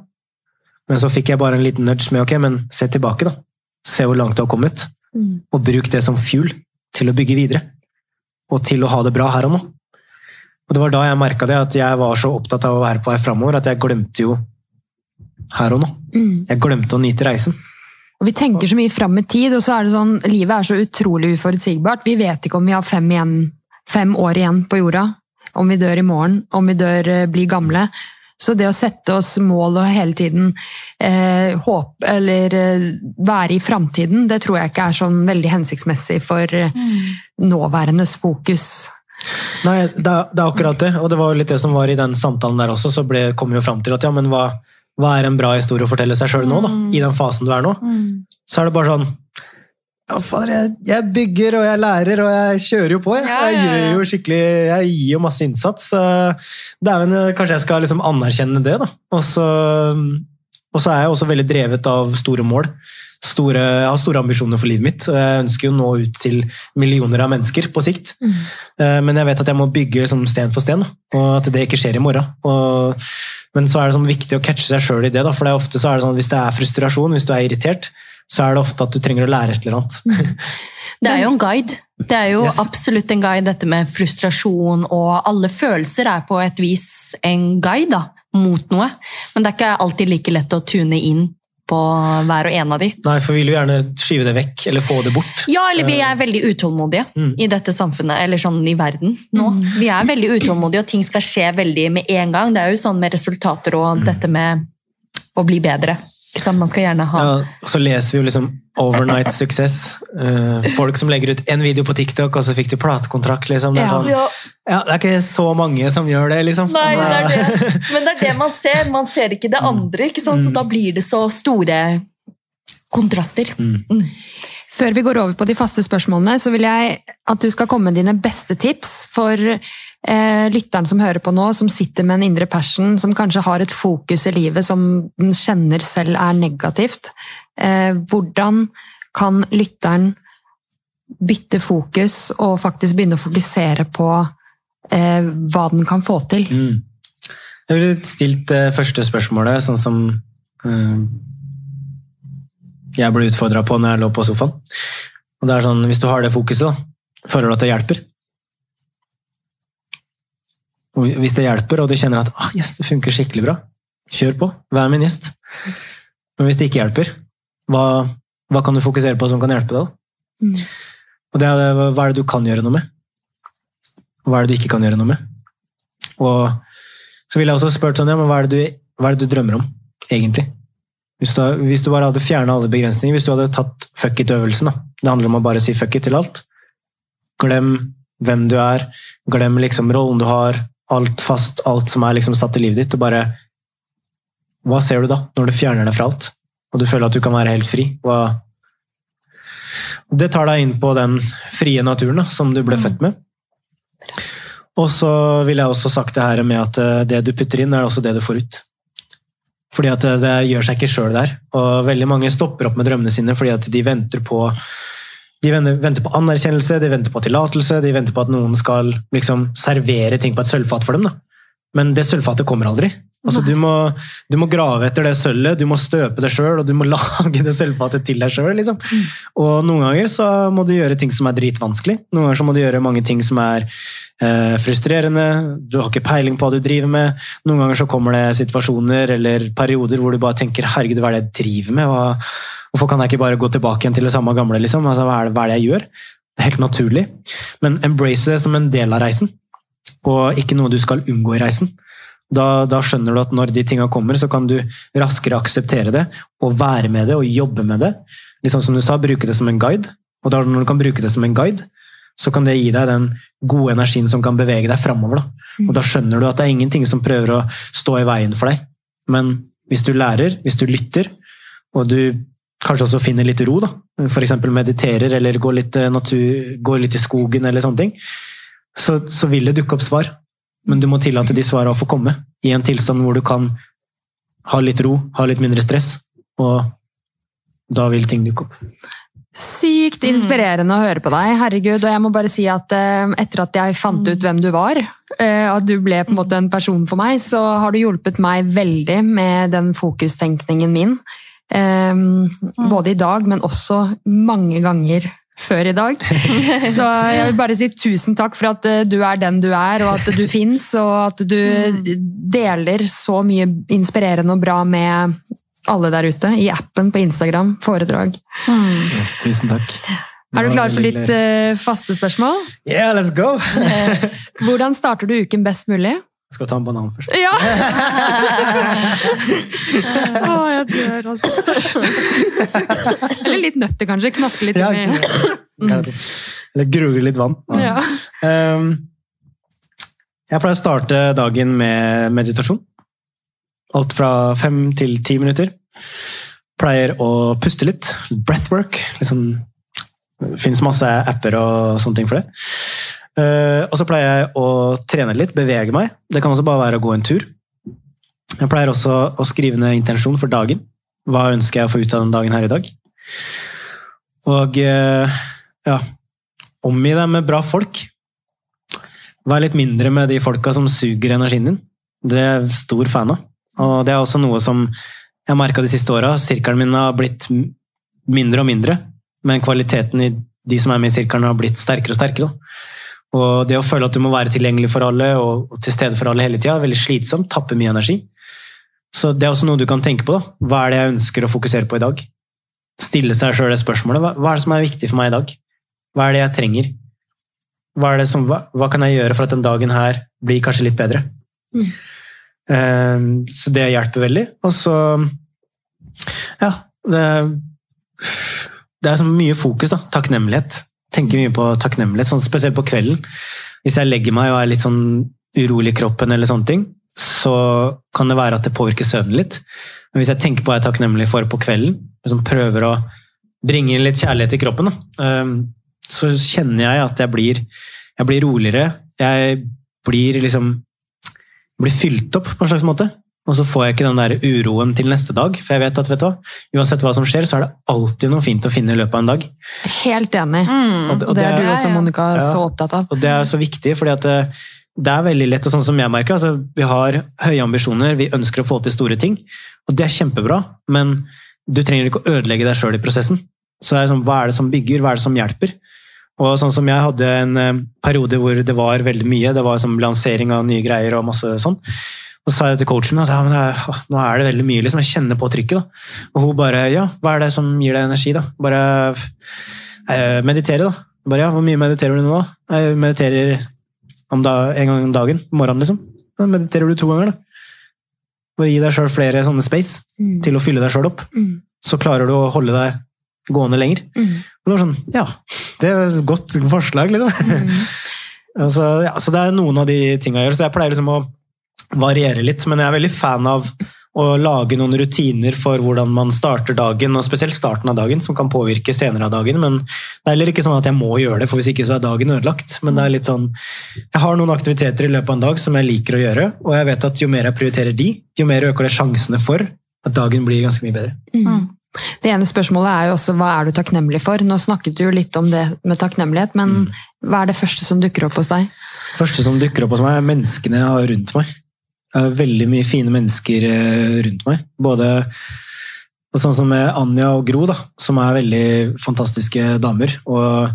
Men så fikk jeg bare en liten nudge med ok, men se tilbake, da. Se hvor langt du har kommet. Mm. Og bruk det som fuel til å bygge videre. Og til å ha det bra her og nå. Og det var da jeg merka det, at jeg var så opptatt av å være på vei framover at jeg glemte jo her og nå. Mm. Jeg glemte å nyte reisen. Og Vi tenker så mye fram i tid, og så er det sånn, livet er så utrolig uforutsigbart. Vi vet ikke om vi har fem, igjen, fem år igjen på jorda, om vi dør i morgen, om vi dør, eh, blir gamle. Så det å sette oss mål og hele tiden eh, håpe, eller eh, være i framtiden, det tror jeg ikke er sånn veldig hensiktsmessig for eh, nåværendes fokus. Nei, det det er akkurat det, og det var jo litt det som var i den samtalen der også, så ble, kom vi jo fram til at ja, men hva, hva er en bra historie å fortelle seg sjøl nå, da? Mm. I den fasen du er nå? Mm. Så er det bare sånn ja, fader, jeg, jeg bygger og jeg lærer og jeg kjører jo på. Jeg, Ja, ja, jeg, gjør jo skikkelig, jeg gir jo masse innsats. Dæven, kanskje jeg skal liksom anerkjenne det. da. Og så, og så er jeg også veldig drevet av store mål. Store, jeg har store ambisjoner for livet mitt, og jeg ønsker jo å nå ut til millioner av mennesker på sikt. Mm. Men jeg vet at jeg må bygge liksom sten for sten, da, og at det ikke skjer i morgen. Og, men så er det sånn viktig å catche seg sjøl i det, da, for det er ofte så er det sånn, hvis det er frustrasjon, hvis du er irritert, så er det ofte at du trenger å lære et eller annet. Det er jo en guide. Det er jo Yes. absolutt en guide, dette med frustrasjon og alle følelser er på et vis en guide da, mot noe. Men det er ikke alltid like lett å tune inn på hver og en av de. Nei, for vi vil jo gjerne skyve det vekk, eller få det bort. Ja, eller vi er veldig utålmodige Mm. i dette samfunnet, eller sånn i verden nå. Vi er veldig utålmodige, og ting skal skje veldig med en gang. Det er jo sånn med resultater og dette med å bli bedre. Ikke sant? Man skal gjerne ha Ja, så leser vi jo liksom overnight success. Eh, folk som legger ut en video på TikTok, og så fikk du platekontrakt, liksom. Det er, Ja. sånn, ja, det er ikke så mange som gjør det, liksom. Nei, det er det. Men det er det man ser. Man ser ikke det andre, ikke sant? så da blir det så store kontraster. Mm. Før vi går over på de faste spørsmålene, så vil jeg at du skal komme med dine beste tips for eh, lytteren som hører på nå, som sitter med en indre passion, som kanskje har et fokus i livet som den kjenner selv er negativt. Eh, hvordan kan lytteren bytte fokus og faktisk begynne å fokusere på eh, hva den kan få til? Mm. Jeg ville stilt det første spørsmålet, sånn som eh, jeg ble utfordra på når jeg lå på sofaen. Og det er sånn, Hvis du har det fokuset, da, føler du at det hjelper? Hvis det hjelper, og du kjenner at ah, yes, det funker skikkelig bra, kjør på. Vær min gjest. Men hvis det ikke hjelper, hva, hva kan du fokusere på som kan hjelpe deg? Mm. Og det er, hva er det du kan gjøre noe med? Hva er det du ikke kan gjøre noe med? Og så ville jeg også spurt sånn, ja, men hva er det du, hva er det du drømmer om, egentlig? Hvis du, hvis du bare hadde fjernet alle begrensninger, hvis du hadde tatt fuck it-øvelsen, da. Det handler om å bare si fuck it til alt. Glem hvem du er, glem liksom rollen du har, alt fast, alt som er liksom satt i livet ditt, og bare Hva ser du da, når du fjerner deg fra alt, og du føler at du kan være helt fri? Hva Det tar deg inn på den frie naturen da, som du ble født med. Og så ville jeg også sagt det her med at eh, det du putter inn, er også det du får ut. Fordi at det, det gjør seg ikke sjøl der. Og veldig mange stopper opp med drømmene sine fordi at de venter på de venter, på anerkjennelse, de venter på tillatelse, de venter på at noen skal liksom servere ting på et sølvfat for dem. Da. Men det sølvfatet kommer aldri. Altså, du, må, du må grave etter det sølvet, du må støpe det sjøl, og du må lage det sølvfatet til deg sjøl. Liksom. Og noen ganger så må du gjøre ting som er dritvanskelig. Noen ganger så må du gjøre mange ting som er eh, frustrerende. Du har ikke peiling på hva du driver med. Noen ganger så kommer det situasjoner eller perioder hvor du bare tenker 'herregud, hva er det jeg driver med'? Hva, hvorfor kan jeg ikke bare gå tilbake igjen til det samme gamle? Liksom? Altså, hva, er det, hva er det jeg gjør? Det er helt naturlig. Men embrace det som en del av reisen, og ikke noe du skal unngå i reisen. Da, da, skjønner du at når de tinga kommer, så kan du raskere akseptere det og være med det og jobbe med det. Litt sånn som du sa, bruke det som en guide. Og da, når du kan bruke det som en guide, så kan det gi deg den gode energien som kan bevege deg framover. Da. Og da skjønner du at det er ingenting som prøver å stå i veien for deg. Men hvis du lærer, hvis du lytter, og du kanskje også finner litt ro, da, f.eks. mediterer eller går litt, eh, natur, går litt i skogen, eller sånne ting, så, så vil det dukke opp svar. Men du må tillate de svarene å få komme, i en tilstand hvor du kan ha litt ro, ha litt mindre stress, og da vil ting dukke opp. Sykt inspirerende å høre på deg. herregud, og jeg må bare si at uh, Etter at jeg fant ut hvem du var, uh, at du ble på en måte en person for meg, så har du hjulpet meg veldig med den fokustenkningen min. Um, både i dag, men også mange ganger før i dag. Så jeg vil bare si tusen takk for at eh, du er den du er, og at du fins, og at du deler så mye inspirerende og bra med alle der ute i appen på Instagram. Foredrag. Ja, tusen takk. Er du klar for litt uh, faste spørsmål? Yeah, let's go! Hvordan starter du uken best mulig? Skal ta en banan først. Ja! Å, jeg dør, altså. Eller litt nøtter, kanskje. Knaske litt. Ja, med. Eller gruge litt vann. Ja. Um, jeg pleier å starte dagen med meditasjon. Alt fra fem til ti minutter. Pleier å puste litt. Breathwork. Liksom, det fins masse apper og sånne ting for det. Uh, og så pleier jeg å trene litt, bevege meg. Det kan også bare være å gå en tur. Jeg pleier også å skrive ned intensjon for dagen. Hva ønsker jeg å få ut av den dagen her i dag? Og uh, ja Omgi deg med bra folk. Vær litt mindre med de folka som suger energien din. Det er jeg stor fan av. Og det er også noe som jeg har merka de siste åra. Sirkelen min har blitt mindre og mindre, men kvaliteten i de som er med i sirkelen, har blitt sterkere og sterkere. Da. Og det å føle at du må være tilgjengelig for alle og til stede for alle hele tida, er veldig slitsomt. Tapper mye energi. Så det er også noe du kan tenke på. da. Hva er det jeg ønsker å fokusere på i dag? Stille seg sjøl det spørsmålet. Hva, er det som er viktig for meg i dag? Hva er det jeg trenger? Hva, som, hva, hva kan jeg gjøre for at den dagen her blir kanskje litt bedre? Mm. Um, så det hjelper veldig. Og så Ja. Det, det er så mye fokus, da. Takknemlighet tenker mye på takknemlighet, sånn spesielt på kvelden. Hvis jeg legger meg og er litt sånn urolig i kroppen, eller sånne ting, så kan det være at det påvirker søvnen litt. Men hvis jeg tenker på hva jeg er takknemlig for på kvelden, liksom prøver å bringe inn litt kjærlighet i kroppen, da, så kjenner jeg at jeg blir, jeg blir roligere. Jeg blir liksom blir fylt opp på en slags måte. Og så får jeg ikke den der uroen til neste dag. For jeg vet at vet du, uansett hva som skjer, så er det alltid noe fint å finne i løpet av en dag. Helt enig. Mm, og, det, og det, er du også, Monica, ja, så opptatt av. Og det er så viktig, fordi at det, eh, er veldig lett, og sånn som jeg merker, altså, vi har høye ambisjoner, vi ønsker å få til store ting. Og det er kjempebra, men du trenger ikke å ødelegge deg sjøl i prosessen. Så det er sånn, Hva er det som bygger, hva er det som hjelper? Og sånn som Jeg hadde en eh, periode hvor det var veldig mye. Det var som lansering av nye greier og masse sånn. Så sa jeg til coachen at ja, er, nå er det veldig mye, liksom. Jeg kjenner på trykket. da. Og hun bare ja, hva er det som gir deg energi, da? Bare eh, meditere, da. Bare ja, hvor mye mediterer du nå, da? Jeg mediterer da, en gang om dagen. Morgenen, liksom. Da mediterer du to ganger, da. Bare gi deg sjøl flere sånne space mm. til å fylle deg sjøl opp. Mm. Så klarer du å holde deg gående lenger. Mm. Og det var sånn, ja, det er et godt forslag, liksom. Mm. så, ja, så det er noen av de tinga jeg gjør. Så jeg pleier liksom å variere litt, men jeg er veldig fan av å lage noen rutiner for hvordan man starter dagen, og spesielt starten av dagen, som kan påvirke senere av dagen. Men det er heller ikke sånn at jeg må gjøre det, for hvis ikke så er dagen ødelagt. Men det er litt sånn Jeg har noen aktiviteter i løpet av en dag som jeg liker å gjøre, og jeg vet at jo mer jeg prioriterer de, jo mer øker det sjansene for at dagen blir ganske mye bedre. Mm. Det ene spørsmålet er jo også hva er du takknemlig for? Nå snakket du jo litt om det med takknemlighet, men hva er det første som dukker opp hos deg? Det første som dukker opp hos meg, er menneskene jeg har rundt meg. Veldig mye fine mennesker eh, rundt meg. Både sånn som med Anja og Gro, da, som er veldig fantastiske damer. Og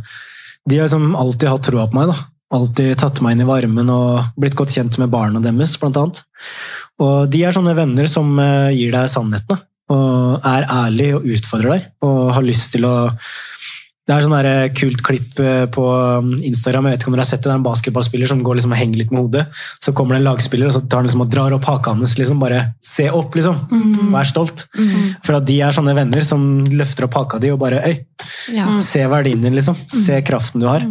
de har liksom alltid hatt troa på meg. da. Alltid tatt meg inn i varmen og blitt godt kjent med barna deres, blant annet. Og de er sånne venner som eh, gir deg sannheten. da og er ærlig og utfordrer deg og har lyst til å det er sånn eh, kult klipp eh, på um, Instagram. jeg vet ikke om dere har sett det, det er en basketballspiller som går liksom og henger litt med hodet. Så kommer det en lagspiller og så tar han liksom og drar opp haka hans. Liksom bare Se opp, liksom! Mm. Vær stolt. For at de er sånne venner som løfter opp haka di og bare Øy, Ja. se verdien din, liksom. Se kraften du har.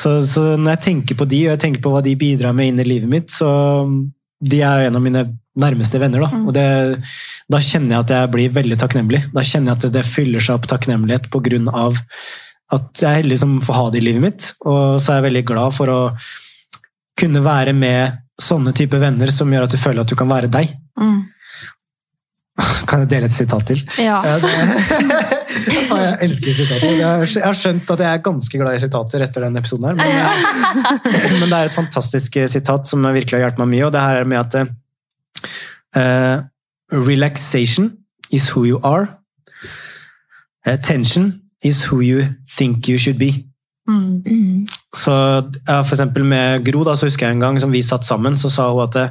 Så, så når jeg tenker på de, og jeg tenker på hva de bidrar med inn i livet mitt, så um, de er jo en av mine nærmeste venner. Da. Og det, da kjenner jeg at jeg blir veldig takknemlig. Da kjenner jeg at det fyller seg opp takknemlighet på grunn av at jeg er heldig som får ha det i livet mitt. Og så er jeg veldig glad for å kunne være med sånne type venner som gjør at du føler at du kan være deg. Mm. Kan jeg dele et sitat til? Ja. Jeg elsker sitater. Jeg har jeg har skjønt at jeg er ganske glad i sitater etter den episoden. her, Men, men det er et fantastisk sitat som virkelig har hjulpet meg mye, og det her er med at eh, Relaxation is who you are. Eh, tension is who you think you should be. Mm. Mm. Så ja, For eksempel med Gro, da, så husker jeg en gang som vi satt sammen, så sa hun at det,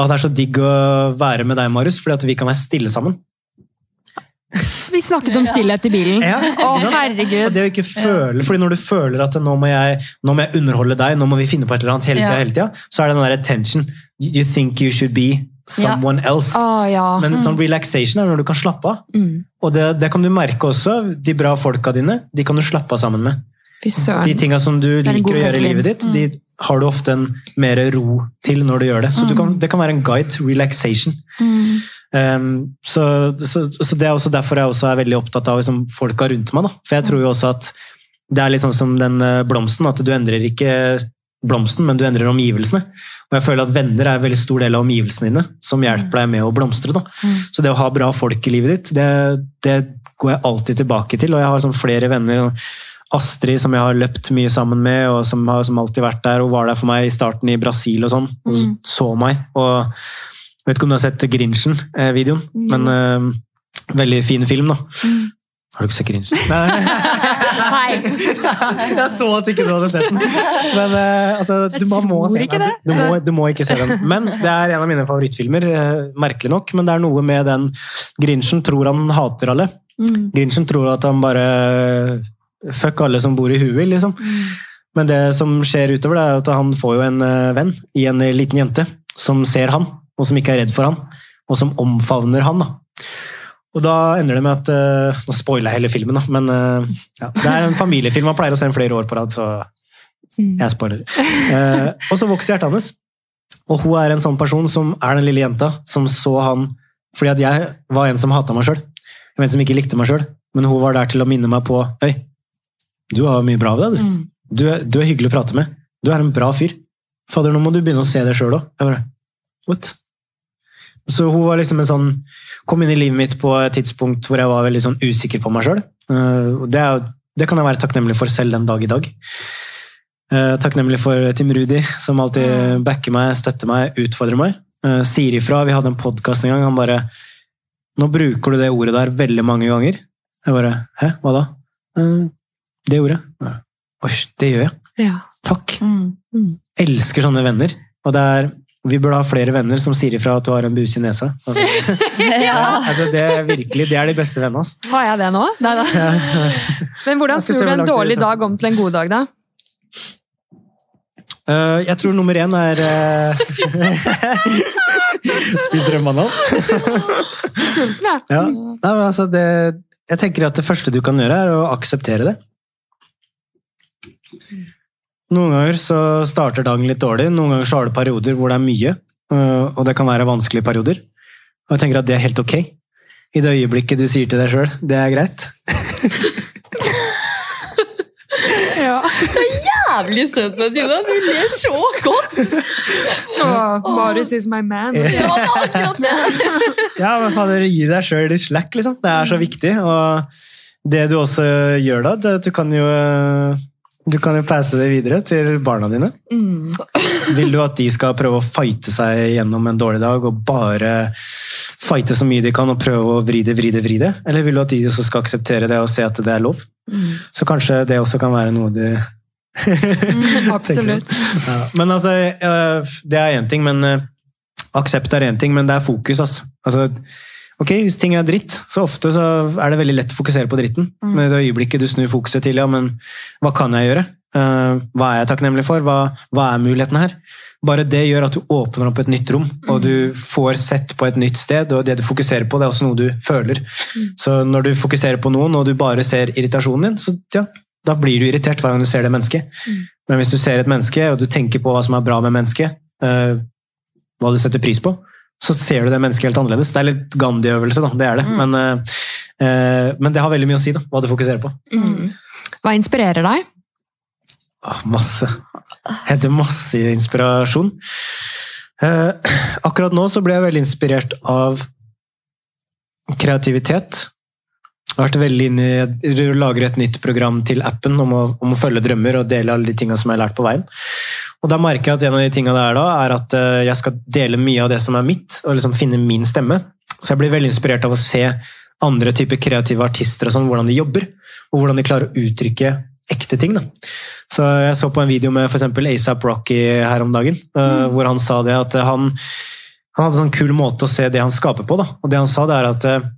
at det er så digg å være med deg, Marius, fordi at vi kan være stille sammen. Vi snakket om stillhet i bilen. Ja, Å, herregud. Og det å ikke føle, fordi Når du føler at nå må, jeg, nå må jeg underholde deg, nå må vi finne på et eller annet hele tida, Ja. hele tida, så er det den der attention. You think you should be someone else. Ah, ja. Men sånn relaxation er når du kan slappe av. Mm. Og det, det kan du merke også. De bra folka dine de kan du slappe av sammen med. Fy De tinga som du er liker å gjøre i livet ditt, de har du ofte en mer ro til når du gjør det. Så du kan, det kan være en guide relaxation. Mm. Um, så, så, så det er også derfor jeg også er veldig opptatt av liksom, folka rundt meg. Da. For jeg tror jo også at det er litt sånn som den eh, blomsten, at du endrer ikke blomsten, men du endrer omgivelsene. Og jeg føler at venner er en veldig stor del av omgivelsene dine, som hjelper deg med å blomstre. Da. Så det å ha bra folk i livet ditt, det, det går jeg alltid tilbake til. Og jeg har sånn flere venner. Astrid, som jeg har løpt mye sammen med, og som har som alltid vært der og var der for meg i starten i Brasil og sånn. Og så meg. Og jeg vet ikke om du har sett Grinchen-videoen, men uh, veldig fin film, da. Har du ikke sett Grinchen? Nei. jeg så at ikke du hadde sett den. Men uh, altså, du, man må se den. Du, du, må, du må ikke se den. Men det er en av mine favorittfilmer, uh, merkelig nok. Men det er noe med den Grinchen tror han hater alle. Mm. Grinchen tror at han bare Fuck alle som bor i huet, liksom. Men det som skjer utover, det er at han får jo en uh, venn i en eh, liten jente som ser han, og som ikke er redd for han, og som omfavner han. da. Og da ender det med at eh, Nå spoiler jeg hele filmen, da, men eh, ja, det er en familiefilm. Man pleier å se en flere år på rad, så jeg spoiler. Eh, og så vokser hjertet hans. Og hun er en sånn person som er den lille jenta som så han fordi at jeg var en som hata meg sjøl. En som ikke likte meg sjøl. Men hun var der til å minne meg på Øy, du har mye bra ved deg, du. Du er, du er hyggelig å prate med. Du er en bra fyr. Fader, nå må du begynne å se det sjøl òg. What? Så hun var liksom en sånn Kom inn i livet mitt på et tidspunkt hvor jeg var veldig sånn usikker på meg sjøl. Det, er- det kan jeg være takknemlig for selv den dag i dag. Eh, Takknemlig for Tim Rudi, som alltid backer meg, støtter meg, utfordrer meg. Eh, Sier ifra. Vi hadde en podkast en gang. Han bare 'Nå bruker du det ordet der veldig mange ganger.' Jeg bare 'Hæ, hva da?' «Eh, Det ordet. Ja. Det gjør jeg. Ja. Takk. Mm. Elsker sånne venner. Og det er, vi burde ha flere venner som sier ifra at du har en buse i nesa. Altså, Ja. altså det er virkelig, det er de beste vennene. Altså. Har jeg det nå? Nei, da. Men hvordan snur du en dårlig dag om til en god dag, da? Uh, jeg tror nummer én er uh, Spis drømmebanan. Sulten, jeg. Ja. Nei, men altså det, jeg tenker at det første du kan gjøre, er å akseptere det. Noen ganger så starter dagen litt dårlig, noen ganger så har du perioder hvor det er mye, øh, og det kan være vanskelige perioder. Og jeg tenker at det er helt ok. I det øyeblikket du sier til deg sjøl det er greit. Ja. Det er jævlig søtt, Bettina. Du ler så godt. Oh, Marius is my man. Ja, akkurat det. Ja, men fader, gi deg sjøl litt slack, liksom. Det er så viktig. Og det du også gjør da, det, at du kan jo du kan jo passe det videre til barna dine. Mm. Vil du at de skal prøve å fighte seg gjennom en dårlig dag og bare fighte så mye de kan og prøve å vride, vride, vri det, vri det? Eller vil du at de også skal akseptere det og se at det er lov? Mm. Så kanskje det også kan være noe du Mm, absolutt. ja. Men altså, det er én ting, men eh, aksept er én ting, men det er fokus, altså. altså. Ok, Hvis ting er dritt, så ofte så er det veldig lett å fokusere på dritten. Mm. Men i det øyeblikket du snur fokuset til ja, men hva kan jeg gjøre? Uh, hva er jeg takknemlig for? Hva, hva er mulighetene her? Bare det gjør at du åpner opp et nytt rom, og du får sett på et nytt sted. Og det du fokuserer på, det er også noe du føler. Så når du fokuserer på noen, og du bare ser irritasjonen din, så ja, da blir du irritert hver gang du ser det mennesket. Men hvis du ser et menneske, og du tenker på hva som er bra med mennesket, eh, hva du setter pris på, så ser du det mennesket helt annerledes. Det er litt Gandhi-øvelse, da. Det er det. Men, eh, eh, men det har veldig mye å si, da, hva du fokuserer på. Mm. Hva inspirerer deg? Ah, masse. Henter masse inspirasjon. Eh, akkurat nå så ble jeg veldig inspirert av kreativitet. Jeg har vært veldig inne i jeg lager et nytt program til appen om å, om å følge drømmer og dele alle de tingene som jeg har lært på veien. Og da merker jeg at en av de tingene det er da, er at eh, jeg skal dele mye av det som er mitt, og liksom finne min stemme. Så jeg blir veldig inspirert av å se andre typer kreative artister og sånn, hvordan de jobber, og hvordan de klarer å uttrykke ekte ting. Da. Så jeg så på en video med f.eks. ASAP Rocky her om dagen, mm. hvor han sa det at han, han hadde en sånn kul måte å se det han skaper på. Da. Og det han sa, det er at uh,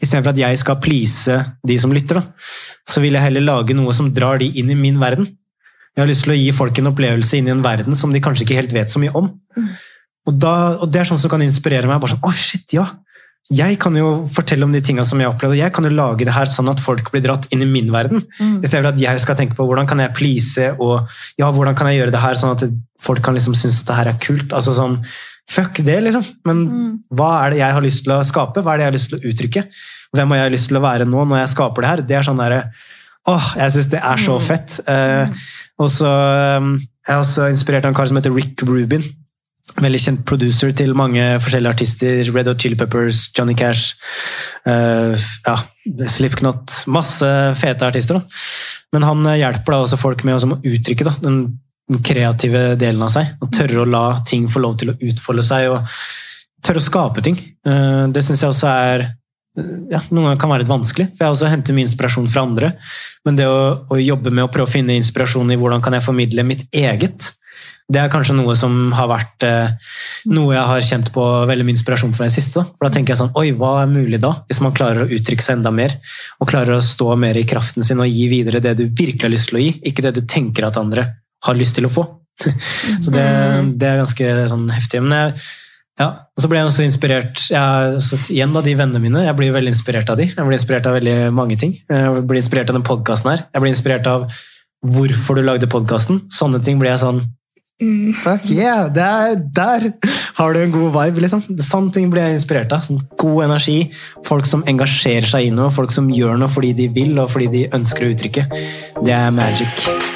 istedenfor at jeg skal please de som lytter, da, så vil jeg heller lage noe som drar de inn i min verden. Jeg har lyst til å gi folk en opplevelse inn i en verden som de kanskje ikke helt vet så mye om. Og, da, og det er sånn som kan inspirere meg. bare sånn, å shit, ja, jeg kan jo fortelle om de tingene som jeg har opplevd, og jeg kan jo lage det her sånn at folk blir dratt inn i min verden. Mm. I stedet for at jeg skal tenke på hvordan kan jeg please, og ja, hvordan kan jeg gjøre det her sånn at folk kan liksom synes at det her er kult. Altså sånn, fuck det, liksom. Men hva er det jeg har lyst til å skape? Hva er det jeg har lyst til å uttrykke? Hvem har jeg lyst til å være nå når jeg skaper det her? Det er sånn derre Åh, jeg syns det er så fett. Eh, og så eh, Jeg er også inspirert av en kar som heter Rick Rubin. Veldig kjent producer til mange forskjellige artister. Red Hot Chili Peppers, Johnny Cash, uh, ja, Slipknot Masse fete artister. da. Men han eh, hjelper da også folk med å uttrykke da, den, den kreative delen av seg. Og tørre å la ting få lov til å utfolde seg, og tørre å skape ting. Uh, det syns jeg også er ja, noen ganger kan være litt vanskelig, for jeg også henter mye inspirasjon fra andre. Men det å, å jobbe med å prøve å finne inspirasjon i hvordan kan jeg formidle mitt eget, det er kanskje noe som har vært eh, noe jeg har kjent på veldig mye inspirasjon for i det siste. Da. For da tenker jeg sånn, oi, hva er mulig da? Hvis man klarer å uttrykke seg enda mer, og klarer å stå mer i kraften sin og gi videre det du virkelig har lyst til å gi, ikke det du tenker at andre har lyst til å få. Så det, det er ganske sånn heftig. Men jeg, ja, og så ble jeg også inspirert jeg, så igjen da, de vennene mine. Jeg blir veldig inspirert av de. Jeg blir inspirert av veldig mange ting. Jeg blir inspirert av den podkasten her. Jeg blir inspirert av hvorfor du lagde podkasten. Sånne ting blir jeg sånn Fuck yeah, der, der har du en god vibe, liksom. Sånne ting blir jeg inspirert av. Sånn god energi. Folk som engasjerer seg i noe, folk som gjør noe fordi de vil og fordi de ønsker å uttrykke. Det er magic.